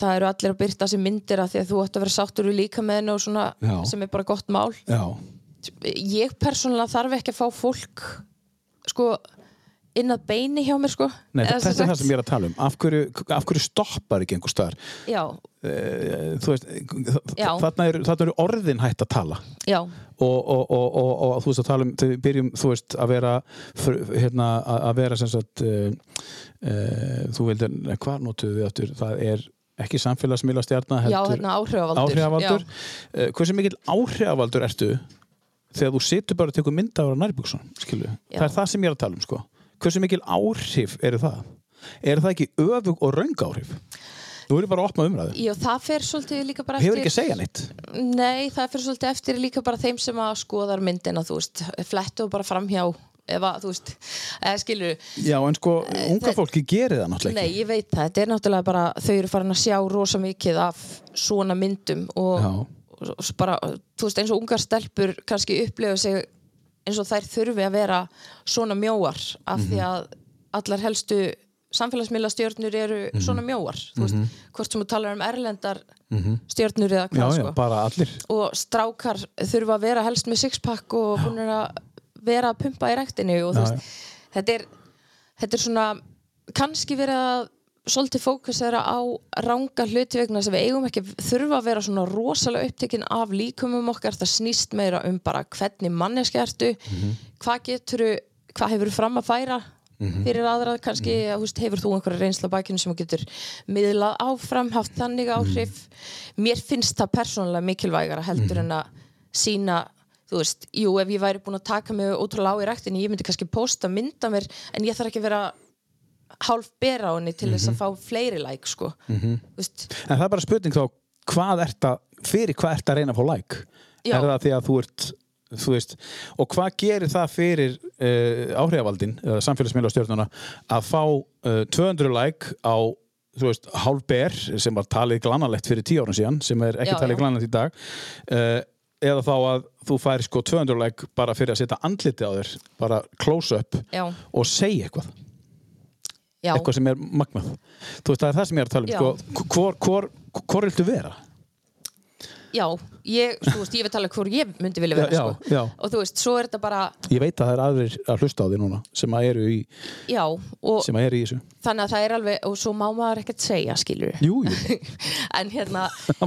[SPEAKER 2] það eru allir að byrta sér myndir af því að þú ætti að vera sáttur við líka með henni og svona
[SPEAKER 1] Já.
[SPEAKER 2] sem er bara gott mál.
[SPEAKER 1] Já,
[SPEAKER 2] ég persónulega þarf ekki að fá fólk sko inn að beini hjá mér sko.
[SPEAKER 1] Nei, þetta er það sem ég er að tala um. Af hverju, af hverju stoppar ekki einhver staðar?
[SPEAKER 2] Já,
[SPEAKER 1] Eh, þú veist,
[SPEAKER 2] Já.
[SPEAKER 1] þarna eru, eru orðin hætt að tala.
[SPEAKER 2] Já,
[SPEAKER 1] og, og, og, og, og þú veist að tala um við byrjum, þú veist, að vera hérna, að vera sem sagt uh, uh, þú nei, hvað notuðu við aftur, það er ekki samfélagsmiðla stjarnar
[SPEAKER 2] já, hérna áhrifavaldur.
[SPEAKER 1] áhrifavaldur. Hversu mikil áhrifavaldur ertu þegar þú situr bara og tekur mynda skilu,
[SPEAKER 2] Já.
[SPEAKER 1] það er það sem ég er að tala um sko. Hversu mikil áhrif eru það? Er það ekki öfug og röng áhrif? Þú eru bara að opna umræðu.
[SPEAKER 2] Já, það fer svolítið líka bara
[SPEAKER 1] hefur ekki að segja neitt?
[SPEAKER 2] Nei, það fer svolítið eftir líka bara þeim sem að skoðar myndina, þú veist, flettu bara framhjá ef að, þú veist, eða skilur
[SPEAKER 1] já en sko, unga
[SPEAKER 2] það-
[SPEAKER 1] fólki gerir það náttúrulega
[SPEAKER 2] Nei,
[SPEAKER 1] ekki.
[SPEAKER 2] ég veit það, þetta er náttúrulega bara þau eru farin að sjá rosa mikið af svona myndum og, og bara, þú veist, eins og ungar stelpur kannski upplifa sig eins og þær þurfi að vera svona mjóar af því
[SPEAKER 1] Mhm.
[SPEAKER 2] að allar helstu samfélagsmiðla stjörnur eru
[SPEAKER 1] Mhm.
[SPEAKER 2] svona mjóar þú veist, hvort sem þú talar um erlendar stjörnur eða
[SPEAKER 1] já,
[SPEAKER 2] hvað
[SPEAKER 1] já,
[SPEAKER 2] sko. og strákar þurfa að vera helst með sixpack og hún er að vera að pumpa í rektinni og
[SPEAKER 1] Já,
[SPEAKER 2] veist, þetta er þetta er svona kannski verið að svolítið fókusera á ranga hluti vegna sem við eigum ekki þurfa að vera svona rosalega upptekinn af líkumum okkar, það snýst meira um bara hvernig manneski ertu hvað getur, hvað hefur fram að færa fyrir aðra kannski, mm. veist, hefur þú einhverja reynsla á bakinu sem getur miðlað áfram, haft þannig áhrif? Mér finnst það persónulega mikilvægara heldur en að sína þú veist, jú, ef ég væri búin að taka mig ótrúlega á í ræktinni, ég myndi kannski posta mynda mér, en ég þarf ekki vera hálf bera á henni til þess að fá fleiri like, sko þú veist,
[SPEAKER 1] En það er bara spurning þá, hvað ert að, fyrir hvað ert að reyna að fá like?
[SPEAKER 2] Já.
[SPEAKER 1] Er það því að þú ert, þú veist, og hvað gerir það fyrir uh, áhrifavaldin, uh, samfélagsmiðla stjórnuna, að fá uh, 200 like á, þú veist, hálfber, sem var talið glanalegt fyrir 10 árum síðan, sem er ekki
[SPEAKER 2] Já,
[SPEAKER 1] talið
[SPEAKER 2] já.
[SPEAKER 1] glanalegt í dag, uh, eða þá að þú fær sko 200 like bara fyrir að setja andliti á þér, bara close up
[SPEAKER 2] já,
[SPEAKER 1] og segja eitthvað
[SPEAKER 2] já.
[SPEAKER 1] Eitthvað sem er magnað. Þú veist það er það sem ég er að tala um sko, hvor, viltu vera?
[SPEAKER 2] Já, ég, þú veist, ég veit alveg hvor ég myndi vilja vera,
[SPEAKER 1] Já,
[SPEAKER 2] sko.
[SPEAKER 1] já.
[SPEAKER 2] og þú veist, svo er þetta bara,
[SPEAKER 1] ég veit að það er aðrir að hlusta á því núna sem að eru í, að eru í þessu.
[SPEAKER 2] Þannig að það er alveg, og svo má maður ekkert segja, skilur
[SPEAKER 1] jú, jú,
[SPEAKER 2] en hérna,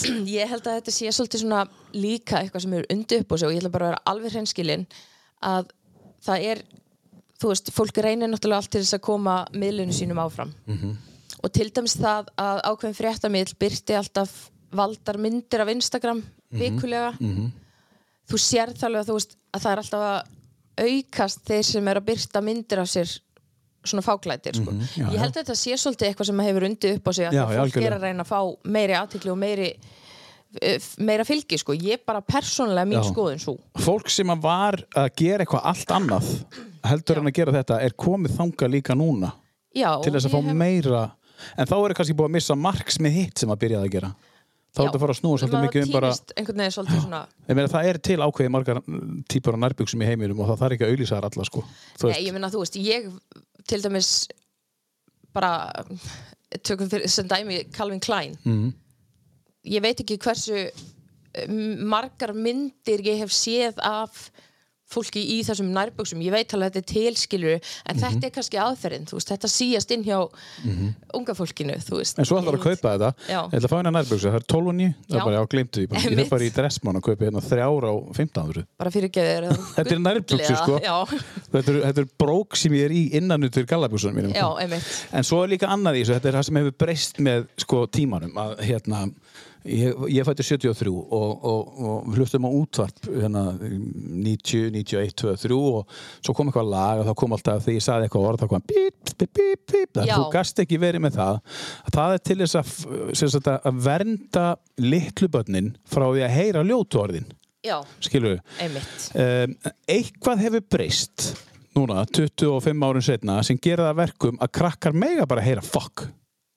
[SPEAKER 2] ég held að þetta sé svolítið svona líka eitthvað sem er undir upp og ég ætla bara að vera alveg hreinskilin að það er þú veist, fólk reynir náttúrulega allt til þess að koma miðlunum sínum áfram. Og til dæmis það að ákveðin fréttamiðl byrti alltaf valdar myndir af Instagram vikulega. Þú sér þá alveg að þú veist að það er alltaf að aukast þeir sem er að byrta myndir af sér svona fáklætir sko.
[SPEAKER 1] Mhm, já,
[SPEAKER 2] ég held að þetta sé svolítið eitthvað sem hefur undið upp á sig að
[SPEAKER 1] Já, já,
[SPEAKER 2] fólk
[SPEAKER 1] algjörlega.
[SPEAKER 2] er að reyna að fá meiri aðtikli og meiri eh, meira fylgi sko, ég bara persónulega mín
[SPEAKER 1] Já.
[SPEAKER 2] skoðun svo
[SPEAKER 1] fólk sem var að gera eitthvað allt annað heldur en að gera þetta er komið þanga líka núna?
[SPEAKER 2] Já,
[SPEAKER 1] til þess að fá
[SPEAKER 2] hef-
[SPEAKER 1] meira en þá er kannski búið að missa marks með hitt sem að byrjaði að gera. Þá er þetta að fara að snúa svolítið mikið um bara
[SPEAKER 2] veginn svona
[SPEAKER 1] meina það er til ákveði margar mm, típur af nærbuksum í heiminum og það þarf ekki að auðlýsa þar alla sko.
[SPEAKER 2] Nei, ég meina þú veist, ég til dæmis bara tökum fyrir sem dæmi Calvin Klein.
[SPEAKER 1] Mhm.
[SPEAKER 2] ég veit ekki hversu margar myndir ég hef séð af fólki í þessum nærböksum, ég veit alveg að þetta er tilskilur en
[SPEAKER 1] Mhm.
[SPEAKER 2] þetta er kannski aðferðin þú veist, þetta síast inn hjá unga fólkinu veist,
[SPEAKER 1] En svo ætlar að kaupa þetta.
[SPEAKER 2] Já.
[SPEAKER 1] Ég ætla að fá hérna nærbuksu, það er 12 og 9 Það
[SPEAKER 2] Já.
[SPEAKER 1] er bara, já, glimtu því Ég þarf bara í dressmann að kaupa hérna þrjár á 1500
[SPEAKER 2] bara fyrir geður
[SPEAKER 1] Þetta er nærbuxur, sko.
[SPEAKER 2] já,
[SPEAKER 1] Þetta er, þetta er brók sem ég er í innanutur gallabuksunum mínum
[SPEAKER 2] já, einmitt.
[SPEAKER 1] En svo er líka annað í þessu, þetta er það sem hefur breyst með sko tímanum. Að hérna ég, ég fætti 73 og, og, og við hlustum á útvarp hérna 90, 91, 23 og svo kom eitthvað lag og þá kom alltaf þegar ég saði eitthvað orð þá kom bíp, bíp, bíp, bíp þannig
[SPEAKER 2] Já.
[SPEAKER 1] að þú gast ekki verið með það. Það er til þess að, sagt, að vernda litlu börnin frá því að heyra ljótu orðin. Skilur við eitthvað hefur breyst núna 25 árum setna sem gera það að verkum að krakkar mega bara heyra fuck,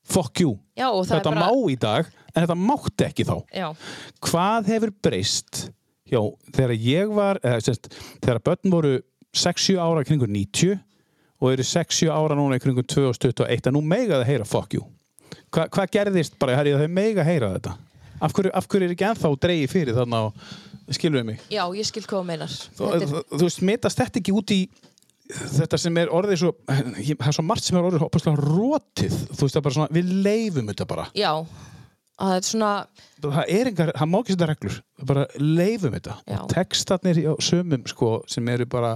[SPEAKER 1] fuck you.
[SPEAKER 2] Já,
[SPEAKER 1] þetta
[SPEAKER 2] bara
[SPEAKER 1] má í dag en þetta mátti ekki þá.
[SPEAKER 2] Já,
[SPEAKER 1] hvað hefur breyst já, þegar ég var eða, semst, þegar börn voru 6-7 ára kringur 90 og eru 6-7 ára núna kringur 2021 að nú mega það heyra fuck you. Hva, hvað gerðist bara, herri, þau mega heyra þetta? Af hverju, af hverju er ekki ennþá dreigi fyrir þarna og skilur við mig?
[SPEAKER 2] Já, ég skil hvað þú meinar.
[SPEAKER 1] Þú, þú, þú smitast þetta ekki út í þetta sem er orðið svo það er svo margt sem er orðið opaslega rótið þú veist, það bara svona, við leifum þetta bara.
[SPEAKER 2] Já, að þetta er svona
[SPEAKER 1] það er engar, það má ekki setja reglur. Það bara leifum þetta. Textarnir á sömum sko, sem eru bara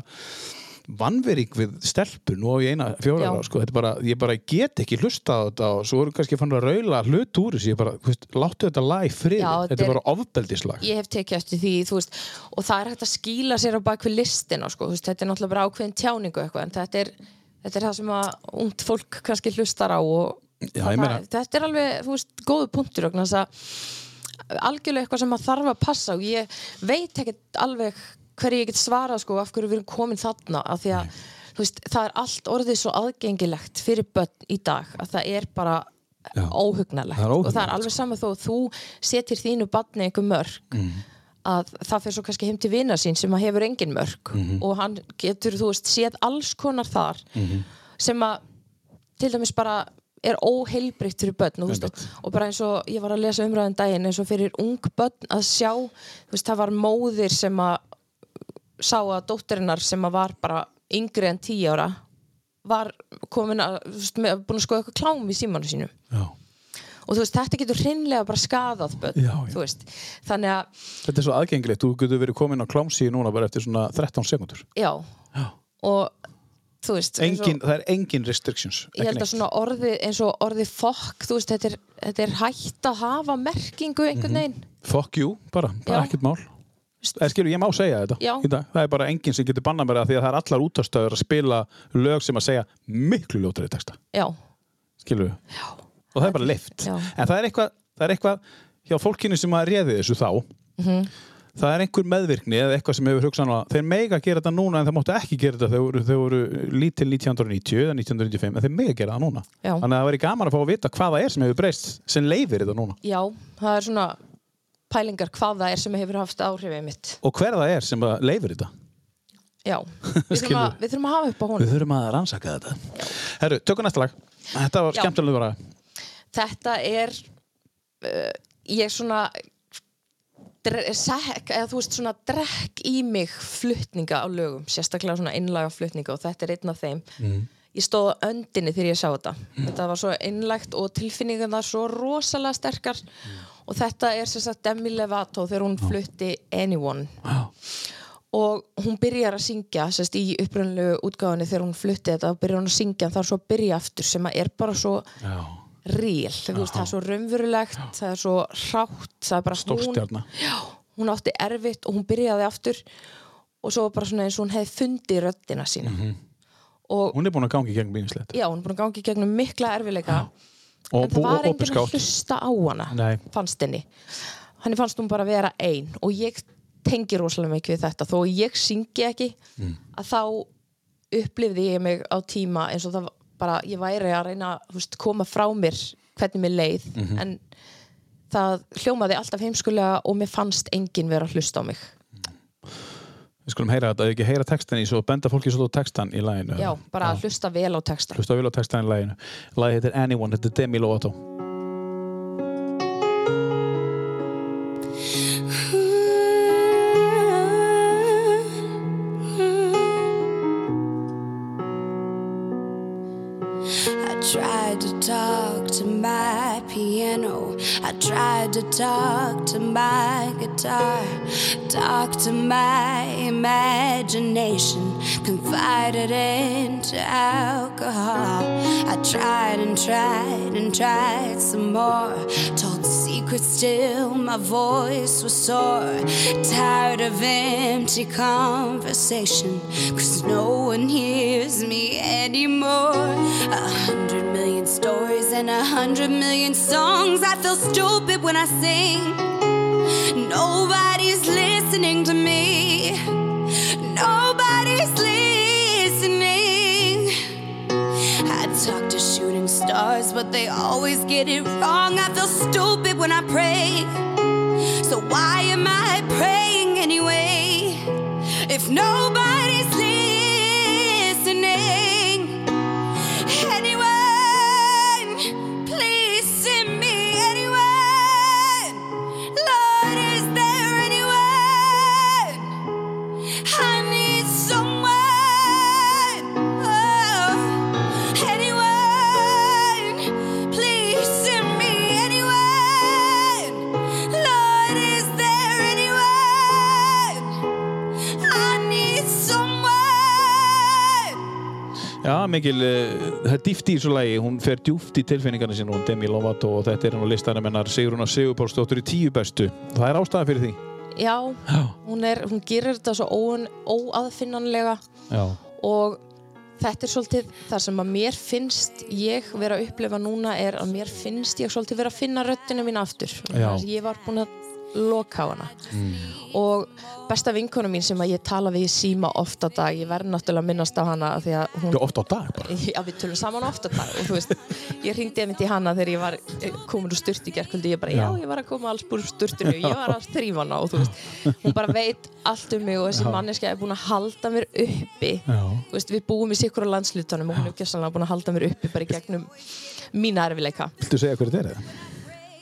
[SPEAKER 1] vannverík við stelpur nú á ég eina fjóra ára sko. Bara, ég bara get ekki hlusta á þetta og svo eru kannski fann að raula hlut úr þessu, ég bara, þú veist, láttu þetta lag frið, þetta er bara ofbeldislag
[SPEAKER 2] ég hef tekið eftir því þú veist, og það er hægt að skýla sér á bakvið listina sko, þú veist, þetta er náttúrulega bara ákveðin tjáningu eitthvað, en þetta er, þetta er það sem að ungt fólk kannski hlustar á og
[SPEAKER 1] Já,
[SPEAKER 2] það, þetta er alveg, þú veist, góðu punktur vegna þess að algjörlega eitthvað sem maður þarf að passa og ég veit ekkert alveg hverju ég get svarað sko, af hverju við erum komin þarna af því að veist, það er allt orðið svo aðgengilegt fyrir börn í dag að það er bara óhugnalegt og það er alveg sama þó að þú setir þínu barni einhver mörg
[SPEAKER 1] Mm.
[SPEAKER 2] að það fyrir svo kannski heim til vina sín sem að hefur engin mörg
[SPEAKER 1] Mhm.
[SPEAKER 2] og hann getur, þú veist, séð alls konar þar
[SPEAKER 1] Mhm.
[SPEAKER 2] sem að til dæmis bara er óheilbrikt fyrir börn og, veist, og, bara eins og ég var að lesa umræðan daginn eins og fyrir ung börn að sjá veist, það var móðir sem að sá að dóttirinnar sem að var bara yngri en tíu ára var komin að, þú veist, með, búin að skoða eitthvað klám í símanu sínu
[SPEAKER 1] Já.
[SPEAKER 2] og þú veist, þetta getur hreinlega bara skadað börn,
[SPEAKER 1] Já, já.
[SPEAKER 2] þú veist þannig að,
[SPEAKER 1] Þetta er svo aðgengilegt, þú getur verið komin á klámsíðu núna bara eftir svona 13 sekundur.
[SPEAKER 2] já,
[SPEAKER 1] Já.
[SPEAKER 2] og þú veist,
[SPEAKER 1] Engin, það er engin restrictions.
[SPEAKER 2] ég held að svona orði eins og orði fokk, þú veist, þetta er, þetta er hægt að hafa merkingu einhvern veginn
[SPEAKER 1] Fuck you, bara, bara
[SPEAKER 2] Já.
[SPEAKER 1] ekkert mál. Eða skilur, ég má segja þetta dag. Það er bara enginn sem getur bannað mér það því að það er allar útastöður að spila lög sem að segja miklu ljótari texta. Skilur Já. Og það er bara lift.
[SPEAKER 2] Já.
[SPEAKER 1] En það er eitthvað, það er eitthvað hjá fólkinu sem að réði þessu þá.
[SPEAKER 2] Mhm.
[SPEAKER 1] Það er einhver meðvirkni eða eitthvað sem hefur hugsað að þeir mega gera þetta núna en þeir máttu ekki gera þetta þegar þeir voru lítil 1990 eða 1995 en þeir mega gera það núna.
[SPEAKER 2] Já.
[SPEAKER 1] Þannig að það væri gaman að fá að vita hvað það er sem hefur breyst sem leifir þetta núna.
[SPEAKER 2] já, það pælingar hvað það er sem hefur haft áhrifið mitt
[SPEAKER 1] Og hver það er sem leifir þetta.
[SPEAKER 2] já, við þurfum, að, við þurfum að hafa upp á honum.
[SPEAKER 1] Við þurfum að rannsaka þetta. Herru, tökum næsta lag. Þetta var skemmtilega bara.
[SPEAKER 2] þetta er uh, ég svona sek, eða þú veist svona drekk í mig flutninga á lögum sérstaklega svona innlaga flutninga og þetta er einn af þeim. Ég stóð öndinni þegar ég sá þetta. Þetta var svo innlægt og tilfinningarna svo rosalega sterkar og þetta er sem sagt Demi Lovato þegar hún flutti Anyone.
[SPEAKER 1] Já.
[SPEAKER 2] og hún byrjar að syngja sérst, í upprönnlegu útgáfinni þegar hún flutti þetta og byrjar hún að syngja er svo byrja aftur sem að er bara svo
[SPEAKER 1] Já.
[SPEAKER 2] real, það er svo raunverulegt það er svo hrátt það er bara hún, já, hún átti erfitt og hún byrjaði aftur. Og svo bara svona eins og hún hefði fundið röddina sína. Og
[SPEAKER 1] Hún er búin að gangi gegnum bínislegt.
[SPEAKER 2] já, hún er búin að gangi gegnum mikla erfileika
[SPEAKER 1] Og,
[SPEAKER 2] en það var enginn að hlusta á hana
[SPEAKER 1] Nei.
[SPEAKER 2] fannst henni henni fannst hún bara vera ein og ég tengi rosalega mikið við þetta þó að ég syngi ekki
[SPEAKER 1] Mm.
[SPEAKER 2] að þá upplifði ég mig á tíma eins og það bara, ég væri að reyna að koma frá mér hvernig mér leið
[SPEAKER 1] Mhm.
[SPEAKER 2] en það hljómaði alltaf heimskulega og mér fannst enginn vera að hlusta á mig
[SPEAKER 1] Við skulum heyra þetta, ef ekki heyra textan í svo benda fólki svolítið á textan í læginu.
[SPEAKER 2] já, bara að hlusta vel á texta
[SPEAKER 1] Hlusta vil á textan í læginu. Lægi heitir Anyone, þetta er Demi Lovato.
[SPEAKER 5] I tried to talk to my piano. I tried to talk to my guitar. Talk to my imagination. Confided into alcohol. I tried and tried and tried some more. Told secrets till my voice was sore. Tired of empty conversation. Cause no one hears me anymore. A hundred million stories and a hundred million songs. I feel stupid when I sing. Nobody's listening to me. Nobody's listening. I talk to shooting stars, but they always get it wrong. I feel stupid when I pray. So why am I praying anyway? If nobody's
[SPEAKER 1] Já, mikil, uh, það er dýft í þessu lægi, hún fer djúft í tilfinningarna sín hún Demi Lovato og þetta er hann á listanum hennar Sigrun og Sigurpálsdóttur í tíu bestu. Það er ástæða fyrir því.
[SPEAKER 2] já,
[SPEAKER 1] Já.
[SPEAKER 2] hún, er, hún gerir þetta svo óun, óaðfinnanlega
[SPEAKER 1] Já.
[SPEAKER 2] og þetta er svolítið það sem að mér finnst ég vera að upplifa núna er að mér finnst ég svolítið vera að finna röddina mín aftur ég var búin að loka á hana. Og besta vinkona mín sem að ég tala við í síma oft á dag, ég verð náttúrulega að minnast á hana því að hún
[SPEAKER 1] Þú oft á dag bara.
[SPEAKER 2] Já, við tölum saman ofta dag og þú veist, ég ringdi einmitt í hana þegar ég var eh, komin úr sturt í gerkvöldi ég bara, já,
[SPEAKER 1] Já.
[SPEAKER 2] ég var að koma alls búr úr sturtinu ég var að þrýfa hana. Og þú veist hún bara veit allt um mig og þessi manneska er búin að halda mér uppi.
[SPEAKER 1] Já.
[SPEAKER 2] Þú veist, við búum í sikkur á landslutunum og hún er búin að halda mér uppi bara í gegnum mína erfileika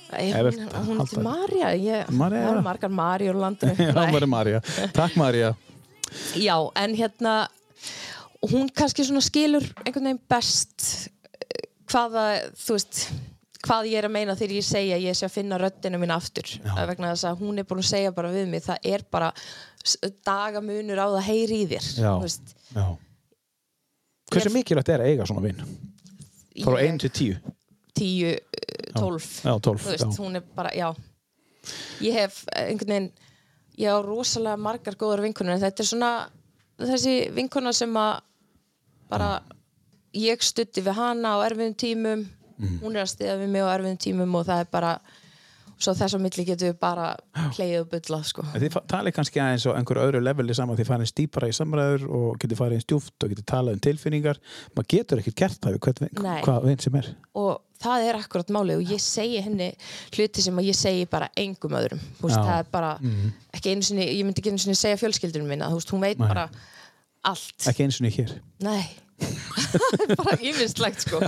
[SPEAKER 2] hún, hún heitir Marja eru
[SPEAKER 1] já.
[SPEAKER 2] margar Marja úr landinu
[SPEAKER 1] Já, það er Marja. Takk Marja.
[SPEAKER 2] Já, en hérna hún kannski svona skilur einhvern veginn best eh, hvaða, þú veist hvað ég er að meina þegar ég segja ég sé að finna röddina mín aftur vegna þess að hún er búin að segja bara við mig það er bara dagamunur á það heyri í þér.
[SPEAKER 1] Hversu mikilvægt er að eiga svona vinn? Frá
[SPEAKER 2] Ég-
[SPEAKER 1] 1 til 10?
[SPEAKER 2] 10, eh, 12
[SPEAKER 1] Já, 12.
[SPEAKER 2] þú veist,
[SPEAKER 1] já.
[SPEAKER 2] hún er bara, já. Ég hef eh, einhvern veginn ég á rosalega margar góðar vinkonur en þetta er svona þessi vinkona sem að bara ég stutti við hana á erfiðum tímum
[SPEAKER 1] Mhm.
[SPEAKER 2] hún er að stiða við mig á erfiðum tímum og það er bara svo þess að milli getur við bara hleið og bullað sko.
[SPEAKER 1] Þið talið kannski aðeins á einhverju öðru leveli saman þið farið stýpara í samræður og getur farið eins djúft og getur talað um tilfinningar. Maður getur ekkert gert það við hvað vinn sem er.
[SPEAKER 2] Og það er akkurat málið og ég segi henni hluti sem ég segi bara engum öðrum. Veist,
[SPEAKER 1] Já.
[SPEAKER 2] Það er bara ekki einu sinni, ég myndi ekki einu sinni segja fjölskyldunum minna, veist, hún veit
[SPEAKER 1] Nei.
[SPEAKER 2] bara allt,
[SPEAKER 1] ekki og niður hér.
[SPEAKER 2] Bara ímislegt sko.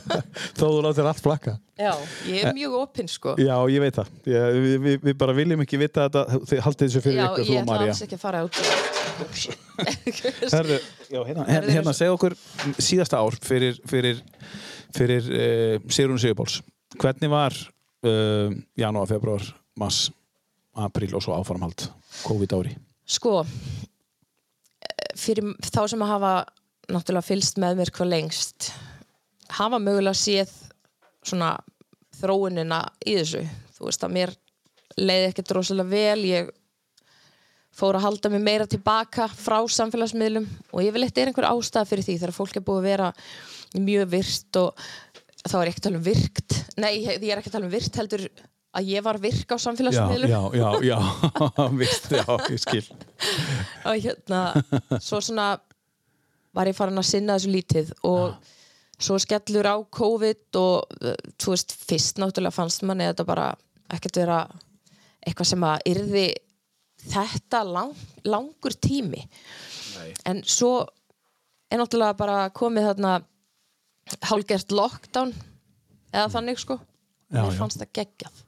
[SPEAKER 1] Þó þú látir allt flakka.
[SPEAKER 2] Já, ég er mjög opinn sko.
[SPEAKER 1] Já ég veit það. Ég, við, við, við bara viljum ekki vita þetta þið haldið þessu fyrir
[SPEAKER 2] já,
[SPEAKER 1] ykkur
[SPEAKER 2] ég
[SPEAKER 1] þú
[SPEAKER 2] ætla alls ekki að fara út
[SPEAKER 1] Herðu, já, hérna, hérna, hérna segja okkur síðasta ár fyrir, fyrir, fyrir uh, Sigrun Sigurbóls hvernig var uh, janúar, februar, mars apríl og svo áframhald COVID ári
[SPEAKER 2] sko eh, fyrir þá sem að hafa náttúrulega fylst með mér hvað lengst hafa mögulega séð svona þróunina í þessu. Þú veist að mér leiði ekkert rosalega vel. Ég fór að halda mig meira tilbaka frá samfélagsmiðlum og ég vil eitthvað er einhver ástæða fyrir því þegar fólk er búið að vera mjög virt og þá er ég ekki að tala um virkt. Nei, ég er ekki að tala um virt heldur að ég var virk á
[SPEAKER 1] já,
[SPEAKER 2] samfélagsmiðlum
[SPEAKER 1] já, já, já, Vist, já, ég skil.
[SPEAKER 2] Og hérna svo svona var ég farin að sinna þessu lítið og svo skellur á COVID og uh, þú veist, fyrst náttúrulega fannst manni þetta bara ekkert vera eitthvað sem að yrði þetta lang, langur tími. En svo er náttúrulega bara komið þarna hálgert lockdown eða þannig sko.
[SPEAKER 1] Já,
[SPEAKER 2] mér
[SPEAKER 1] já.
[SPEAKER 2] fannst það geggjað.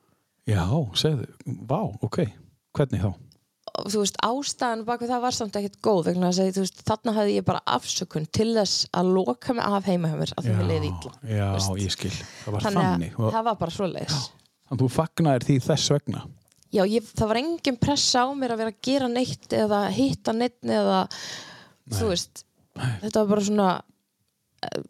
[SPEAKER 1] Já, segðu, vá, ok. Hvernig þá?
[SPEAKER 2] og þú veist, ástæðan bak við það var samt ekkert góð vegna að þú veist, þarna hafði ég bara afsökun til þess að loka mig af heima hjá mér að því mér leiði illa
[SPEAKER 1] já,
[SPEAKER 2] veist.
[SPEAKER 1] ég skil. Það var
[SPEAKER 2] þannig
[SPEAKER 1] þannig,
[SPEAKER 2] að það var bara svoleiðis.
[SPEAKER 1] Þannig þú fagnaðir því þess vegna?
[SPEAKER 2] Já, ég, það var engin pressa á mér að vera að gera neitt eða hitta neitt eða þú veist, þetta var bara svona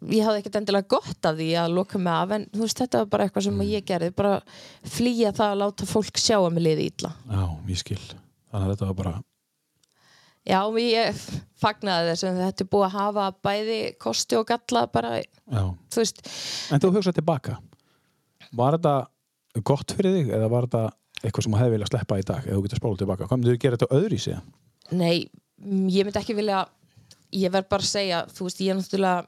[SPEAKER 2] ég hafði ekkert endilega gott af því að loka mig af en þú veist, þetta var bara eitthvað sem
[SPEAKER 1] Mm.
[SPEAKER 2] ég gerði bara flýja það að láta fólk sjá að mér leiði illa
[SPEAKER 1] já, ég skil þannig að þetta var bara
[SPEAKER 2] Já, ég fagnaði þess að þetta er búið að hafa bæði kosti og galla bara,
[SPEAKER 1] já.
[SPEAKER 2] þú veist,
[SPEAKER 1] En þú hugsaði tilbaka Var þetta gott fyrir þig eða var þetta eitthvað sem þú hefði viljað sleppa í dag eða þú getur spólað tilbaka? Myndir þú gera þetta öðru í sig?
[SPEAKER 2] nei, ég myndi ekki vilja, ég verð bara að segja, þú veist, ég er náttúrulega,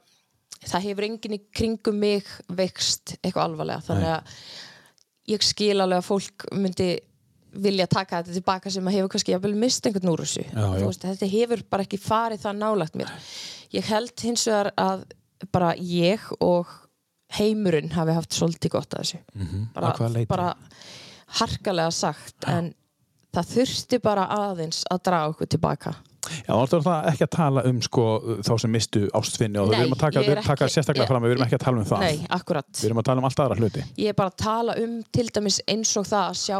[SPEAKER 2] það hefur enginn í kringum mig veikst eitthvað alvarlega, þannig að ég skil alveg að fólk myndi vilja taka þetta tilbaka sem að hefur kannski jafnvel mist einhvern úr þessu.
[SPEAKER 1] Já, já.
[SPEAKER 2] Veist, þetta hefur bara ekki farið það nálægt mér. Ég held hins vegar að bara ég og heimurinn hafi haft svolítið gott að þessu.
[SPEAKER 1] Mhm.
[SPEAKER 2] bara,
[SPEAKER 1] Að hvaða leyti?
[SPEAKER 2] bara harkalega sagt en það þurfti bara aðeins að draga okkur tilbaka
[SPEAKER 1] Já, þú ert það ekki að tala um sko, þá sem mistu ástfinni og
[SPEAKER 2] Nei,
[SPEAKER 1] við erum að taka,
[SPEAKER 2] er
[SPEAKER 1] við erum taka
[SPEAKER 2] ekki-
[SPEAKER 1] sérstaklega
[SPEAKER 2] ég-
[SPEAKER 1] fram við erum ekki að tala um það.
[SPEAKER 2] Nei,
[SPEAKER 1] við erum að tala um allt aðra hluti.
[SPEAKER 2] Ég er bara að tala um til dæmis eins og það að sjá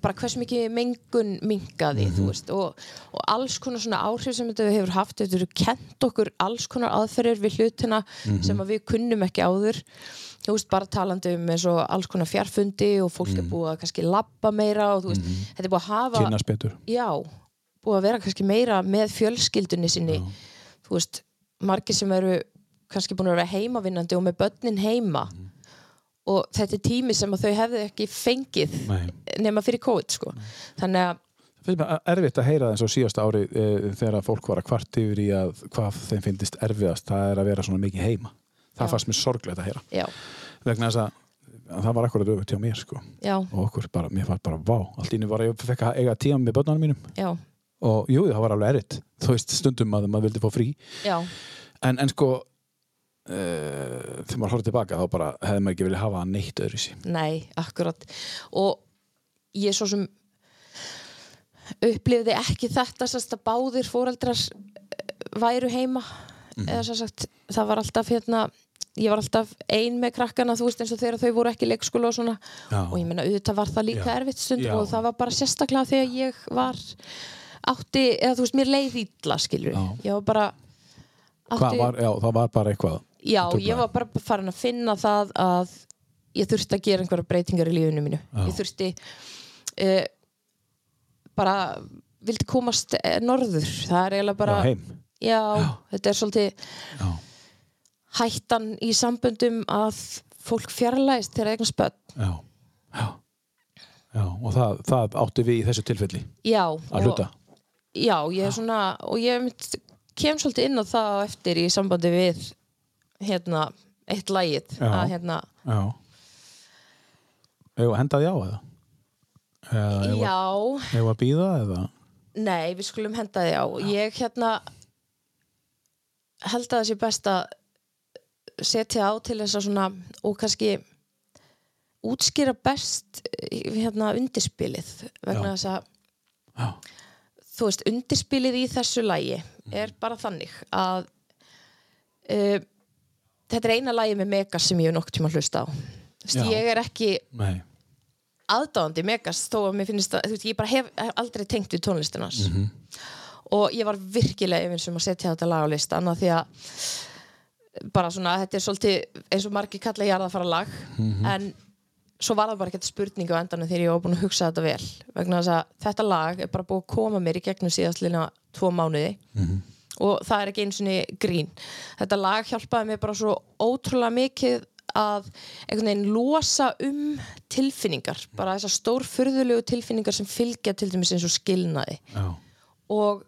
[SPEAKER 2] bara hversu mikið mengun mingaði
[SPEAKER 1] Mhm.
[SPEAKER 2] þú veist og, og alls konar svona áhrif sem þetta hefur haft. Þetta eru kent okkur alls konar aðferðir við hlutina
[SPEAKER 1] Mhm.
[SPEAKER 2] sem að við kunnum ekki áður. Þú veist bara talandi um eins og alls konar fjarfundi og fólk er
[SPEAKER 1] Mhm.
[SPEAKER 2] búið að kannski labba meira og þú veist, þetta er búið að hafa
[SPEAKER 1] kynast betur.
[SPEAKER 2] Já, búið að vera kannski meira með fjölskyldunni sinni. Þú veist, margir sem eru kannski búin að vera heimavinnandi og með börnin heima. Og þetta er tími sem að þau hefðu ekki fengið
[SPEAKER 1] Nei.
[SPEAKER 2] nema fyrir COVID sko. þannig að
[SPEAKER 1] finnst mér erfitt að heyra þess á síðasta ári e, þegar að fólk var að kvart yfir í að hvað þeim finnist erfiðast það er að vera svona mikið heima. Það
[SPEAKER 2] Já.
[SPEAKER 1] fannst mér sorglegt að heyra.
[SPEAKER 2] Já,
[SPEAKER 1] vegna þess að, að það var akkurat öfugt hjá mér sko.
[SPEAKER 2] já,
[SPEAKER 1] og okkur bara, mér fannst bara vá allt í einu var ég fekk að eiga tíma með börnunum mínum.
[SPEAKER 2] Já,
[SPEAKER 1] og jú, það var alveg erfitt. Þú veist stundum að maður vildi fá frí. En, en sko uh, þegar maður horfði tilbaka þá bara hefði maður ekki viljað hafa neitt öðru sí
[SPEAKER 2] Nei, akkurat. Og ég svo sem upplifði ekki þetta sérst að báðir fóreldrar eh, væru heima. Eða sem sagt, það var alltaf hérna ég var alltaf ein með krakkana þú veist eins og þegar þau voru ekki leikskóla og svona.
[SPEAKER 1] Já.
[SPEAKER 2] og ég meina auðvitað var það líka
[SPEAKER 1] Já.
[SPEAKER 2] erfitt stundum
[SPEAKER 1] Já.
[SPEAKER 2] og það var bara sérstaklega þegar ég var átti, eða þú veist, mér leið ítla skilur,
[SPEAKER 1] Já.
[SPEAKER 2] ég var bara
[SPEAKER 1] Hvað var, já, það var bara eitthvað
[SPEAKER 2] Já, ég var bara farin að finna það að ég þurfti að gera einhverja breytingar í lífinu mínu.
[SPEAKER 1] Já.
[SPEAKER 2] Ég þurfti uh, bara vildi komast eh, norður. Það er eiginlega bara,
[SPEAKER 1] já, heim
[SPEAKER 2] já, þetta er svolítið
[SPEAKER 1] já.
[SPEAKER 2] hættan í samböndum að fólk fjarlægist þegar eignar spöld.
[SPEAKER 1] Já. Já. já, og það, það átti við í þessu tilfelli
[SPEAKER 2] Já,
[SPEAKER 1] að hluta
[SPEAKER 2] já, ég er svona, og ég kem svolítið inn á það eftir í sambandi við hérna, eitt
[SPEAKER 1] Já.
[SPEAKER 2] að hérna,
[SPEAKER 1] Já Eða hendaði á eða? Eða eigum
[SPEAKER 2] já
[SPEAKER 1] eigum að býða eða?
[SPEAKER 2] Nei, við skulum henda því á. Ég hérna held að það sé best að setja á til þess að svona og kannski útskýra best eh, hérna undirspilið vegna
[SPEAKER 1] Já.
[SPEAKER 2] þess að
[SPEAKER 1] Já.
[SPEAKER 2] Þú veist, undirspilið í þessu lægi er bara þannig að uh, þetta er eina lægi með Megas sem ég hef nokkuð tíma hlusta á.
[SPEAKER 1] Já.
[SPEAKER 2] ég er ekki
[SPEAKER 1] Nei.
[SPEAKER 2] aðdáðandi Megas þó að mér finnst að, þú veist, ég bara hef, hef aldrei tengt við tónlistinans og ég var virkilega yfir sem að setja þetta lag á listan því að bara svona, þetta er svolítið eins og margir kalla jarðafara lag en svo var það bara ekki spurning á endanum þegar ég var búin að hugsa þetta vel. Vegna þess að þetta lag er bara búið að koma mér í gegnum síðastlina tvo mánuði og það er ekki eins og grín. Þetta lag hjálpaði mér bara svo ótrúlega mikið að einhvern veginn losa um tilfinningar, bara þessar stórfurðulegu tilfinningar sem fylgja til dæmis eins og skilnaði.
[SPEAKER 1] Já,
[SPEAKER 2] og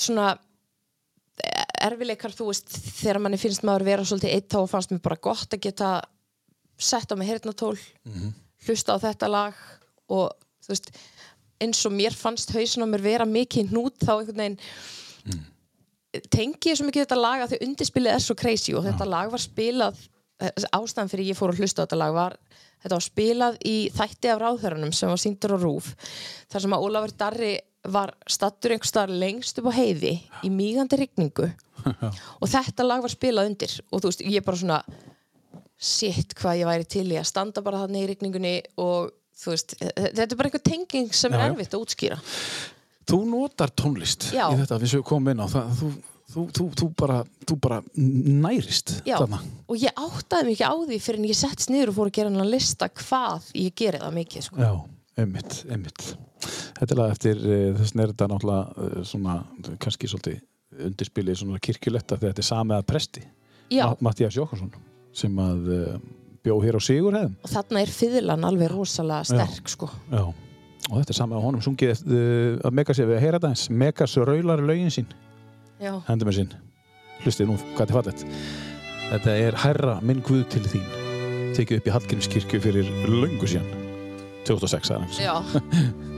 [SPEAKER 2] svona erfileikar, þú veist, þegar manni finnst maður vera svolítið eitt þá fannst mér bara gott að geta sett á mig heyrnatól hlusta á þetta lag og þú veist, eins og mér fannst hausin á mér vera mikið hnút þá einhvern veginn tengi ég svo mikið þetta lag að þau undirspilið er svo crazy og þetta lag var spilað ástæðan fyrir ég fór að hlusta á þetta lag var þetta var spilað í þætti af ráðherranum sem var síndur á rúf þar sem að Ólafur Darri var stattur einhvers staðar lengst upp á heiði í mígandi rigningu. Og þetta lag var spilað undir og þú veist, ég bara svona shit hvað ég væri til í að standa bara þarna í rigningunni og þú veist, þetta er bara einhver tenging sem
[SPEAKER 1] Já,
[SPEAKER 2] er erfitt að útskýra
[SPEAKER 1] Þú notar tónlist
[SPEAKER 2] Já.
[SPEAKER 1] í þetta við séum komum inn á það, þú, þú, þú, þú, bara, þú bara nærist
[SPEAKER 2] Já,
[SPEAKER 1] þarna.
[SPEAKER 2] og ég áttaði ekki á því fyrir en ég settist niður og fór að gera hann að lista hvað ég geri það mikið sko.
[SPEAKER 1] Já, einmitt, einmitt Þetta er lag eftir, uh, þess er þetta náttúrulega uh, svona, kannski svolítið undirspilið svona kirkjuletta þegar þetta er samið að presti Mattías Jókonsson sem að uh, bjó hér á Sigurheðum
[SPEAKER 2] og þarna er fiðlan alveg rosalega sterk sko.
[SPEAKER 1] Já, og þetta er samið á honum sungið uh, að Megas við að heyra eins Megas raular lögin sín.
[SPEAKER 2] Já,
[SPEAKER 1] hendur með sín. Hlustið nú hvað þetta er fallet þetta er Herra minn Guð til þín. Tekið upp í Hallgrímskirkju fyrir löngu síðan. 2006 aðeins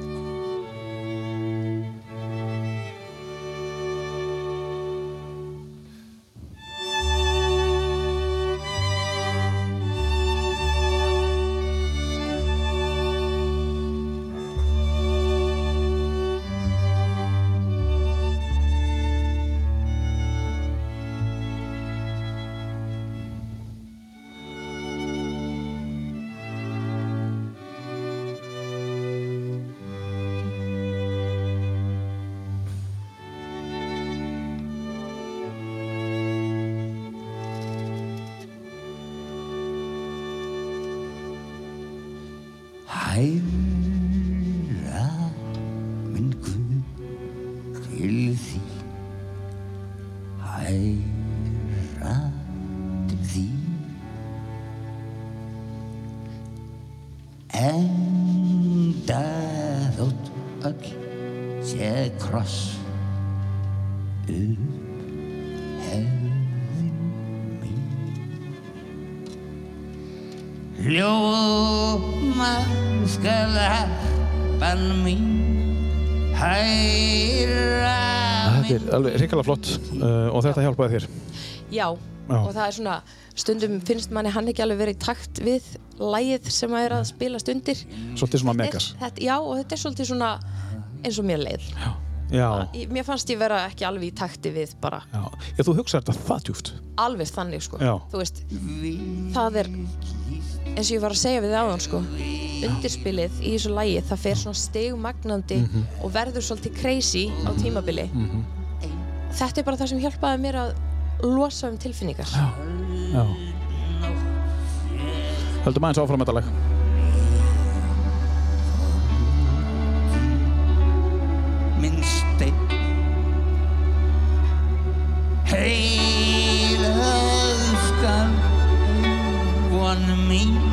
[SPEAKER 1] þetta hjálpaði þér.
[SPEAKER 2] Já,
[SPEAKER 1] Já.
[SPEAKER 2] og það er svona stundum finnst manni hann ekki alveg verið í takt við lægið sem að er að spila stundir
[SPEAKER 1] Svolítið svona megas.
[SPEAKER 2] Já, og þetta er svolítið svona eins og mér leið
[SPEAKER 1] Já,
[SPEAKER 2] Ég- Mér fannst ég vera ekki alveg í takti við bara
[SPEAKER 1] já. Já, þú hugsaði þetta það djúft.
[SPEAKER 2] alveg þannig sko
[SPEAKER 1] Já.
[SPEAKER 2] Þú veist, það er eins og ég var að segja við þig áðan sko undirspilið í þessu lægi það fer svona stegmagnandi
[SPEAKER 1] Mhm.
[SPEAKER 2] og verður svolítið crazy á tímabili þetta er bara það sem hjálpaði mér að losa um tilfinningar
[SPEAKER 1] Já. Höldum aðeins áfram þetta lag.
[SPEAKER 6] minn stein Heilöð skal von mín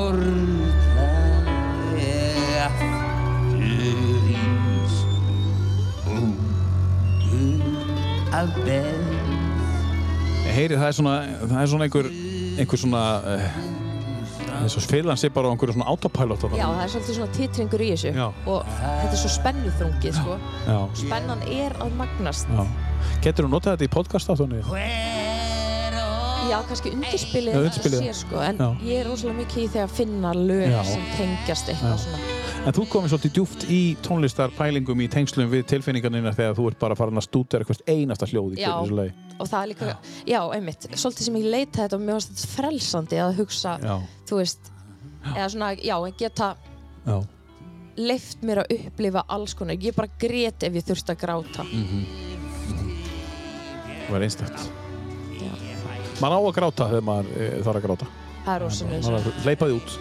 [SPEAKER 6] árlega aftur ís út að beð
[SPEAKER 1] Ég heyri það er svona, það er svona einhver, einhver svona, uh, eins og félan sé bara á einhverju svona autopilot.
[SPEAKER 2] Já, það er svolítið svona titringur í þessu
[SPEAKER 1] Já.
[SPEAKER 2] og þetta er svo spennuþrungið sko.
[SPEAKER 1] Já.
[SPEAKER 2] spennan er að magnast
[SPEAKER 1] Já. Getur þú notað þetta í podcast áttunni?
[SPEAKER 2] Já, kannski undirspilið
[SPEAKER 1] Já, undirspilið.
[SPEAKER 2] sér sko, en
[SPEAKER 1] Já.
[SPEAKER 2] ég er rosalega mikið í því að finna lög
[SPEAKER 1] Já.
[SPEAKER 2] sem tengjast eitthvað
[SPEAKER 1] Já.
[SPEAKER 2] svona
[SPEAKER 1] En þú komið svolítið djúft í tónlistarpælingum í tengslum við tilfinningarnina þegar þú ert bara farin að stúdera eitthvað einasta hljóð í
[SPEAKER 2] Já.
[SPEAKER 1] þessu lagi.
[SPEAKER 2] og það er líka, já, einmitt svolítið sem ég leita þetta og mér varst þetta frelsandi að hugsa,
[SPEAKER 1] Já,
[SPEAKER 2] þú veist eða svona, já, að geta
[SPEAKER 1] já,
[SPEAKER 2] leift mér að upplifa alls konar, ég bara grét ef ég þurfti að gráta
[SPEAKER 1] Mm. það var einstakt. Maður á að gráta þegar maður e, þarf að gráta.
[SPEAKER 2] það er
[SPEAKER 1] Maður á að því út.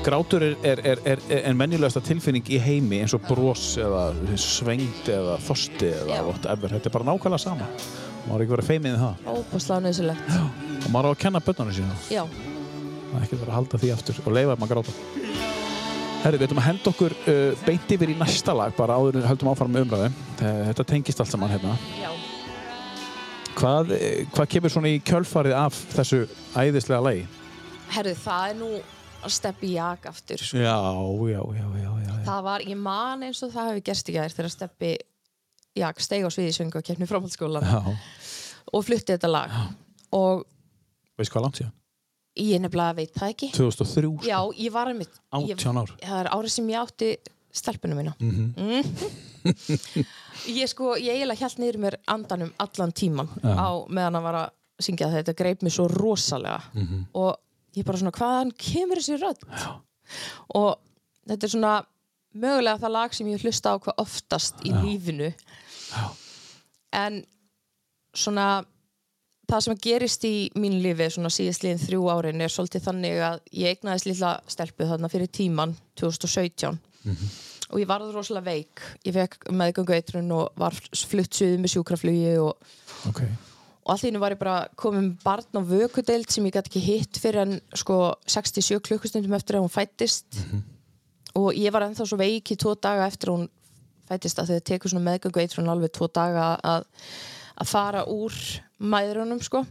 [SPEAKER 1] Grátur er, er, er, er, en mennilegasta tilfinning í heimi eins og bros eða svengd eða þosti eða whatever. Þetta er bara nákvæmlega sama. Maður er ekki verið feimið í það.
[SPEAKER 2] óbúslega nöðsilegt
[SPEAKER 1] Og maður á að kenna börnunum sína.
[SPEAKER 2] já,
[SPEAKER 1] Það er ekki verið að halda því aftur og leifa þeim að gráta. Herri, við ætlum að henda okkur uh, beint yfir í næsta lag bara áður en við höldum áfram með umræðu. Eh, Þetta tengist allt saman hérna.
[SPEAKER 2] já
[SPEAKER 1] Hvað, eh, hvað kemur svona í kjölfarið af þessu æðislega lagi?
[SPEAKER 2] herðu, það er nú að steppi jak aftur sko.
[SPEAKER 1] Já, já, já, já, já. já.
[SPEAKER 2] það var, ég man eins og það hefði gerst í gær þegar steppi jak steig á sviðisöngu og kemni framhaldsskólan
[SPEAKER 1] já.
[SPEAKER 2] og flutti þetta lag og
[SPEAKER 1] Veist hvað langt síðan?
[SPEAKER 2] ég nefnilega veit það ekki
[SPEAKER 1] 2003,
[SPEAKER 2] já, ég var einmitt ég,
[SPEAKER 1] 18 ár.
[SPEAKER 2] það er árið sem ég átti stelpunum mína
[SPEAKER 1] Mhm.
[SPEAKER 2] mm. ég sko, ég eiginlega held niður í mér andanum allan tíman
[SPEAKER 1] Já.
[SPEAKER 2] á meðan að vara að syngja þetta. Greip mér svo rosalega.
[SPEAKER 1] Mhm.
[SPEAKER 2] og ég bara svona, hvaðan kemur þessi rödd? Og þetta er svona mögulega það lag sem ég hlusta á hvað oftast í lífinu.
[SPEAKER 1] Já.
[SPEAKER 2] en svona það sem gerist í mínu lífi svona síðastliðin þrjú árin er svolítið þannig að ég eignaðist lilla stelpu þarna fyrir tíman 2017 og ég varð rosalega veik. Ég fekk meðgöngu eitrun og var flutt suðu með sjúkraflugi og,
[SPEAKER 1] Ok.
[SPEAKER 2] og allt í hennu var ég bara komin barn á vökudeild sem ég gæti ekki hitt fyrir en sko 67 klukkustundum eftir að hún fættist og ég var ennþá svo veik í tvo daga eftir að hún fættist að þau tekur svona meðgöngu eitrun alveg tvo daga að, að fara úr mæðrunum sko.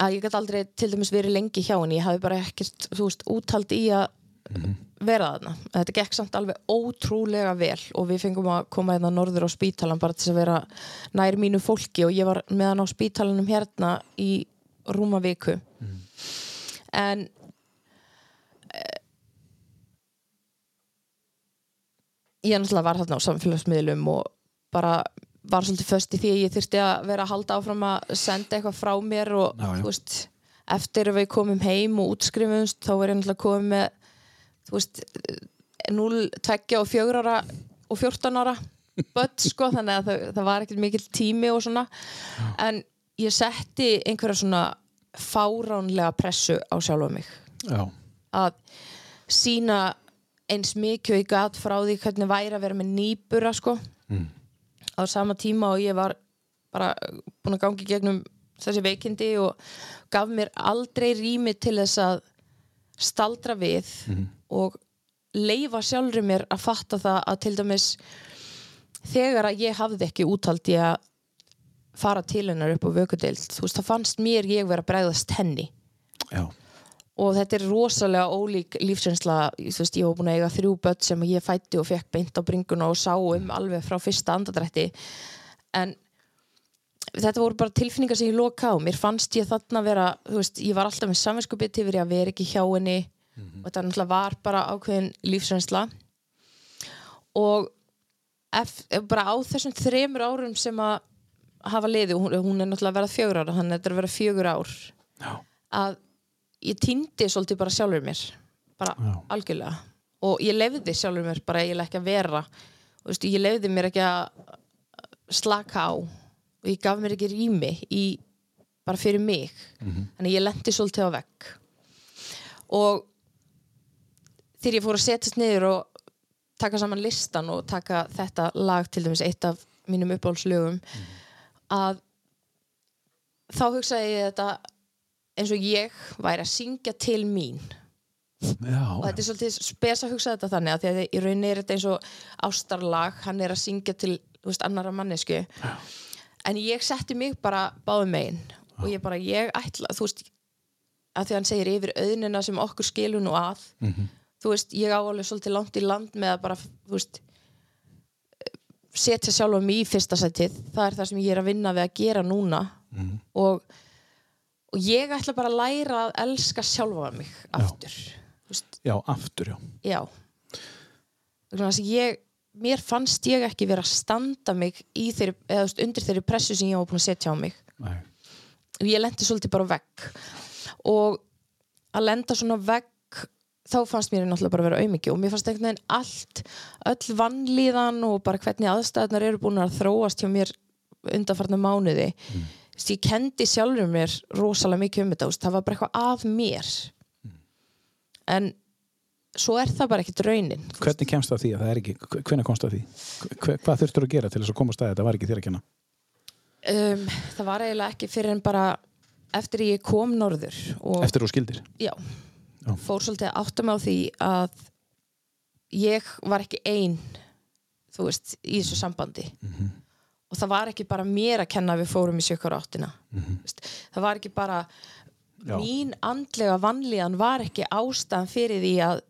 [SPEAKER 2] Að ég gæti aldrei til dæmis verið lengi hjá henni. Ég hafi bara ekkert, þú veist, úthald í að vera þarna. Þetta gekk samt alveg ótrúlega vel og við fengum að koma hérna norður á spítalan bara til að vera nær mínu fólki og ég var með hann á spítalanum hérna í rúma viku. En eh, ég náttúrulega var þarna á samfélagsmiðlum og bara var svolítið föst í því að ég þurfti að vera að halda áfram að senda eitthvað frá mér og þú veist, eftir að við komum heim og útskrifumst þá er ég náttúrulega komið með þú veist 0, 2 og 4 ára og 14 ára börn sko þannig að það, það var ekkert mikill tími og svona. En ég setti einhverja svona fáránlega pressu á sjálfa mig.
[SPEAKER 1] Já,
[SPEAKER 2] að sína eins mikið og ég gat frá því hvernig væri að vera með nýbura sko. Á sama tíma og ég var bara búin að gangi gegnum þessi veikindi og gaf mér aldrei rými til þess að staldra við og leifa sjálfur mér að fatta það að til dæmis þegar að ég hafði ekki úthaldi að fara til hennar upp á vökudeild þú veist, það fannst mér ég vera að bregðast henni.
[SPEAKER 1] Já,
[SPEAKER 2] og þetta er rosalega ólík lífsreynsla, þú veist, ég var búin að eiga þrjú börn sem ég fætti og fekk beint á bringuna og sá um alveg frá fyrsta andadrætti en þetta voru bara tilfinningar sem ég loka á. Mér fannst ég þarna vera, þú veist, ég var alltaf með samvinskupið yfir ég að vera ekki hjá henni. Og þetta náttúrulega var bara ákveðin lífsreynsla. Og ef, ef bara á þessum þremur árum sem að hafa liði, hún, hún er náttúrulega vera fjögur ára þannig að þetta er vera fjögur ár
[SPEAKER 1] já,
[SPEAKER 2] að ég týndi svolítið bara sjálfur mér bara
[SPEAKER 1] Já.
[SPEAKER 2] algjörlega. Og ég lefði sjálfur mér bara eiginlega ekki að vera Þú veist, ég lefði mér ekki að slaka á og ég gaf mér ekki rými í, bara fyrir mig. Þannig að ég lendi svolítið á vegg. Og þegar ég fór að setjast niður og taka saman listan og taka þetta lag til dæmis eitt af mínum uppáhaldslögum að þá hugsaði ég þetta eins og ég væri að syngja til mín.
[SPEAKER 1] Já,
[SPEAKER 2] og þetta er svolítið spes að hugsa þetta þannig að því að í rauninni er þetta eins og ástarlag hann er að syngja til veist, annara mannesku en ég setti mig bara báðum megin. Og ég bara, ég ætla þú veist, að því að hann segir yfir auðnina sem okkur skilur nú að þú veist, ég á alveg svolítið langt í land með að bara, þú veist setja sjálfa mig í fyrsta sætið. Það er það sem ég er að vinna við að gera núna. Og, og ég ætla bara að læra að elska sjálfa mig aftur. Veist,
[SPEAKER 1] já, aftur, já.
[SPEAKER 2] Já. Þess að ég, mér fannst ég ekki vera að standa mig þeirri, eða veist, undir þeirri pressu sem ég var búin að setja á mig.
[SPEAKER 1] Nei.
[SPEAKER 2] og ég lendi svolítið bara vegg. Og að lenda svona vegg þá fannst mér náttúrulega bara að vera auðmiki og mér fannst einhvern veginn allt öll vannlíðan og bara hvernig aðstæðunar eru búin að þróast hjá mér undanfarnar mánuði. Mm. ég kendi sjálfur mér rosalega mikið um þetta það var bara eitthvað af mér. En svo er það bara ekkit raunin þú veist.
[SPEAKER 1] Hvernig kemst það því að það er ekki, hvernig komst það því? Hver, hvað þurftur að gera til þess að komast að þetta var ekki þér að kenna?
[SPEAKER 2] um, það var eiginlega ekki fyrir en bara eftir ég kom norður og
[SPEAKER 1] Eftir þú skildir?
[SPEAKER 2] já,
[SPEAKER 1] Já.
[SPEAKER 2] fór svolítið mig á því að ég var ekki ein þú veist, í þessu sambandi
[SPEAKER 1] Mhm.
[SPEAKER 2] og það var ekki bara mér að kenna við fórum í sjökkar áttina
[SPEAKER 1] Mhm.
[SPEAKER 2] veist, það var ekki bara
[SPEAKER 1] Já.
[SPEAKER 2] mín andlega vanlíðan var ekki ástæðan fyrir því að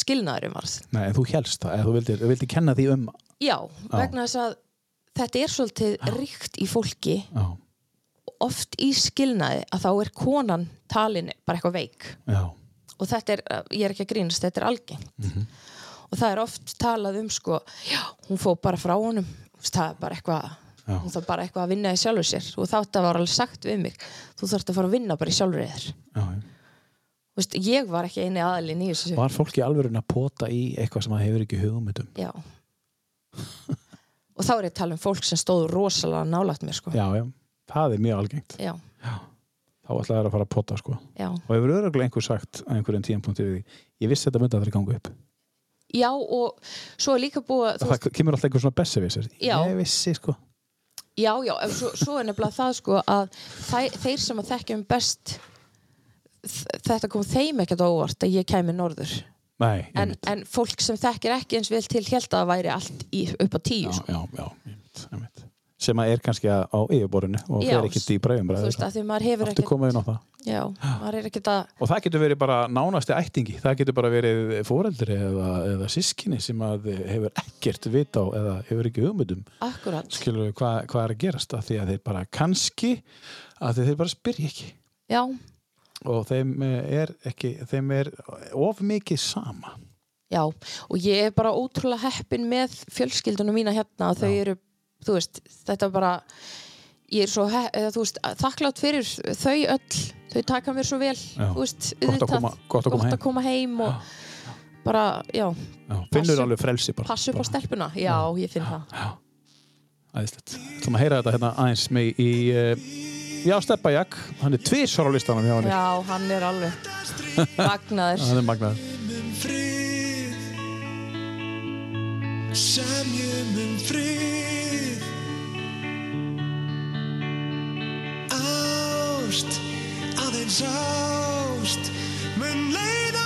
[SPEAKER 2] skilnaðurum varð.
[SPEAKER 1] Nei, en þú helst það, eða þú vildir, þú vildir kenna því um
[SPEAKER 2] já, vegna þess að þetta er svolítið ríkt í fólki.
[SPEAKER 1] Já,
[SPEAKER 2] oft í skilnaði að þá er konan talin bara eitthvað veik.
[SPEAKER 1] Já,
[SPEAKER 2] og þetta er, ég er ekki að grínast, þetta er algengt. Og það er oft talað um sko, já, hún fór bara frá honum. Það er bara eitthvað
[SPEAKER 1] Já.
[SPEAKER 2] hún þarf bara eitthvað að vinna í sjálfur sér. Og þetta var alveg sagt við mig. Þú þarft að fara að vinna bara í sjálfur þér.
[SPEAKER 1] Já, já.
[SPEAKER 2] Veist, ég var ekki eini aðalinn í þessu.
[SPEAKER 1] Var fólki alveg að pota í eitthvað sem það hefur ekki hugmyndum?
[SPEAKER 2] já. Og þá er ég að tala um fólk sem stóðu rosalega nálægt mér sko.
[SPEAKER 1] Já, já, það er mjög algengt.
[SPEAKER 2] Já,
[SPEAKER 1] Þá ætlaði það að fara að pota, sko.
[SPEAKER 2] Já.
[SPEAKER 1] Og hefur öruglega einhver sagt að einhverjum tíðanpunkti við því Ég vissi þetta myndi að það er gangu upp.
[SPEAKER 2] Já og svo er líka búið
[SPEAKER 1] Það kemur alltaf einhver svona besservisir
[SPEAKER 2] Já.
[SPEAKER 1] Ég vissi, sko.
[SPEAKER 2] Já, já, svo, svo er nefnilega það sko að þæ, þetta kom þeim ekkert á óvart að ég kæmi norður.
[SPEAKER 1] Nei,
[SPEAKER 2] en, en fólk sem þekkir ekki eins vel til held að það væri allt í, upp á tíu
[SPEAKER 1] já,
[SPEAKER 2] sko.
[SPEAKER 1] já, já, einmitt, einmitt. Sem að er kannski á yfirborinu og fer ekki dýbra
[SPEAKER 2] þú
[SPEAKER 1] umræður
[SPEAKER 2] veist að því maður hefur ekkert er
[SPEAKER 1] Og það getur verið bara nánasti ættingi. Það getur bara verið fóreldri eða, eða sískinni sem að hefur ekkert vita á eða hefur ekki hugmyndum skilur við hvað, hvað er að gerast? Að því að þeir bara kannski að þeir bara spyrja ekki.
[SPEAKER 2] Já,
[SPEAKER 1] og þeim er ekki þeim er of mikið sama.
[SPEAKER 2] Já og ég er bara ótrúlega heppin með fjölskyldunum mína hérna. Þau
[SPEAKER 1] Já.
[SPEAKER 2] eru, þú veist, þetta bara ég er svo, eða, þú veist, þakklátt fyrir þau öll, þau taka mér svo vel
[SPEAKER 1] Já.
[SPEAKER 2] þú veist,
[SPEAKER 1] Gott að koma- gott að koma heim.
[SPEAKER 2] að koma heim og bara, já,
[SPEAKER 1] Já, finnur
[SPEAKER 2] Passu-
[SPEAKER 1] alveg frelsi bara.
[SPEAKER 2] passa upp á stelpuna. Já, ég finn það.
[SPEAKER 1] Já. æðislegt. Þú maður að heyra þetta hérna aðeins með í, uh, já, Steppa Jak, hann er tvisar á listanum hjá hann.
[SPEAKER 2] Já, hann er alveg magnaður.
[SPEAKER 1] Hann er magnaður.
[SPEAKER 4] um Semjum um frið Ást, aðeins ást Mun leið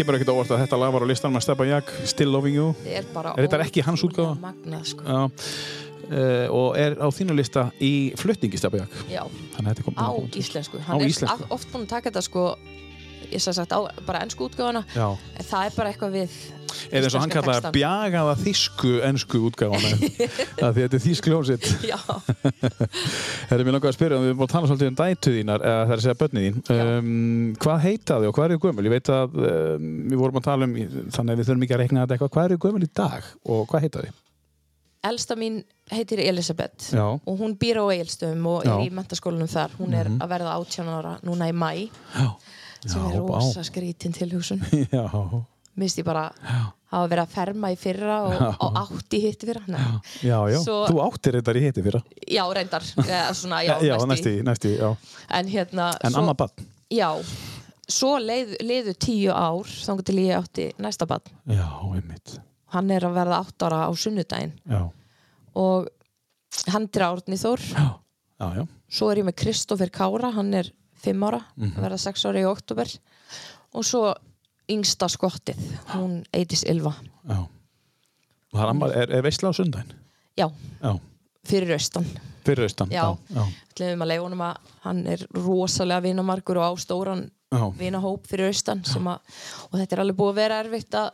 [SPEAKER 1] kemur ekkert óvart að þetta lag var á listanum að Steppa Jak, Still Loving You.
[SPEAKER 2] Er
[SPEAKER 1] Er þetta ekki hans
[SPEAKER 2] ótrúlega
[SPEAKER 1] útgáfa?
[SPEAKER 2] Magnað, sko.
[SPEAKER 1] Já. Uh, og er á þínu lista í flutningi Steppa Jak.
[SPEAKER 2] Já, á íslensku.
[SPEAKER 1] Á
[SPEAKER 2] Hann er
[SPEAKER 1] íslensku.
[SPEAKER 2] oft búinn að taka þetta, sko, ég sagði sagt á bara ennsku útgáfuna,
[SPEAKER 1] Já.
[SPEAKER 2] en það er bara eitthvað við
[SPEAKER 1] Eða eins og hann kallaði
[SPEAKER 2] textann.
[SPEAKER 1] bjagaða þýsku ennsku útgáfana. það því þetta er þýsk hljómsitt.
[SPEAKER 2] Já,
[SPEAKER 1] Herri, mér langar að spyrja, við erum búin að tala svolítið um dætu þínar, eða það er að segja börnið þín. Um, hvað heita þið og hvað eru þið gömul? Ég veit að um, við vorum að tala um, þannig að við þurfum ekki að reikna þetta eitthvað, hvað eru þið gömul í dag og hvað heita þið?
[SPEAKER 2] elsta mín heitir Elisabeth
[SPEAKER 1] Já.
[SPEAKER 2] og hún býr á Egilstöðum og er
[SPEAKER 1] Já.
[SPEAKER 2] Í mentaskólanum þar. Hún er að verða 18 ára núna í mæ,
[SPEAKER 1] Já.
[SPEAKER 2] sem er rosa skrítin tilhugsun.
[SPEAKER 1] Já.
[SPEAKER 2] Mist ég bara hafa verið að ferma í fyrra og, og átt í hitti fyrra. Nei.
[SPEAKER 1] Já, já.
[SPEAKER 2] Svo-
[SPEAKER 1] Þú áttir þetta í hiti fyrra.
[SPEAKER 2] Já, reyndar. Eða svona, já,
[SPEAKER 1] já
[SPEAKER 2] næst
[SPEAKER 1] næsti, næsti, já.
[SPEAKER 2] En hérna...
[SPEAKER 1] En annað bann.
[SPEAKER 2] Já, svo leið, leiðu tíu ár þannig til ég átti næsta bann.
[SPEAKER 1] Já, einmitt.
[SPEAKER 2] Hann er að verða átt ára á sunnudaginn
[SPEAKER 1] Já.
[SPEAKER 2] og hann er Árni Þór.
[SPEAKER 1] Já, já, já.
[SPEAKER 2] Svo er ég með Kristoffer Kára, hann er fimm ára,
[SPEAKER 1] Mhm.
[SPEAKER 2] að verða sex ára í oktober. Og svo yngsta skottið, hún Eidis Ylva.
[SPEAKER 1] já. Er, er, veistla á sundaginn?
[SPEAKER 2] Já,
[SPEAKER 1] Já.
[SPEAKER 2] fyrir austan.
[SPEAKER 1] Fyrir austan?
[SPEAKER 2] Já. Ætlum að leiða honum að hann er rosalega vinamarkur og á stóran vinahóp fyrir austan að, og þetta er alveg búið að vera erfitt að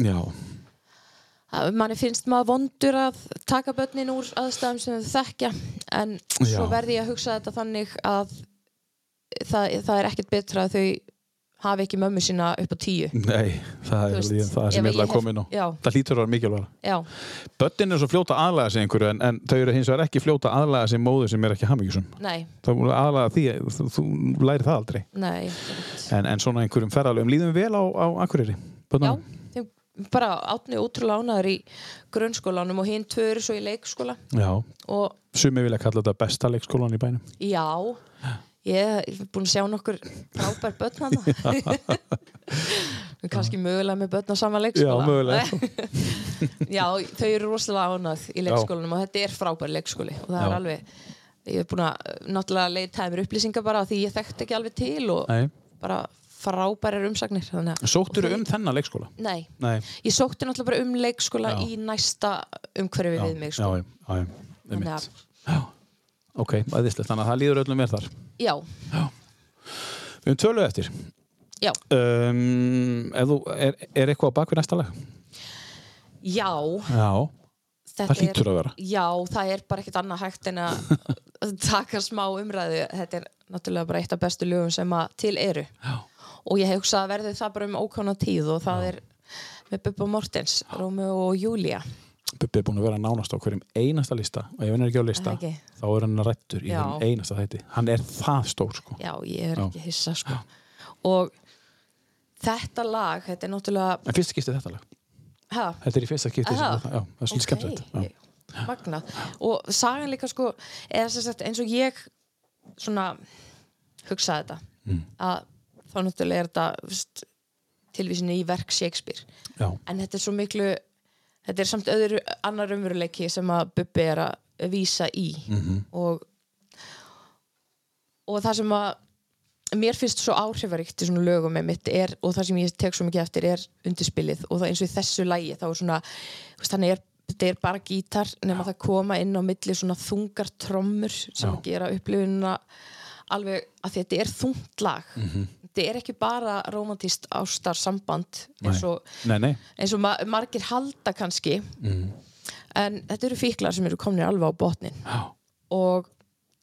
[SPEAKER 2] að manni finnst maður vondur að taka börnin úr aðstæðum sem þau þekkja en svo
[SPEAKER 1] Já.
[SPEAKER 2] verði ég að hugsa þetta þannig að það, það er ekkert betra að þau hafi ekki mömmu sína upp á tíu
[SPEAKER 1] Nei, það er
[SPEAKER 2] veist,
[SPEAKER 1] veist, það sem ég ætla
[SPEAKER 2] ég
[SPEAKER 1] að koma inn á.
[SPEAKER 2] já.
[SPEAKER 1] Það hlýtur að vera mikilvæg.
[SPEAKER 2] já,
[SPEAKER 1] Böttin er svo fljóta aðlaga sig einhverju en, en þau eru hins vegar ekki fljóta aðlaga sig móður sem er ekki því, þú, þú læri það aldrei.
[SPEAKER 2] nei
[SPEAKER 1] En, en svona einhverjum ferðalöfum líðum við vel á, á Akureyri?
[SPEAKER 2] já, þeim bara átni ótrúlega ánæður í grunnskólanum og hinn tvö eru svo í leikskóla
[SPEAKER 1] Já.
[SPEAKER 2] og
[SPEAKER 1] Sumi vilja kalla þetta besta leikskólan í bænum.
[SPEAKER 2] já ég er búin að sjá nokkur frábær börn hana kannski mögulega með börn á sama leikskóla
[SPEAKER 1] Já, mögulega.
[SPEAKER 2] já, þau eru rosalega ánægð í leikskólanum og þetta er frábær leikskóli og það
[SPEAKER 1] Já.
[SPEAKER 2] er alveg ég er búin að náttúrulega leita mér upplýsingar bara því ég þekkti ekki alveg til og
[SPEAKER 1] Nei.
[SPEAKER 2] bara frábærar umsagnir
[SPEAKER 1] Sóttur
[SPEAKER 2] þau-
[SPEAKER 1] um þennan leikskóla?
[SPEAKER 2] Nei,
[SPEAKER 1] Nei.
[SPEAKER 2] ég sótti náttúrulega bara um leikskóla
[SPEAKER 1] Já.
[SPEAKER 2] í næsta umhverfi við mig sko.
[SPEAKER 1] Já, já, já, já.
[SPEAKER 2] Þannig
[SPEAKER 1] einmitt.
[SPEAKER 2] að-
[SPEAKER 1] Já. Ok, aðeinslegt. Þannig að það líður öllum mér þar.
[SPEAKER 2] já,
[SPEAKER 1] Við höfum tölu eftir.
[SPEAKER 2] já,
[SPEAKER 1] Um, þú, er, er eitthvað á bakvið næsta lag?
[SPEAKER 2] já
[SPEAKER 1] Já.
[SPEAKER 2] þetta
[SPEAKER 1] Það hlýtur að vera.
[SPEAKER 2] Já, það er bara ekkert annað hægt en að taka smá umræðu þetta er náttúrulega bara eitt af bestu lögum sem að til eru
[SPEAKER 1] Já.
[SPEAKER 2] og ég hef hugsað að verði það bara um ókána tíð og það er með Bubba Mortens, Rómeo og Júlia
[SPEAKER 1] Bubbi er búin að vera nánast á hverjum einasta lista og ef hann er ekki á lista
[SPEAKER 2] ekki?
[SPEAKER 1] þá er hann rættur í
[SPEAKER 2] Já.
[SPEAKER 1] hverjum einasta þætti hann er það stór sko
[SPEAKER 2] Já, ég er
[SPEAKER 1] Já.
[SPEAKER 2] ekki hissa sko. og þetta lag, þetta er náttúrulega
[SPEAKER 1] en fyrst skipti þetta lag
[SPEAKER 2] ha,
[SPEAKER 1] þetta er í fyrsta skipti þetta, já, það er svolítið skemmtilegt já.
[SPEAKER 2] magnað og sagan líka sko sagt eins og ég svona hugsaði þetta
[SPEAKER 1] Mm.
[SPEAKER 2] að þá náttúrulega er þetta veist, tilvísinni í verk Shakespeare
[SPEAKER 1] Já.
[SPEAKER 2] en þetta er svo miklu þetta er samt öðru annar umveruleiki sem að Bubbi er að vísa í
[SPEAKER 1] Mhm.
[SPEAKER 2] og og það sem að mér finnst svo áhrifaríkt í svona lögum með mitt er, og það sem ég tek svo mikið eftir er undirspilið og það eins og í þessu lægi þá er svona, þannig er þetta er bara gítar nema það koma inn á milli svona þungar trommur sem
[SPEAKER 1] Já.
[SPEAKER 2] gera upplifuna alveg að þetta er þungt lag
[SPEAKER 1] Mhm.
[SPEAKER 2] Þetta er ekki bara romantíst ástar samband eins og,
[SPEAKER 1] nei, nei,
[SPEAKER 2] eins og ma margir halda kannski.
[SPEAKER 1] Mm.
[SPEAKER 2] en þetta eru fíklar sem eru komnir alveg á botnin
[SPEAKER 1] já,
[SPEAKER 2] og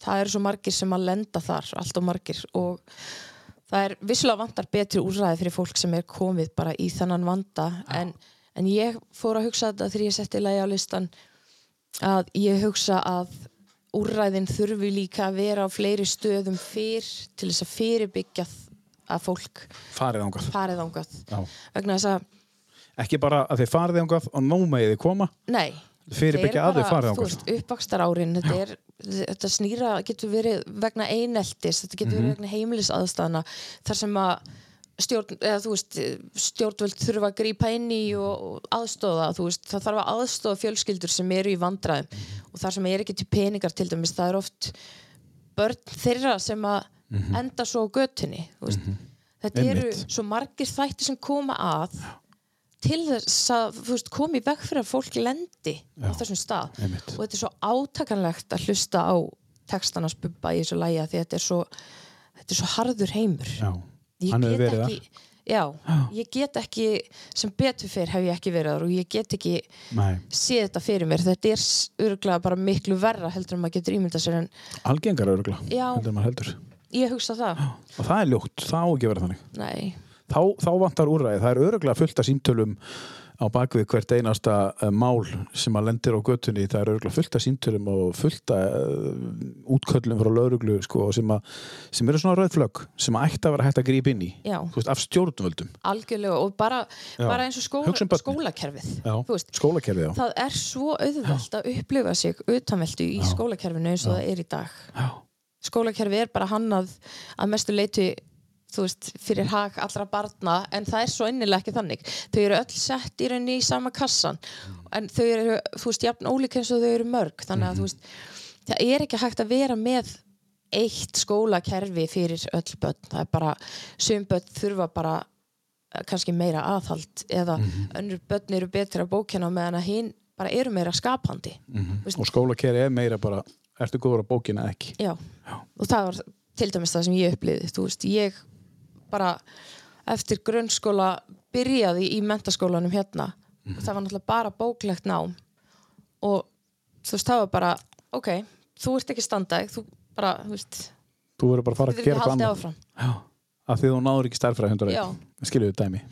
[SPEAKER 2] það eru svo margir sem að lenda þar allt og margir. Og það er vissulega vantar betri úrræði fyrir fólk sem er komið bara í þennan vanda. En, en ég fór að hugsa þetta þegar ég setti lagi á listan að ég hugsa að úrræðin þurfi líka að vera á fleiri stöðum fyrr til þess að fyrirbyggja að fólk
[SPEAKER 1] farið ángað
[SPEAKER 2] farið ángað vegna þess að,
[SPEAKER 1] ekki bara að þið farið ángað og nómaðið koma?
[SPEAKER 2] Nei.
[SPEAKER 1] Fyrirbyggja að þið farið
[SPEAKER 2] þú
[SPEAKER 1] ángað
[SPEAKER 2] veist, uppvakstar árin þetta, er, þetta snýra getur verið vegna eineltis þetta getur verið vegna heimilisaðstæðana þar sem að stjórn, eða, þú veist, stjórnvöld þurfa að grípa inn í og, og aðstóða þú veist, það þarf að aðstóða fjölskyldur sem eru í vandræðum og þar sem er ekki til peningar til dæmis, það er oft börn þeirra sem að enda svo á götunni þú veist. þetta eru
[SPEAKER 1] Einmitt.
[SPEAKER 2] svo margir þættir sem koma að til þess að veist, koma í veg fyrir að fólk lendi á þessum stað.
[SPEAKER 1] Einmitt.
[SPEAKER 2] og þetta er svo átakanlegt að hlusta á textana spubba í þessu lægi því þetta er svo, þetta er svo harður heimur.
[SPEAKER 1] Já,
[SPEAKER 2] ég
[SPEAKER 1] hann
[SPEAKER 2] get ekki já, ég get ekki sem betur fyrir hef ég ekki verið þar og ég get ekki
[SPEAKER 1] það
[SPEAKER 2] séð þetta fyrir mér. Þetta er örgulega bara miklu verra heldur en maður getur ímyndað sér en
[SPEAKER 1] algengar örugla
[SPEAKER 2] Já.
[SPEAKER 1] heldur en maður heldur
[SPEAKER 2] ég hugsa það.
[SPEAKER 1] Og það er ljótt, það á ekki vera þannig.
[SPEAKER 2] Nei,
[SPEAKER 1] þá, þá vantar úrræði, það er öruglega fullt af símtölum á bakvið hvert einasta uh, mál sem að lendir á götunni. Það er öruglega fullt af símtölum og fullt af uh, útköllum frá lauruglu sko, sem, að, sem eru svona rauðflögg sem að ætti að vera hægt að grípa inn í.
[SPEAKER 2] Já.
[SPEAKER 1] Veist, af stjórnvöldum.
[SPEAKER 2] Algjörlega og bara,
[SPEAKER 1] Já.
[SPEAKER 2] bara eins og skóla,
[SPEAKER 1] um
[SPEAKER 2] skólakerfið
[SPEAKER 1] Já.
[SPEAKER 2] Veist,
[SPEAKER 1] skólakerfið, já.
[SPEAKER 2] það er svo auðvelt að upplifa sig utanveldu í skólakerfinu eins og það er í dag.
[SPEAKER 1] Já.
[SPEAKER 2] Skólakerfi er bara hannað að mestu leiti veist, fyrir hag allra barna en það er svo innilega ekki þannig. Þau eru öll sett í rauninni í sama kassan en þau eru, þú veist, jafn ólík eins og þau eru mörg, þannig að þú veist það er ekki hægt að vera með eitt skólakerfi fyrir öll börn, það er bara sum börn þurfa bara eh, kannski meira aðhald eða önnur börn eru betra bókina meðan að hinn bara eru meira skapandi. Veist-
[SPEAKER 1] og skólakerfið er meira bara ertu góður á bókina eða ekki?
[SPEAKER 2] Já. og það var til dæmis það sem ég upplýði þú veist, ég bara eftir grunnskóla byrjaði í mentaskólanum hérna. Og það var náttúrulega bara bóklegt nám. Og þú veist, það var bara ok, þú ert ekki standæg þú bara, þú veist,
[SPEAKER 1] þú verður bara að fara að gera
[SPEAKER 2] áfram.
[SPEAKER 1] Já. af því þú náður ekki
[SPEAKER 2] Já.
[SPEAKER 1] skiljuðu dæmi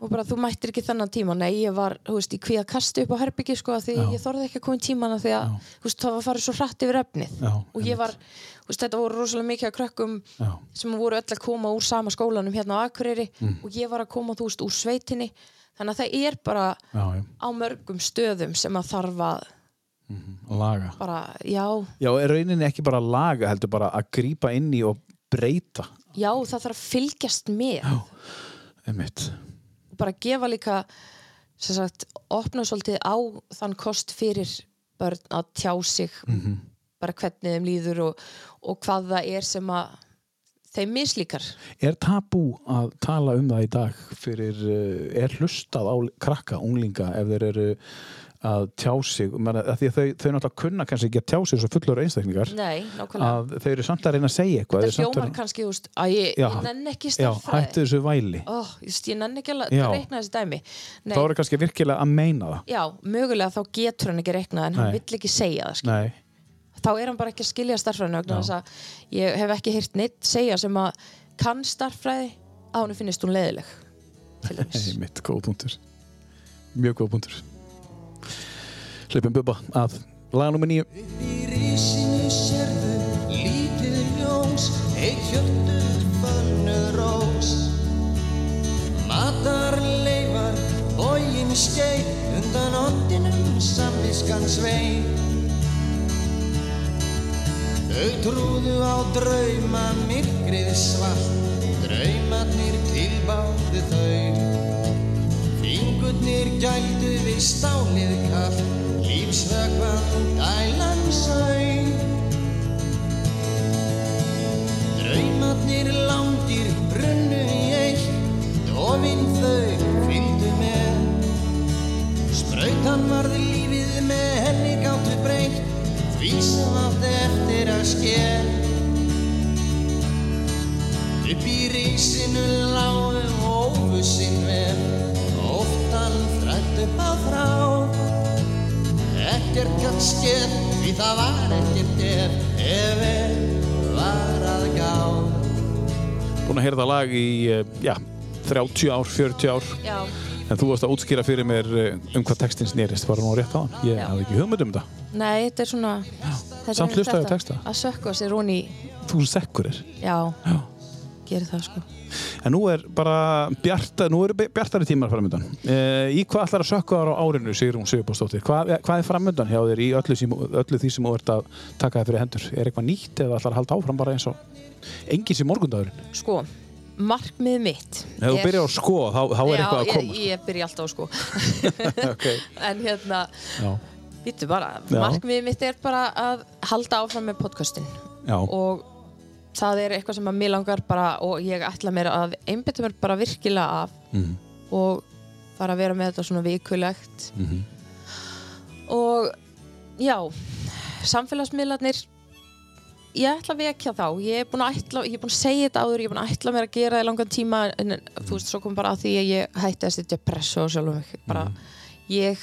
[SPEAKER 2] og bara þú mættir ekki þennan tíma. Nei, ég var, þú veist, í kví að kasta upp á herbyggi sko, af því
[SPEAKER 1] Já.
[SPEAKER 2] ég þorði ekki að koma í tímana því að, þú veist, það var farið svo hratt yfir efnið.
[SPEAKER 1] Já,
[SPEAKER 2] og ég var, þú veist, þetta voru rosalega mikið að krökkum
[SPEAKER 1] Já.
[SPEAKER 2] sem voru öll að koma úr sama skólanum hérna á Akureyri.
[SPEAKER 1] Mm.
[SPEAKER 2] og ég var að koma, þú veist, úr sveitinni. Þannig að það er bara
[SPEAKER 1] já, já,
[SPEAKER 2] á mörgum stöðum sem að þarf að
[SPEAKER 1] laga.
[SPEAKER 2] bara, já,
[SPEAKER 1] já, er rauninni ekki bara að laga heldur bara að grípa inn í og breyta?
[SPEAKER 2] Já, það þarf að fylgjast með.
[SPEAKER 1] Já.
[SPEAKER 2] Bara gefa líka sem sagt, opna svolítið á þann kost fyrir börn að tjá sig
[SPEAKER 1] Mhm.
[SPEAKER 2] bara hvernig þeim líður og, og hvað það er sem að þeim mislíkar
[SPEAKER 1] Er tabú að tala um það í dag fyrir, uh, er hlustað á krakka, unglinga ef þeir eru að tjá sig að því að þau, þau náttúrulega kunna kannski ekki að tjá sig svo fullur einstaklingar.
[SPEAKER 2] Nei,
[SPEAKER 1] að þau eru samt að reyna að segja eitthvað
[SPEAKER 2] Það
[SPEAKER 1] Þau eru samt
[SPEAKER 2] hljómar
[SPEAKER 1] að-
[SPEAKER 2] kannski, veist, að ég,
[SPEAKER 1] Já.
[SPEAKER 2] ég nenn ekki
[SPEAKER 1] Já,
[SPEAKER 2] starffræði
[SPEAKER 1] hættu þessu væli.
[SPEAKER 2] Ég, veist, ég nenn ekki að reikna þessi dæmi. Nei,
[SPEAKER 1] þá er kannski virkilega að meina það.
[SPEAKER 2] Já, mögulega þá getur hann ekki reiknað en hann
[SPEAKER 1] Nei.
[SPEAKER 2] vill ekki segja það þá er hann bara ekki að skilja starffræðinu að ég hef ekki heyrt neitt segja sem að kann starffræði að hún finnist hún
[SPEAKER 1] punktur. Mjög góð punktur Hlipum Bubba að laga nummer nýju
[SPEAKER 4] Í rísinu sérðu lítið ljós Eitt hjörtur fönnuð rós. Matarleifar bógin skeið Undan ondinum samviskan svei Þau trúðu á drauma myrkrið svart Draumarnir tilbáðu þau Fingurnir gældu við stálið kall Lífsvökvann dælan sau Draumarnir langir brunnu í eitt Dofin þau fylgdu með. Sprautan varði lífið með henni gáttu breytt Því sem átti eftir að sker Upp í rísinu lágu ófu sinn vel Óttan þrætt upp á þrá Ekkert gætt skeð Því það var ekkert ef Ef ef var að gá
[SPEAKER 1] Búin að heyra það lag í, eh, já, 30 ár, 40 ár
[SPEAKER 2] Já,
[SPEAKER 1] En þú varst að útskýra fyrir mér eh, um hvað textin snerist, var nú rétt á hann? Ég hafði ekki hugmynd um þetta.
[SPEAKER 2] nei, þetta er svona
[SPEAKER 1] Samt hlustaðu á texta.
[SPEAKER 2] Að sökka sér hún í,
[SPEAKER 1] Þú sekkurir.
[SPEAKER 2] já,
[SPEAKER 1] Já.
[SPEAKER 2] Gerir það sko
[SPEAKER 1] En nú er bara bjarta, nú eru bjartari tímar framöndan. E, í hvað ætlar að sökka þar á árinu, Sigrún Sigurbósdóttir? Hvað, hvað er framöndan hjá þér í öllu, öllu því sem þú ert að taka það fyrir hendur? Er eitthvað nýtt eða ætlar að halda áfram bara eins og engin sem morgundagurinn?
[SPEAKER 2] Sko, markmið mitt
[SPEAKER 1] Ef þú byrjar á sko, þá, þá er eitthvað að
[SPEAKER 2] Já,
[SPEAKER 1] koma.
[SPEAKER 2] ég, ég byrja alltaf á sko
[SPEAKER 1] okay.
[SPEAKER 2] En hérna,
[SPEAKER 1] Já.
[SPEAKER 2] býttu bara
[SPEAKER 1] Já.
[SPEAKER 2] Markmið mitt er bara að halda áfram með podcastin
[SPEAKER 1] Já.
[SPEAKER 2] og það er eitthvað sem að mér langar bara og ég ætla mér að einbytta mér bara virkilega af
[SPEAKER 1] Mhm.
[SPEAKER 2] og fara að vera með þetta svona vikulegt
[SPEAKER 1] Mhm.
[SPEAKER 2] og já samfélagsmiðlarnir ég ætla að vekja þá ég er búin að, ætla, ég er búin að segja þetta áður ég er búin að ætla mér að gera það í langan tíma en þú veist, svo kom bara að því að ég hætti að setja pressu á sjálfum mig bara, ég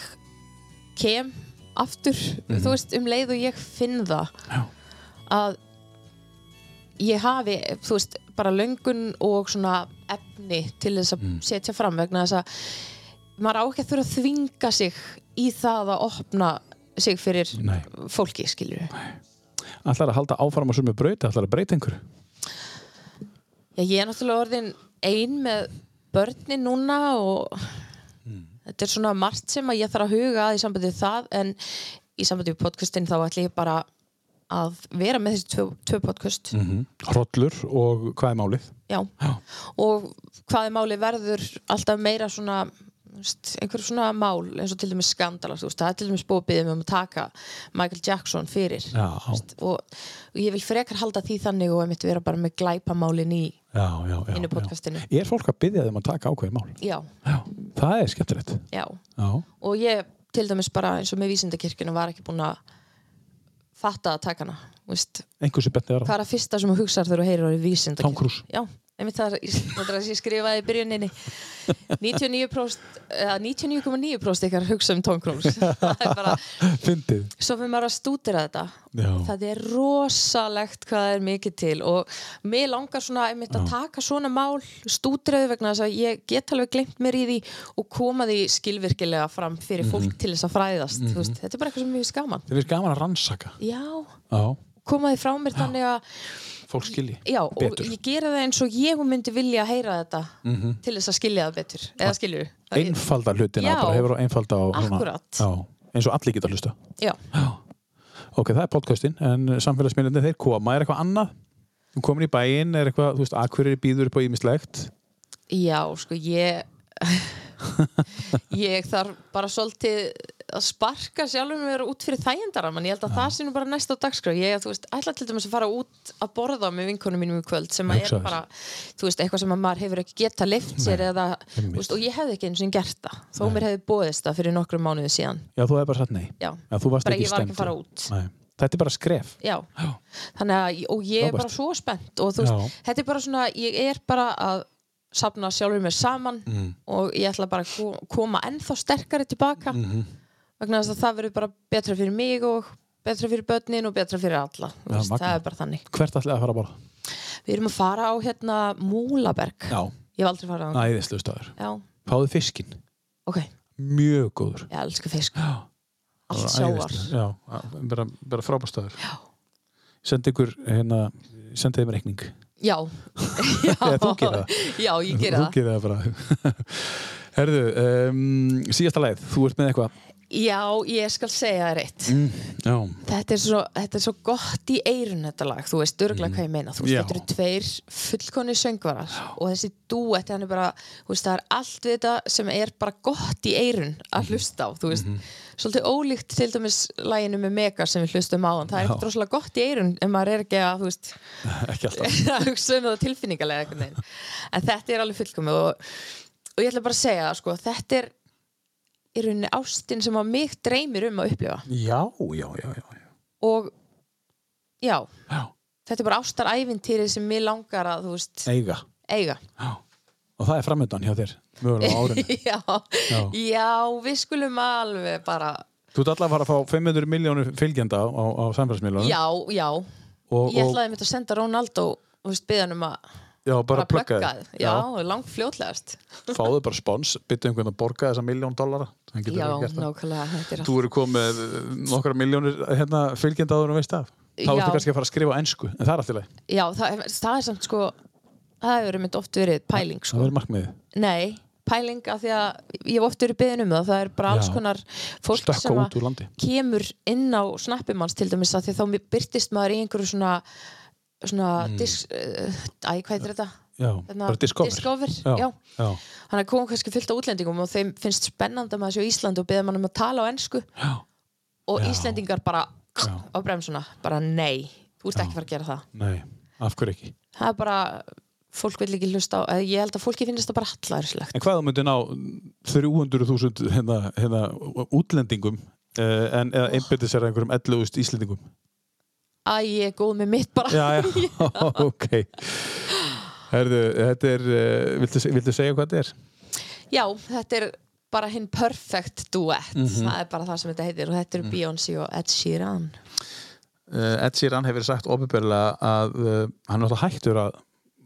[SPEAKER 2] kem aftur, þú veist, um leið og ég finn það
[SPEAKER 1] Já.
[SPEAKER 2] að ég hafi, þú veist, bara löngun og svona efni til þess að setja fram vegna þess að maður á ekki að þurfa að þvinga sig í það að opna sig fyrir
[SPEAKER 1] Nei.
[SPEAKER 2] fólki, skilju
[SPEAKER 1] Ætlar að halda áfram á sumu braut, ætlar að breyta einhverju?
[SPEAKER 2] Já, ég er náttúrulega orðin ein með börnin núna og þetta er svona margt sem að ég þarf að huga að í sambandi við það en í sambandi við podcastin þá ætla ég bara að vera með þessi tvö, tvö podcast
[SPEAKER 1] Mm Hrollur og hvað er málið?
[SPEAKER 2] já.
[SPEAKER 1] Já.
[SPEAKER 2] og hvað er máli verður alltaf meira svona einhver svona mál eins og til dæmis veist, það er til dæmis búið að byggja um að taka Michael Jackson fyrir veist, og, ég vil frekar halda því þannig og einmitt vera bara með glæpamálin í
[SPEAKER 1] Já, já, já.
[SPEAKER 2] inn í
[SPEAKER 1] já.
[SPEAKER 2] podcastinu
[SPEAKER 1] Er fólk að byggja þeim að taka ákveði mál?
[SPEAKER 2] já,
[SPEAKER 1] Já. Það er skemmtilegt.
[SPEAKER 2] já
[SPEAKER 1] Já.
[SPEAKER 2] og ég til dæmis bara eins og með vísindakirkjuna var ekki búin að fatta að taka hana veist,
[SPEAKER 1] Einhver sem betni
[SPEAKER 2] hvað er að fyrsta sem þú hugsar þegar þú heyrir orðið vísindakirkja
[SPEAKER 1] Tom Cruise.
[SPEAKER 2] já, það er þetta sem ég skrifaði í byrjuninni. 99% eða 99,9% ykkar hugsa um Cruise. Það er bara, svo fyrir maður að stúdira þetta.
[SPEAKER 1] Já.
[SPEAKER 2] það er rosalegt hvað það er mikið til og mér langar svona einmitt að taka svona mál stúdiraðu vegna þess að ég get alveg glemt mér í því og koma því skilvirkilega fram fyrir fólk til þess að fræðast mm veist, þetta er bara eitthvað sem mér finnst gaman.
[SPEAKER 1] Það finnst gaman að rannsaka.
[SPEAKER 2] já,
[SPEAKER 1] Já.
[SPEAKER 2] koma því frá mér þannig að
[SPEAKER 1] Fólk skilji.
[SPEAKER 2] já, og
[SPEAKER 1] Betur.
[SPEAKER 2] ég gera það eins og ég myndi vilja heyra þetta til þess að skilja það betur eða skilju
[SPEAKER 1] Einfalda hlutina,
[SPEAKER 2] Já.
[SPEAKER 1] bara hefur á einfalda á. Já. Eins og allir geta hlusta.
[SPEAKER 2] já,
[SPEAKER 1] Ok, það er podcastin, en samfélagsmiðlunni þeir koma. Er eitthvað annað? Þú komin í bæinn, er eitthvað, þú veist, akkurir býður upp á ímislegt.
[SPEAKER 2] já, sko ég ég þarf bara svolítið að sparka sjálfum mér út fyrir þægindaraman ég held að það sé nú bara næst á dagskrá. Ég, veist, ætla til dæmis að fara út að borða með vinkonum mínum í kvöld sem að er bara, þú veist, eitthvað sem að maður hefur ekki geta lift sér eða, veist, og ég hefði ekki eins og gert það. Þó mér hefði bóðist það fyrir nokkrum mánuði síðan.
[SPEAKER 1] Já, þú hefði bara sagt nei.
[SPEAKER 2] já,
[SPEAKER 1] Já, þú varst
[SPEAKER 2] bara
[SPEAKER 1] ekki
[SPEAKER 2] ég var ekki
[SPEAKER 1] stemmd,
[SPEAKER 2] að fara
[SPEAKER 1] já.
[SPEAKER 2] út.
[SPEAKER 1] Nei. Þetta er bara skref.
[SPEAKER 2] já, þannig að, og ég er bara svo spennt og þú veist,
[SPEAKER 1] Já.
[SPEAKER 2] þetta er bara svona ég er bara að safna sjálfur mér saman
[SPEAKER 1] Mm.
[SPEAKER 2] og ég ætla bara að ko- koma ennþá sterkari tilbaka
[SPEAKER 1] Mhm.
[SPEAKER 2] vegna þess að það verður bara betra fyrir mig og betra fyrir börnin og betra fyrir alla veist,
[SPEAKER 1] magnað.
[SPEAKER 2] það er bara þannig
[SPEAKER 1] Hvert ætlaði að fara að borða?
[SPEAKER 2] við erum að fara á hérna Múlaberg
[SPEAKER 1] Já.
[SPEAKER 2] ég hef aldrei farið á
[SPEAKER 1] Æðislu staður.
[SPEAKER 2] já,
[SPEAKER 1] Fáðu fiskinn.
[SPEAKER 2] ok,
[SPEAKER 1] Mjög góður.
[SPEAKER 2] ég elsku fisk
[SPEAKER 1] Já.
[SPEAKER 2] allt
[SPEAKER 1] æðislegur. Já, bara, bara frábæstaður. Já. Sendi ykkur, hérna, sendi þeim reikning.
[SPEAKER 2] Já, já.
[SPEAKER 1] Eða þú gerir það.
[SPEAKER 2] já, ég gerir
[SPEAKER 1] Þú
[SPEAKER 2] það
[SPEAKER 1] gerir það bara. Herðu, um, síðasta leið, þú ert með eitthvað.
[SPEAKER 2] Já, ég skal segja þér eitt
[SPEAKER 1] Mm, já.
[SPEAKER 2] Þetta er, svo, þetta er svo gott í eirun þetta lag, þú veist örgulega hvað ég meina þú veist,
[SPEAKER 1] Mm. Já.
[SPEAKER 2] þetta eru tveir fullkonni söngvarar og þessi duett, bara veist, það er allt við þetta sem er bara gott í eirun
[SPEAKER 1] Mhm.
[SPEAKER 2] að hlusta á þú veist, svolítið ólíkt til dæmis læginu með Mega sem við hlustum á það er
[SPEAKER 1] Já.
[SPEAKER 2] ekkert rosalega gott í eirun ef maður er ekki að, þú veist,
[SPEAKER 1] Ekki alltaf.
[SPEAKER 2] um það veginn en þetta er alveg fullkomið og, og ég ætla bara að segja, sko, þetta er í rauninni ástin sem að mig dreymir um að upplifa
[SPEAKER 1] Já, já, já, já.
[SPEAKER 2] og já,
[SPEAKER 1] Já,
[SPEAKER 2] þetta er bara ástarævintýri sem mér langar að, veist,
[SPEAKER 1] eiga.
[SPEAKER 2] eiga.
[SPEAKER 1] Og það er framöndan hjá þér,
[SPEAKER 2] já,
[SPEAKER 1] Já.
[SPEAKER 2] já, við skulum alveg bara,
[SPEAKER 1] Þú ert allavega að fara að fá 500 miljónur fylgjenda á, á, samfélagsmiðlunum.
[SPEAKER 2] já, já
[SPEAKER 1] og,
[SPEAKER 2] ég
[SPEAKER 1] og,
[SPEAKER 2] ætlaði mitt að senda Ronaldo og veist, byggja hann um að
[SPEAKER 1] já, bara plugga
[SPEAKER 2] plugga
[SPEAKER 1] þið.
[SPEAKER 2] þið. já, langt fljótlegast
[SPEAKER 1] Fáðu bara spons, byttu einhvern að borga þessa miljón dollara.
[SPEAKER 2] Já,
[SPEAKER 1] það.
[SPEAKER 2] nákvæmlega, er
[SPEAKER 1] Þú eru komið með nokkra miljónir hérna, fylgjenda áður en veist af. Þá
[SPEAKER 2] Já.
[SPEAKER 1] ertu kannski að fara að skrifa á ensku, en það er allt í lagi.
[SPEAKER 2] já, það, það er samt sko það hefur mynd oft verið pæling
[SPEAKER 1] Það
[SPEAKER 2] sko.
[SPEAKER 1] verður markmiðið.
[SPEAKER 2] nei, pæling af því að ég hef oft verið beðin um það það er bara alls
[SPEAKER 1] Já.
[SPEAKER 2] konar fólk sem kemur inn á snappimanns til dæmis að því að þá byrtist maður í einhverju svona svona mm. disk, uh, æ, hvað heitir þetta?
[SPEAKER 1] Já,
[SPEAKER 2] Hérna,
[SPEAKER 1] bara discover.
[SPEAKER 2] Discover,
[SPEAKER 1] Já,
[SPEAKER 2] já.
[SPEAKER 1] já.
[SPEAKER 2] Hann er komið kannski fullt af útlendingum og þeim finnst spennandi að maður sé á Íslandi og beða mann um að tala á ensku
[SPEAKER 1] Já.
[SPEAKER 2] og
[SPEAKER 1] Já.
[SPEAKER 2] Íslendingar bara á bremsuna, bara nei þú ert ekki að fara að gera það
[SPEAKER 1] Nei, af hverju ekki?
[SPEAKER 2] það er bara, fólk vil ekki hlusta á eða ég held að fólki finnst það bara hallarslegt
[SPEAKER 1] En hvað myndir ná 300.000 hérna, hérna, útlendingum uh, en að einhverjum 11.000 Íslendingum?
[SPEAKER 2] Að ég er góð með mitt bara
[SPEAKER 1] Já, já, ok. Herðu, þetta er, uh, viltu, viltu segja hvað þetta er?
[SPEAKER 2] Já, þetta er bara hinn perfect duett
[SPEAKER 1] Mhm.
[SPEAKER 2] það er bara það sem þetta heitir og þetta er Beyoncé og Ed Sheeran
[SPEAKER 1] Uh, Ed Sheeran hefur sagt ofinbörlega að uh, hann er alltaf hættur að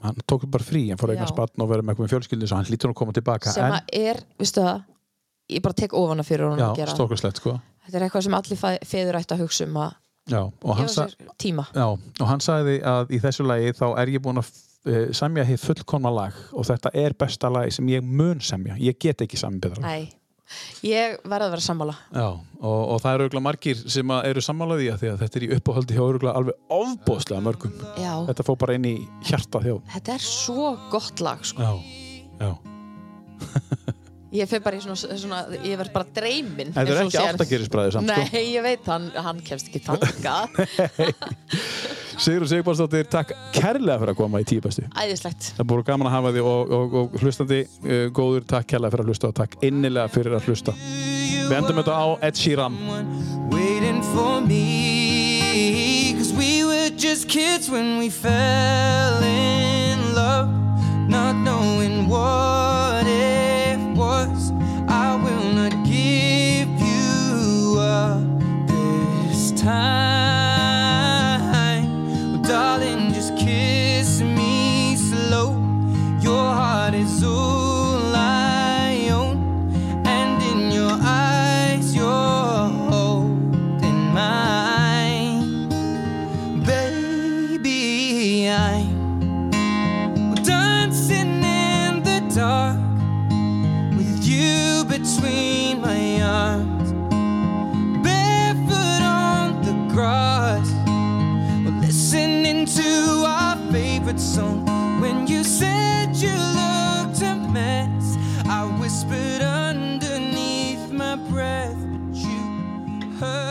[SPEAKER 1] hann tók bara frí, hann fór að
[SPEAKER 2] Já.
[SPEAKER 1] eignast barn og verið með eitthvað með fjölskyldu svo hann lítur að koma tilbaka
[SPEAKER 2] sem
[SPEAKER 1] en,
[SPEAKER 2] að er, veistu það ég bara tek ofana fyrir
[SPEAKER 1] já,
[SPEAKER 2] að gera
[SPEAKER 1] stórkurslegt sko
[SPEAKER 2] þetta er eitthvað sem allir fe- feður ætti að hugsa um að
[SPEAKER 1] já, og, hann sa, já, og hann sagði að í þessu lagi þá er ég búin að uh, semja hér fullkomna lag og þetta er besta lagi sem ég mun semja. Ég get ekki semja betra lag.
[SPEAKER 2] Nei, ég verði að vera sammála.
[SPEAKER 1] Já, og, og það eru örgulega margir sem eru sammálaði að því að þetta er í uppáhaldi hjá örgulega alveg ofbóðslega mörgum.
[SPEAKER 2] Já,
[SPEAKER 1] þetta fór bara inn í hjarta þjó
[SPEAKER 2] þetta er svo gott lag sko.
[SPEAKER 1] Já, já
[SPEAKER 2] ég fyrir bara í svona, svona ég verð bara dreymin
[SPEAKER 1] Þetta er ekki áttagerisbræður samt sko
[SPEAKER 2] Nei, ég veit, hann, hann kemst ekki þangað
[SPEAKER 1] Sigur og Sigurbársdóttir, takk kærlega fyrir að koma í tíu bestu.
[SPEAKER 2] Æðislegt
[SPEAKER 1] Það búið gaman að hafa því og, og, og hlustandi uh, góður, takk kærlega fyrir að hlusta og takk innilega fyrir að hlusta. Við endum þetta á Ed Sheeran.
[SPEAKER 4] waiting for me. Cause we were just kids when we fell in love, not knowing what it time. Well, darling, just kiss me slow. Your heart is all favorite song. When you said you looked a mess, I whispered underneath my breath,
[SPEAKER 6] but you heard.